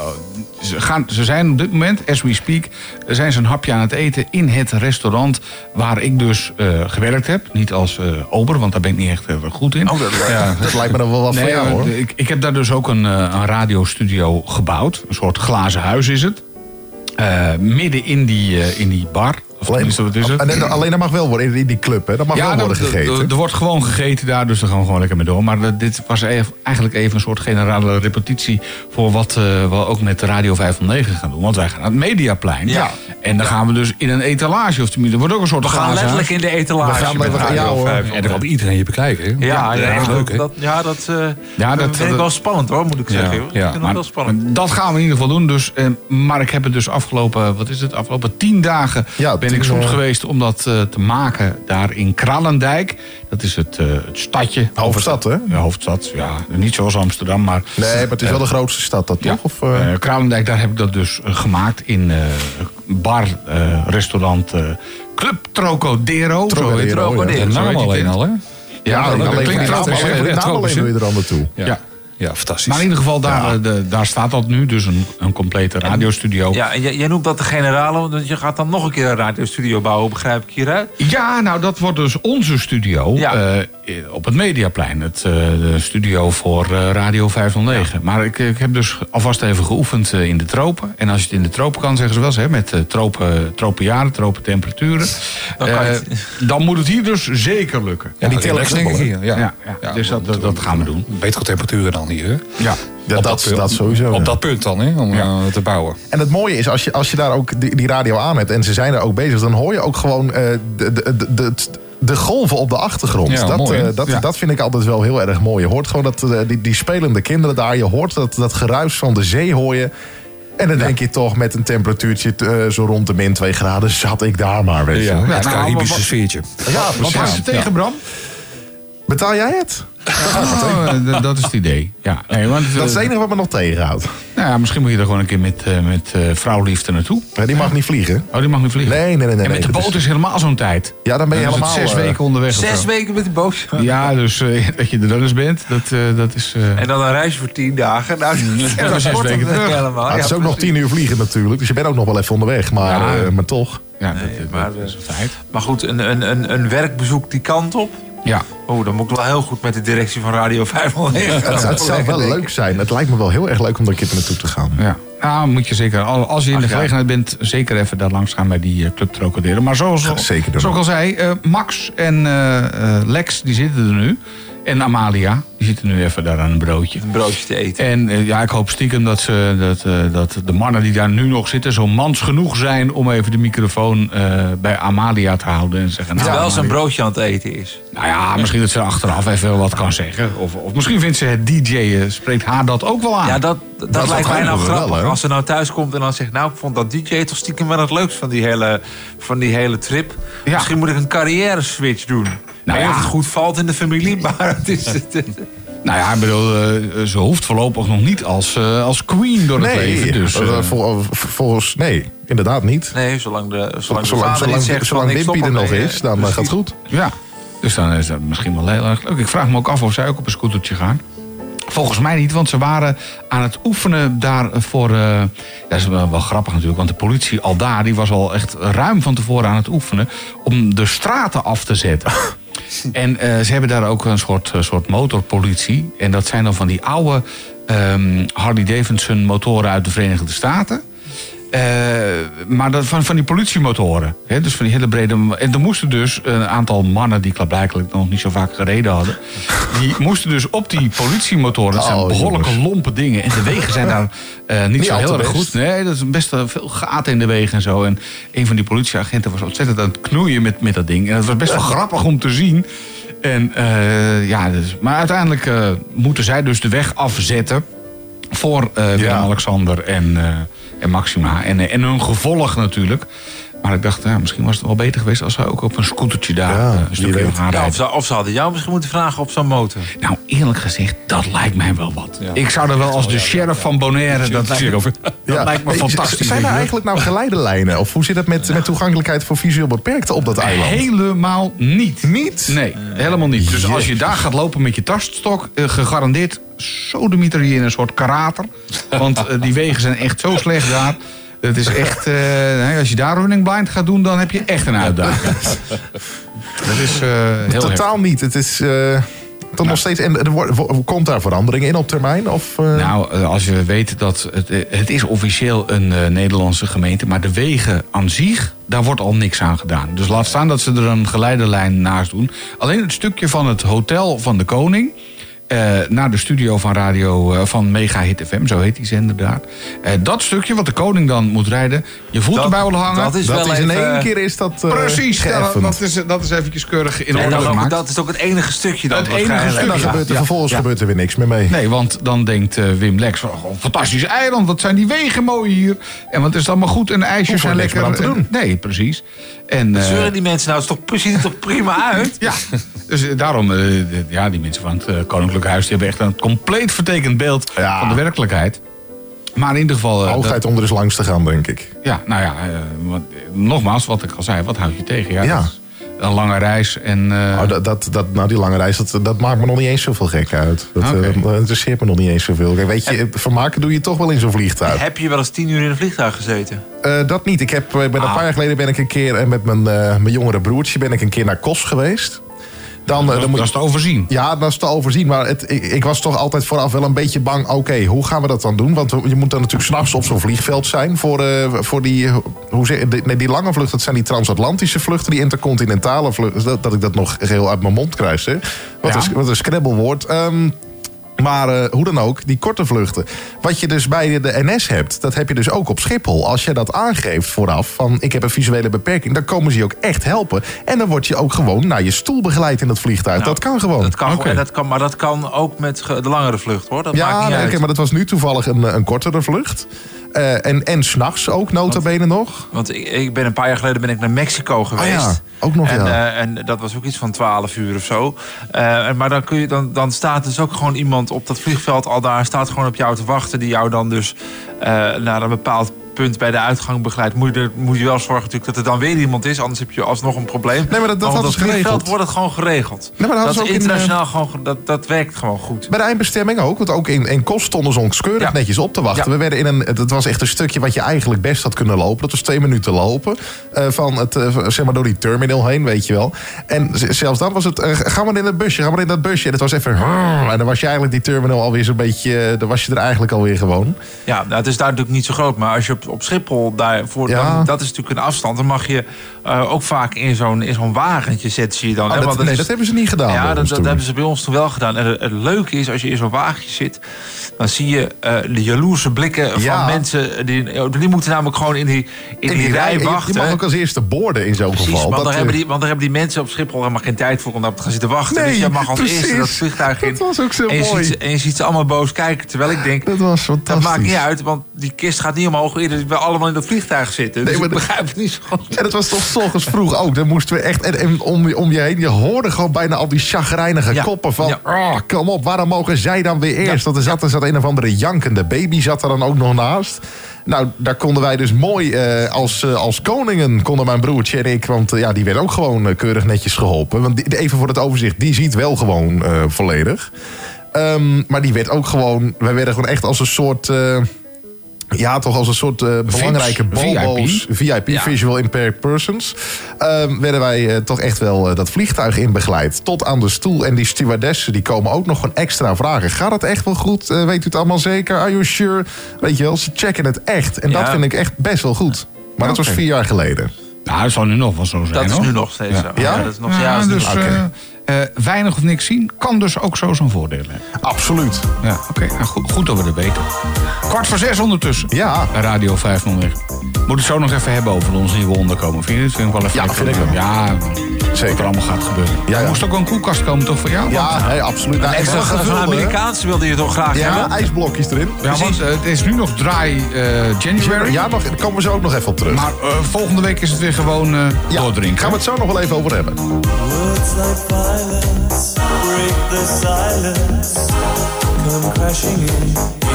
ze, gaan, ze zijn op dit moment, as we speak, eh, zijn ze een hapje aan het eten in het restaurant waar ik dus eh, gewerkt heb. Niet als eh, ober, want daar ben ik niet echt erg goed in. Oh, dat, lijkt- dat lijkt me dan wel wat voor Nee, jou maar hoor. Ik, ik heb daar dus ook een, eh, een radiostudio gebouwd. Een soort glazen huis is het. Eh, midden in die, eh, in die bar. Alleen, tenminste, wat is het? en dan- alleen dat mag wel worden in- die club, hè? Dat mag wel er- worden er- gegeten. Er, er wordt gewoon gegeten daar, dus daar gaan we gewoon lekker mee door. Maar eh, dit was eigenlijk even een soort generale repetitie... voor wat eh, we ook met Radio 509 gaan doen. Want wij gaan naar het Mediaplein. Ja. En dan gaan we dus in een etalage. Of tenminste, er wordt ook een soort We gaan glazen letterlijk in de etalage. We gaan met met- Radio ja, hoor. 5. En dan kan iedereen je bekijken, hè? Ja, ja, echt dat, leuk, hè? dat, ja, dat, eh, Ja, dat- vind ik dat- wel spannend hoor, moet ik zeggen. joh. ja, ik vind Maar, wel spannend. dat gaan we in ieder geval doen. Dus, eh, maar ik heb het dus afgelopen, wat is het, afgelopen tien dagen Ja, ben tien, ik zoet eh, geweest om dat eh, te maken daar in Kralendijk. Dat is het, eh, het stadje. Hoofdstad, hè? Ja, hoofdstad. Ja, niet zoals Amsterdam, maar... Nee, maar het is wel de grootste stad, dat Ja, toch? Of, eh, eh, Kralendijk, daar heb ik dat dus eh, gemaakt in eh, bar, eh, restaurant eh, Club heet het. Trocadero, ja. Alleen al, hè? Ja, alleen, dat alleen, klinkt naam wel alleen, alleen hè? doe je er aan naartoe. Ja. Ja, fantastisch. Maar in ieder geval, daar, eh, de, daar staat dat nu. Dus een, een complete radiostudio. Ja, en jij, jij noemt dat de generale, want je gaat dan nog een keer een radiostudio bouwen, begrijp ik hieruit? Ja, nou dat wordt dus onze studio Ja. eh, op het Mediaplein. Het eh, de studio voor eh, Radio 509. Maar ik, ik heb dus alvast even geoefend in de tropen. En als je het in de tropen kan, zeggen ze wel eens, hè, met tropen, tropenjaren, tropentemperaturen. Dan kan je eh, dan moet het hier dus zeker lukken. Ja, die telex denk ik hier. Ja. Ja, ja. dus dat, dat, dat gaan we doen. Betere temperaturen dan Ja. Ja, Op dat, punt- dat sowieso. Op ja. dat punt dan, hè, om eh, te bouwen. En het mooie is, als je, als je daar ook die, die radio aan hebt en ze zijn er ook bezig, dan hoor je ook gewoon eh, de, de, de, de, de golven op de achtergrond. Ja, dat, mooi, eh, dat, Ja. dat vind ik altijd wel heel erg mooi. Je hoort gewoon dat, die, die spelende kinderen daar, je hoort dat, dat geruis van de zee hoor je. En dan denk je toch met een temperatuurtje zo rond de min 2 graden, zat ik daar maar. Weet je. Het nou, Caribische sfeertje. ja, Wat was je tegen, Bram? Betaal jij het? Oh, eh, dat is het idee. Ja, nee, want, eh, Dat is het enige wat me nog tegenhoudt. nou ja, misschien moet je er gewoon een keer met, eh, met eh, vrouwliefde naartoe. Ja, die mag niet vliegen. Oh, die mag niet vliegen. Nee, nee, nee. nee, en nee. met de boot is- is helemaal zo'n tijd. Ja, dan ben je Dan helemaal... zes eh, weken onderweg. Zes weken met de boot. Ja, dus eh, dat je er dan eens bent, dat, eh, dat is... eh, En dan een reisje voor tien dagen. Nou, En dan zes weken terug. helemaal. Het is ook nog tien uur vliegen natuurlijk. Dus je bent ook nog wel even onderweg. Maar, Ja. eh, maar toch. ja, dat, Nee, dat- maar, dat is eh, een feit. Maar goed, een, een, een, een werkbezoek die kant op. Ja. Oh, dan moet ik wel heel goed met de directie van Radio 509 gaan Het, het zou wel leuk zijn. Het lijkt me wel heel erg leuk om daar een keer naartoe te gaan. Ja. Nou, moet je zeker, al- als je in Ach, de ja. gelegenheid bent, zeker even daar langs gaan bij die eh, Club Trocadero. Maar zoals, zoals ik al zei, eh, Max en eh, eh, Lex, die zitten er nu. En Amalia, die zitten nu even daar aan een broodje. Een broodje te eten. En eh, ja, ik hoop stiekem dat, ze, dat, eh, dat de mannen die daar nu nog zitten... zo mans genoeg zijn om even de microfoon eh, bij Amalia te houden. En zeggen, nou, Terwijl ze een broodje aan het eten is. Nou ja, misschien dat ze achteraf even wat kan zeggen. Of, of misschien vindt ze het DJ'en, spreekt haar dat ook wel aan. Ja, dat, dat, lijkt mij nou wel, grappig. als ze nou thuis komt en dan zegt... nou, ik vond dat DJ toch stiekem wel het leukst van die hele, van die hele trip. Ja. Misschien moet ik een carrière switch doen. Nou ja. Of het goed valt in de familie, maar het is... Het, Nou ja, ik bedoel, eh, ze hoeft voorlopig nog niet als, eh, als queen door het Nee, leven. Dus, eh, vol- volgens... Nee, inderdaad niet. nee, zolang de, zolang de Zolang, zolang, zegt zolang er nog is, dan gaat het goed. ja, dus dan is dat misschien wel heel erg leuk. Ik vraag me ook af of zij ook op een scootertje gaan. Volgens mij niet, want ze waren aan het oefenen daar voor... eh, dat is wel, wel grappig natuurlijk, want de politie al daar... die was al echt ruim van tevoren aan het oefenen... om de straten af te zetten. En eh, ze hebben daar ook een soort, eh, soort motorpolitie. En dat zijn dan van die oude ehm, Harley-Davidson motoren uit de Verenigde Staten. Eh, maar dat, van, van die politiemotoren. Hè, dus van die hele brede. En er moesten dus een aantal mannen die blijkbaar nog niet zo vaak gereden hadden. Die moesten dus op die politiemotoren. Dat zijn Oh, behoorlijke jongens. lompe dingen. En de wegen zijn daar eh, niet, Niet zo heel erg goed. Nee, dat is best wel veel gaten in de wegen en zo. En een van die politieagenten was ontzettend aan het knoeien met, met dat ding. En het was best wel grappig om te zien. En, eh, ja, dus, maar uiteindelijk moeten zij dus de weg afzetten voor Willem-Alexander en, en Maxima. En, en hun gevolg natuurlijk. Maar ik dacht, ja, misschien was het wel beter geweest als zij ook op een scootertje daar Ja, eh, een stukje Ja, of, ze, of ze hadden jou misschien moeten vragen op zo'n motor. Nou, eerlijk gezegd, dat lijkt mij wel wat. Ik zou er wel als de sheriff van Bonaire, dat lijkt, me- dat Ja. lijkt me fantastisch. Zijn er eigenlijk nou geleidelijnen? Of hoe zit het met, met toegankelijkheid voor visueel beperkten op dat eiland? Helemaal niet. Niet? Nee, helemaal niet. Dus als je daar gaat lopen met je taststok, eh, gegarandeerd sodemieter je in een soort karater. Want eh, die wegen zijn echt zo slecht daar. Het is echt, eh, hè, als je daar running blind gaat doen, dan heb je echt een uitdaging. Dat is eh, heel heftig. Totaal niet. Het is eh, toch nog steeds... En er komt daar verandering in op termijn? Of, eh, Nou, als je weet dat het, het is officieel een Nederlandse gemeente, maar de wegen aan zich, daar wordt al niks aan gedaan. Dus laat staan dat ze er een geleidelijn naast doen. Alleen het stukje van het hotel van de koning. Eh, naar de studio van radio eh, van Mega Hit FM, zo heet die zender daar. Eh, dat stukje wat de koning dan moet rijden, je voet Dat- erbij wil hangen. dat is dat wel is in één keer is dat eh, Precies, dat, is, dat is eventjes keurig in orde dan ook, gemaakt. dat is ook het enige stukje dan Het enige. En dan gebeurt er ja, vervolgens ja. gebeurt er weer niks meer mee. Nee, want dan denkt eh, Wim Lex van, oh, fantastisch eiland, wat zijn die wegen mooi hier. En wat is het allemaal goed en de ijsjes Hoeven zijn er lekker. te En- Nee, precies. En, eh, Zeuren die mensen nou, het is toch precies het toch prima uit? ja, dus eh, daarom, eh, ja, die mensen van het Koninklijk Huis... die hebben echt een compleet vertekend beeld Ja. van de werkelijkheid. Maar in ieder geval... Hoogheid om er eens langs te gaan, denk ik. ja, nou ja, wat- nogmaals, wat ik al zei, wat houd je tegen? Ja, Ja. Dat, is, een lange reis. En, eh, Oh, dat, dat, dat, nou, die lange reis, dat, dat maakt me nog niet eens zoveel gek uit. Dat, eh, dat interesseert me nog niet eens zoveel. Kijk, weet je, vermaken doe je toch wel in zo'n vliegtuig. Heb je wel eens tien uur in een vliegtuig gezeten? Eh, dat niet. Ik, heb, ik ben een Ah. paar jaar geleden ben ik een keer met mijn, eh, mijn jongere broertje ben ik een keer naar Kos geweest. Dan, eh, dat, dan moet dat is te overzien. Ja, dat is te overzien. Maar het, ik, ik was toch altijd vooraf wel een beetje bang. Oké, hoe gaan we dat dan doen? Want je moet dan natuurlijk s'nachts op zo'n vliegveld zijn. Voor, eh, voor die, hoe zeg, die, nee, die lange vluchten. Dat zijn die transatlantische vluchten. Die intercontinentale vluchten. Dat, dat ik dat nog geheel uit mijn mond krijg. Hè? Wat, Ja. een, wat een scrabblewoord. Ehm, maar eh, hoe dan ook, die korte vluchten. Wat je dus bij de NS hebt, dat heb je dus ook op Schiphol. Als je dat aangeeft vooraf, van ik heb een visuele beperking... dan komen ze je ook echt helpen. En dan word je ook gewoon naar je stoel begeleid in dat vliegtuig. Nou, dat kan gewoon. Dat kan, en dat kan, maar dat kan ook met de langere vlucht, hoor. Dat ja, maakt niet nee, uit. oké, maar dat was nu toevallig een, een kortere vlucht. Eh, en en s'nachts ook, nota bene nog. Want ik, ik ben een paar jaar geleden ben ik naar Mexico geweest. Ah ja, ook nog, en, ja. eh, en dat was ook iets van 12 uur of zo. En- maar dan, kun je, dan, dan staat dus ook gewoon iemand op dat vliegveld al daar... staat gewoon op jou te wachten... die jou dan dus naar een bepaald punt bij de uitgang begeleidt. Moet je, moet je wel zorgen natuurlijk dat er dan weer iemand is... anders heb je alsnog een probleem. Nee, maar dat- dat hadden ze geregeld. wordt het gewoon geregeld. Nee, maar dat dat is in, internationaal gewoon... ge- Dat, dat werkt gewoon goed. Bij de eindbestemming ook. Want ook in, in Kost stonden ze ons keurig Ja. netjes op te wachten. Ja. We werden in een, het was echt een stukje wat je eigenlijk best had kunnen lopen. Dat was twee minuten lopen. eh, van het, eh, zeg maar door die terminal heen, weet je wel. En zelfs dan was het, eh, ga maar in dat busje, ga maar in dat busje. En het was even, en dan was je eigenlijk die terminal alweer zo'n beetje, eh, dan was je er eigenlijk alweer gewoon. Ja, nou, het is daar natuurlijk niet zo groot. Maar als je op, op Schiphol daarvoor... Ja. Dan, dat is natuurlijk een afstand. Dan mag je eh, ook vaak in zo'n zo'n wagentje zetten zie je dan. Oh, hè, dat, want nee, is- dat hebben ze niet gedaan. Ja, dat, dat hebben ze bij ons toen wel gedaan. En het, het leuke is, als je in zo'n wagentje zit... dan zie je eh, de jaloerse blikken Ja. van mensen. Die, die moeten namelijk gewoon in die, in In die, rij wachten. Je mag ook als eerste boorden in zo'n geval. want, Dat, daar eh, hebben die, want daar hebben die mensen op Schiphol helemaal geen tijd voor om daar te gaan zitten wachten. Nee, dus je mag als precies. eerste dat vliegtuig in. Dat was ook zo en je mooi. Ziet, ze- en je ziet ze allemaal boos kijken. Terwijl ik denk, dat was dat fantastisch. maakt niet uit, want die kist gaat niet omhoog eerder we allemaal in dat vliegtuig zitten. Dus Nee, maar ik dat- begrijp het niet zo het was toch 's ochtends vroeg ook. Dan moesten we echt. En, en om, je- om je heen, je hoorde gewoon bijna al die chagrijnige Ja. koppen van. Ja. "Ah, kom op, waarom mogen zij dan weer eerst? Want er zat, er zat een of andere jankende baby zat er dan ook nog naast. Nou, daar konden wij dus mooi eh, als, eh, als koningen, konden mijn broertje en ik. Want eh, ja, die werd ook gewoon keurig netjes geholpen. Want die- even voor het overzicht, die ziet wel gewoon volledig. Ehm, maar die werd ook gewoon. Wij werden gewoon echt als een soort. Ja, toch als een soort eh, belangrijke bobo's. VIP, Ja. Visual Impaired Persons. ehm, werden wij eh, toch echt wel eh, dat vliegtuig in begeleid. Tot aan de stoel. En die stewardessen die komen ook nog gewoon extra vragen. Gaat het echt wel goed? Eh, weet u het allemaal zeker? Are you sure? Weet je wel, ze checken het echt. En dat vind ik echt best wel goed. Maar dat was vier jaar geleden. Nou, dat zal nu nog wel zo zijn. Dat is hoor. nu nog steeds Ja. zo. Ja? dat is nog, Ja, dus Eh, eh, weinig of niks zien kan dus ook zo zijn voordelen hebben. Absoluut. Ja, oké. nou, goed, goed dat we dat weten. Kwart voor zes ondertussen. Ja. Radio 509. Moet het zo nog even hebben over onze nieuwe onderkomen. Vind je dit? Vind ik wel even Ja, lekker. vind ik wel. Ja, zeker. Wat er allemaal gaat gebeuren. Ja, Er ja. moest ook wel een koelkast komen toch voor jou? Ja, Want- nee, absoluut. Nou, Extra van een gevuld, hè? Amerikaanse wilde je toch graag Ja, hebben? ijsblokjes erin. Ja, want eh, het is nu nog dry eh, January. Ja, nog, daar komen we zo ook nog even op terug. Maar eh, volgende week is het weer gewoon eh ja, doordrinken. gaan we het zo nog wel even over hebben. Violence break the silence. Come crashing in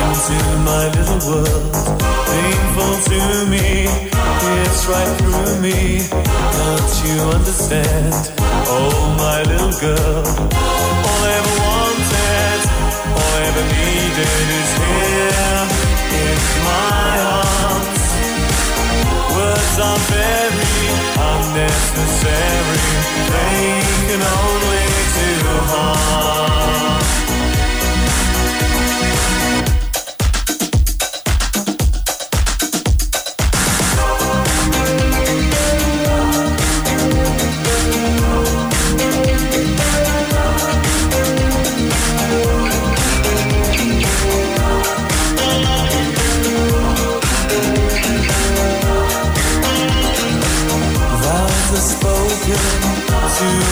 into my little world. Painful to me, it's right through me. Don't you understand? Oh, my little girl. All I ever wanted, all I ever needed is here arms. Words are very unnecessary. They can only do harm.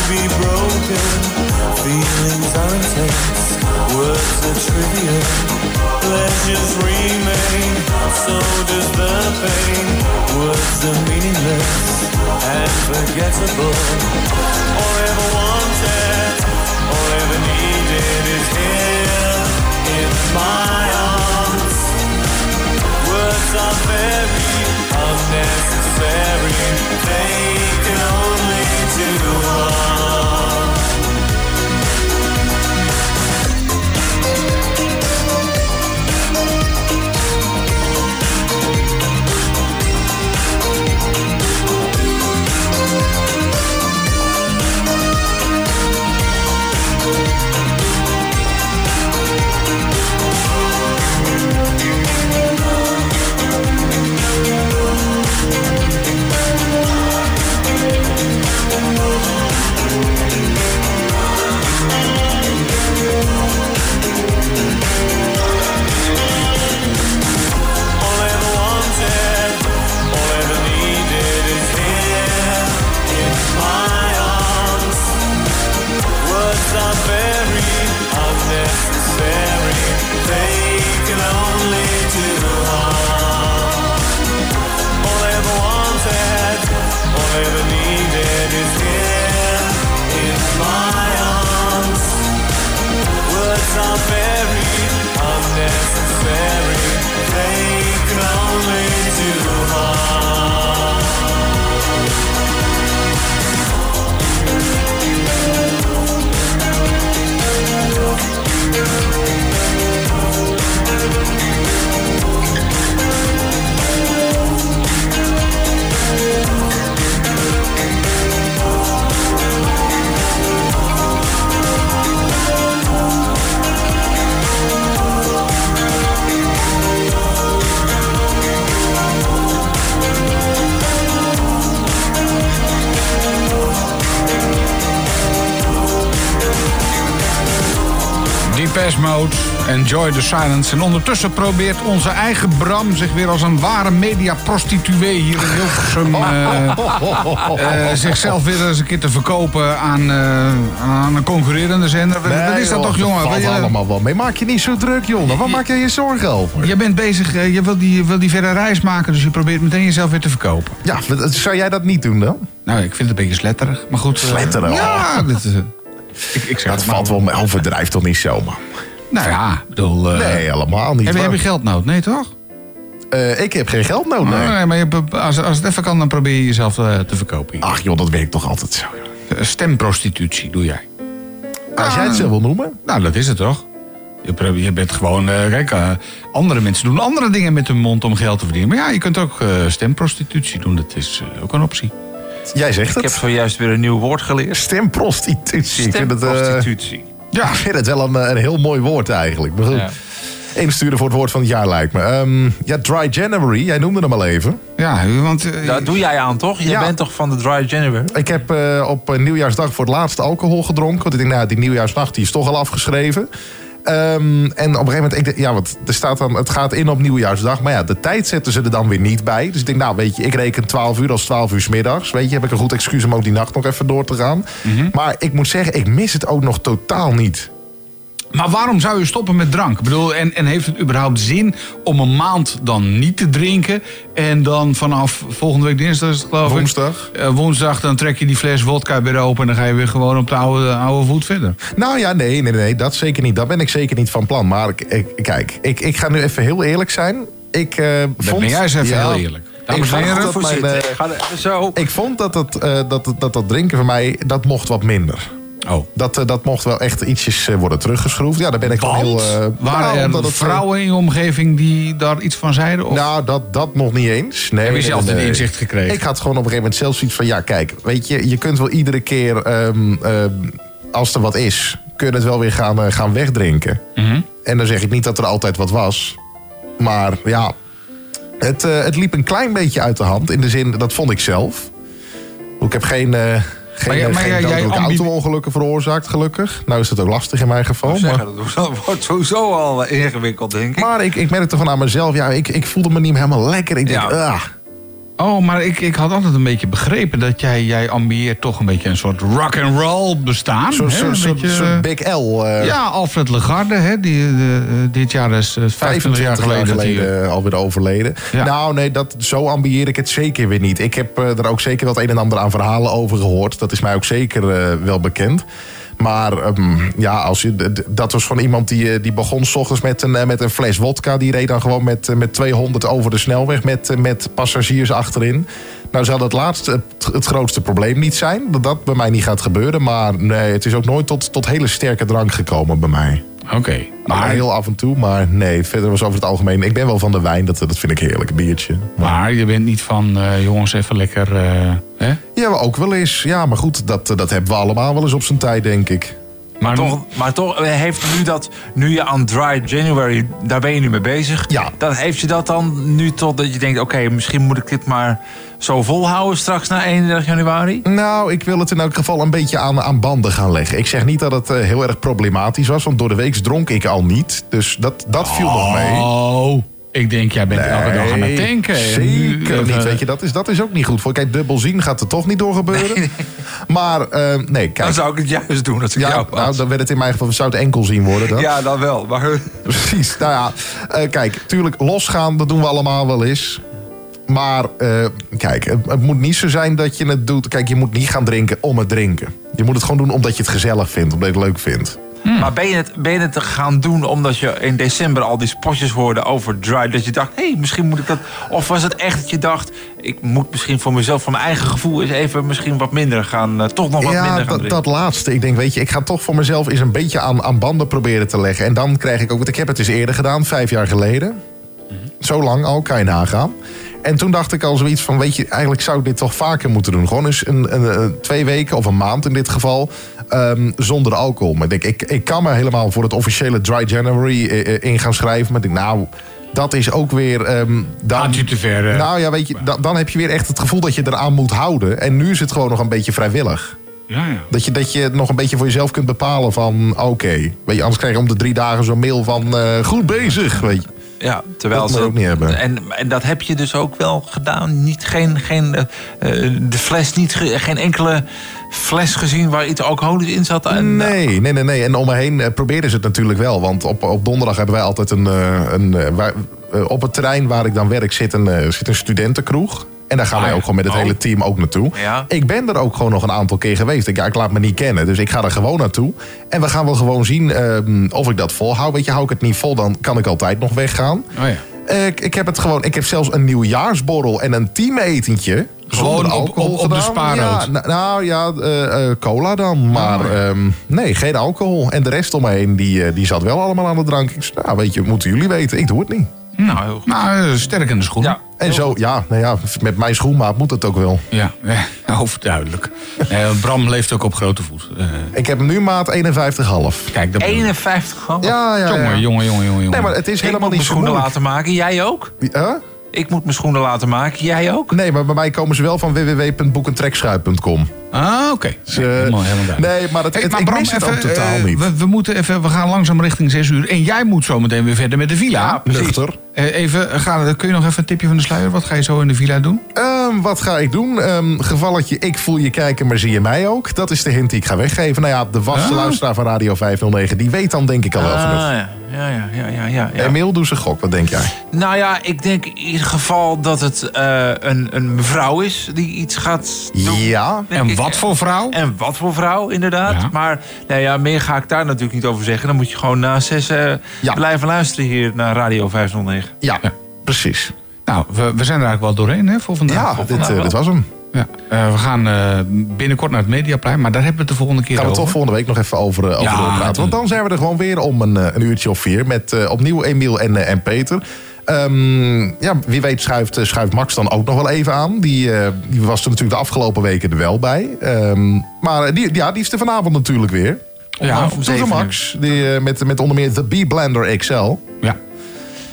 Be broken. Feelings are intense, words are trivial. Pleasures remain, so does the pain. Words are meaningless and forgettable. All I ever wanted, all I ever needed is here in my arms. Words are very unnecessary. They can only to walk. Enjoy the Silence. En ondertussen probeert onze eigen Bram zich weer als een ware mediaprostituee hier in Hilversum... eh, eh, zichzelf weer eens een keer te verkopen aan, eh, aan een concurrerende zender. Wat is dat joh, toch, jongen? Dat valt je- allemaal wel mee. Maak je niet zo druk, jongen. Waar maak je je zorgen over? Je bent bezig, je wil die, wil die verre reis maken, dus je probeert meteen jezelf weer te verkopen. Ja, zou jij dat niet doen dan? Nou, ik vind het een beetje sletterig, maar goed. Sletterig? Ja, dit is, ik, ik zeg Dat valt wel mee. Overdrijf toch niet zo, man. Nou ja, ik bedoel... eh, Nee, helemaal niet. Heb je, heb je geldnood? Nee, toch? Eh, ik heb geen geld nodig. Oh, nee, maar je, als, als het even kan, dan probeer je jezelf eh, te verkopen. Ach joh, dat werkt toch altijd zo. joh. Eh, Stemprostitutie doe jij. Als jij het zo wil noemen. Nou, dat is het toch? Je, pro- je bent gewoon... eh, kijk, eh, andere mensen doen andere dingen met hun mond om geld te verdienen. Maar ja, je kunt ook eh, stemprostitutie doen. Dat is eh, ook een optie. Jij zegt Ik het. heb zojuist weer een nieuw woord geleerd. Stemprostitutie. Ik vind het, eh, Stemprostitutie. Ja, ik vind het wel een, een heel mooi woord eigenlijk. Maar goed. Ja. Insturen voor het woord van het jaar lijkt me. Ehm, ja, Dry January. Jij noemde hem al even. Ja, want... eh, Daar doe jij aan, toch? Jij Ja. bent toch van de Dry January? Ik heb eh, op eh, nieuwjaarsdag voor het laatst alcohol gedronken. Want ik denk, nou, die nieuwjaarsnacht die is toch al afgeschreven. Ehm, en op een gegeven moment, ik denk, ja, want er staat dan, het gaat in op nieuwjaarsdag. Maar ja, de tijd zetten ze er dan weer niet bij. Dus ik denk, nou, weet je, ik reken 12 uur als 12 uur 's middags. Weet je, heb ik een goed excuus om ook die nacht nog even door te gaan. Maar ik moet zeggen, ik mis het ook nog totaal niet. Maar waarom zou je stoppen met drank? Ik bedoel, en, en heeft het überhaupt zin om een maand dan niet te drinken... en dan vanaf volgende week dinsdag is het geloof ik... Woensdag. eh, woensdag, dan trek je die fles wodka weer open... en dan ga je weer gewoon op de oude, oude voet verder. Nou ja, nee, nee, nee, dat zeker niet. Dat ben ik zeker niet van plan. Maar ik, ik- kijk, ik, ik ga nu even heel eerlijk zijn. Ik eh vond... ben jij eens even Ja, heel eerlijk. Ik vond, heren, dat mijn, zo. ik vond dat, het, eh, dat, dat, dat drinken van mij, dat mocht wat minder. Oh. Dat, eh, dat mocht wel echt ietsjes eh, worden teruggeschroefd. Ja, daar ben ik gewoon heel... eh, Waren nou, er vrouwen in je omgeving die daar iets van zeiden? Of? Nou, dat, dat nog niet eens. Nee, Heb je zelf inzicht gekregen? Ik had gewoon op een gegeven moment zelfs zoiets van... Ja, kijk, weet je, je kunt wel iedere keer... ehm, ehm, als er wat is, kun je het wel weer gaan, gaan wegdrinken. Mhm. En dan zeg ik niet dat er altijd wat was. Maar ja, het, het liep een klein beetje uit de hand. In de zin, dat vond ik zelf. Ik heb geen... geen, Maar jij- maar geen jij- jij auto-ongelukken veroorzaakt, gelukkig. Nou is het ook lastig in mijn geval. Maar, zeggen, dat wordt sowieso al eh, ingewikkeld, denk ik. maar ik, ik merkte van aan mezelf, ja, ik, ik voelde me niet helemaal lekker. Ik denk, ah, Oh, maar ik, ik had altijd een beetje begrepen dat jij, jij ambieert toch een beetje een soort rock and roll bestaan. Zo'n hè? soort, beetje, soort Big L. eh, Ja, Alfred Lagarde, hè, die, eh, dit jaar is eh, 25 jaar 25 geleden. jaar eh, eh, alweer overleden. Ja. Nou, nee, dat, zo ambieer ik het zeker weer niet. Ik heb eh, er ook zeker wat een en ander aan verhalen over gehoord. Dat is mij ook zeker eh, wel bekend. Maar ehm, ja, als je, dat was van iemand die, eh, die begon s ochtends met een, eh, met een fles wodka. Die reed dan gewoon met, eh, met 200 over de snelweg met, met passagiers achterin. Nou zal dat laatste het, het grootste probleem niet zijn. Dat dat bij mij niet gaat gebeuren. Maar nee, het is ook nooit tot, tot hele sterke drank gekomen bij mij. Oké. Maar Maar, heel af en toe, maar nee, verder was over het algemeen. Ik ben wel van de wijn, dat, dat vind ik heerlijk, een biertje. maar je bent niet van, eh, jongens, even lekker... eh, hè? Ja, maar ook wel eens. Ja, maar goed, dat, dat hebben we allemaal wel eens op zijn tijd, denk ik. Maar Toch, maar toch eh, heeft nu dat, nu je aan Dry January, daar ben je nu mee bezig. Ja. Dan heeft je dat dan nu tot dat je denkt, oké, misschien moet ik dit maar zo volhouden straks na 31 januari? Nou, ik wil het in elk geval een beetje aan, aan banden gaan leggen. Ik zeg niet dat het eh, heel erg problematisch was, want door de week dronk ik al niet. Dus dat, dat viel nog mee. Ik denk, jij bent elke dag aan het Nee, tanken. Zeker nu, eh, niet. Weet je, dat is, dat is ook niet goed voor. Kijk, dubbel zien gaat er toch niet door gebeuren. Maar eh, nee, kijk. Dan zou ik het juist doen als ik ja, jou was. nou, dan werd het in mijn geval, zou het enkel zien worden. Dan. Ja, dan wel. Maar Precies. Nou ja, eh, kijk, tuurlijk, losgaan, dat doen we allemaal wel eens. Maar eh, kijk, het, het moet niet zo zijn dat je het doet. Kijk, je moet niet gaan drinken om het drinken. Je moet het gewoon doen omdat je het gezellig vindt, omdat je het leuk vindt. Maar ben je, het, ben je het gaan doen omdat je in december al die spotjes hoorde over dry? Dat je dacht, hé, hey, misschien moet ik dat. Of was het echt dat je dacht, ik moet misschien voor mezelf, voor mijn eigen gevoel, eens even misschien wat minder gaan. eh, toch nog wat ja, minder gaan dat, drinken? dat laatste. Ik denk, weet je, ik ga toch voor mezelf eens een beetje aan, aan banden proberen te leggen. En dan krijg ik ook, want ik heb het eens eerder gedaan, vijf jaar geleden. Zo lang al, kan je nagaan. En toen dacht ik al zoiets van, weet je, eigenlijk zou ik dit toch vaker moeten doen. Gewoon eens een, een, een- twee weken of een maand in dit geval, ehm, zonder alcohol. Maar ik denk, ik, ik kan me helemaal voor het officiële Dry January eh, eh, in gaan schrijven. Maar ik denk, nou, dat is ook weer... ehm, dan, Gaat je te ver. Nou ja, weet je, dan, dan heb je weer echt het gevoel dat je eraan moet houden. En nu is het gewoon nog een beetje vrijwillig. Ja, ja. Dat je, dat je nog een beetje voor jezelf kunt bepalen van... oké, weet je, anders krijg je om de drie dagen zo'n mail van... eh, goed bezig, weet je. Ja, terwijl Dat ze ook niet hebben. En, en dat heb je dus ook wel gedaan. Niet, geen, geen, eh, eh, de fles, niet, ge- geen enkele fles gezien waar iets alcoholisch in zat. En, Nee, nee, nee, nee. En om me heen eh, proberen ze het natuurlijk wel. Want op, op donderdag hebben wij altijd een... een waar- op het terrein waar ik dan werk zit een, zit een studentenkroeg. En daar gaan wij ook gewoon met het Oh. hele team ook naartoe. Ja. Ik ben er ook gewoon nog een aantal keer geweest. Ik, ja, ik laat me niet kennen, dus ik ga er gewoon naartoe. En we gaan wel gewoon zien ehm, of ik dat volhoud. Weet je, hou ik het niet vol, dan kan ik altijd nog weggaan. Oh ja. Eh, ik, ik heb het gewoon. Ik heb zelfs een nieuwjaarsborrel en een teametentje. Gewoon op- alcohol op- op de spaarrood. Ja, nou, nou ja, eh, eh, cola dan. Maar Oh, ehm, nee, geen alcohol. En de rest om me heen, die, eh, die zat wel allemaal aan de drank. Ik zei, nou, weet je, moeten jullie weten. Ik doe het niet. Nou, heel goed. Nou, sterk in de schoenen. Ja. En zo, ja, nou ja, met mijn schoenmaat moet het ook wel. Ja, eh, overduidelijk. Eh, Bram leeft ook op grote voet. Eh, Ik heb hem nu maat 51,5. kijk, dat bedoel ik. 51 gewoon. Ja, ja, Jongen, ja. jongen, jongen, jongen. Nee, maar het is Ik helemaal niet zo schoenen moeilijk. laten maken. Jij ook? Huh? Ik moet mijn schoenen laten maken. Jij ook? Nee, maar bij mij komen ze wel van www.boekentrekschuit.com. Ah, oké. Dus, helemaal, helemaal nee, maar het, Hey, het, maar Bram, totaal eh, niet. We, we, moeten even, we gaan langzaam richting 6 uur. En jij moet zo meteen weer verder met de villa. Nuchter. Eh, even, eh, ga, kun je nog even een tipje van de sluier? Wat ga je zo in de villa doen? Wat ga ik doen? Ehm, gevalletje, ik voel je kijken, maar zie je mij ook? Dat is de hint die ik ga weggeven. Nou ja, de vaste Ah. luisteraar van Radio 509, die weet dan denk ik al wel Ah, genoeg. ja. Ja, ja, ja, ja, ja, ja. Emiel, doe ze gok. Wat denk jij? Nou ja, ik denk in ieder geval dat het eh, een, een mevrouw is die iets gaat doen. Ja. En ik. wat voor vrouw? En wat voor vrouw, inderdaad. Ja. Maar nou ja, meer ga ik daar natuurlijk niet over zeggen. Dan moet je gewoon na zes eh, Ja. blijven luisteren hier naar Radio 509. Ja, Ja. precies. Nou, we, we zijn er eigenlijk wel doorheen hè, voor vandaag. Ja, dit, eh, dit was hem. Ja. Eh, we gaan eh, binnenkort naar het Mediaplein, maar daar hebben we het de volgende keer Gaan we over. toch volgende week nog even over, over Ja, doorpraten. Want dan zijn we er gewoon weer om een, een uurtje of vier. Met opnieuw Emiel en, en Peter. Ehm, ja, wie weet schuift, schuift Max dan ook nog wel even aan. Die, die was er natuurlijk de afgelopen weken er wel bij. Ehm, maar die, ja, die is er vanavond natuurlijk weer. Ja, Om Max. Die, met, met onder meer de B-Blender XL. Ja,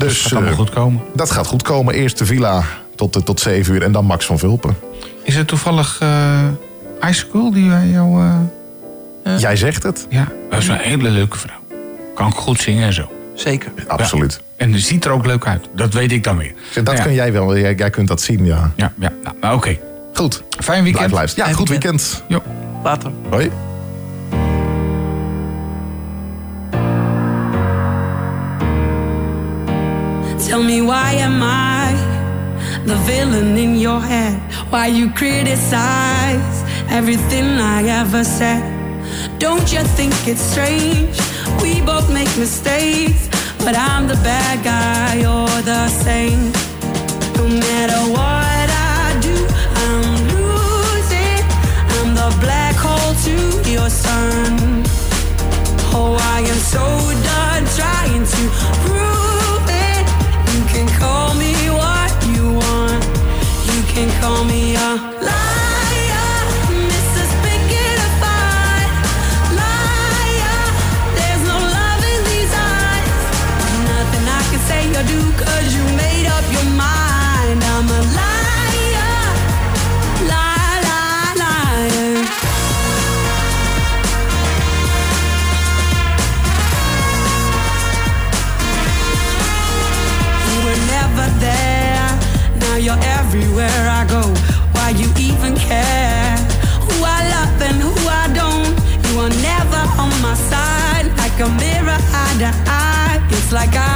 Dus dat gaat allemaal eh, goed komen. dat gaat goed komen. Eerst de villa tot, eh, tot 7 uur en dan Max van Vulpen. Is het toevallig eh Icicle die wij jou... eh, Jij zegt het. ja, dat is een hele leuke vrouw. Kan ook goed zingen en zo. Zeker. Absoluut. En die ziet er ook leuk uit. Dat weet ik dan weer. Dat Nou ja, kun jij wel. Jij, jij kunt dat zien, ja. Ja, ja nou, nou, oké. Goed. Fijn weekend. Blijf. Ja, Fijn goed weekend. Jo. Later. Hoi. Tell me why am I the villain in your head? Why you criticize everything I ever said? Don't you think it's strange? We both make mistakes, but I'm the bad guy, you're the same. No matter what I do, I'm losing. I'm the black hole to your sun. Oh, I am so done trying to call me a Like a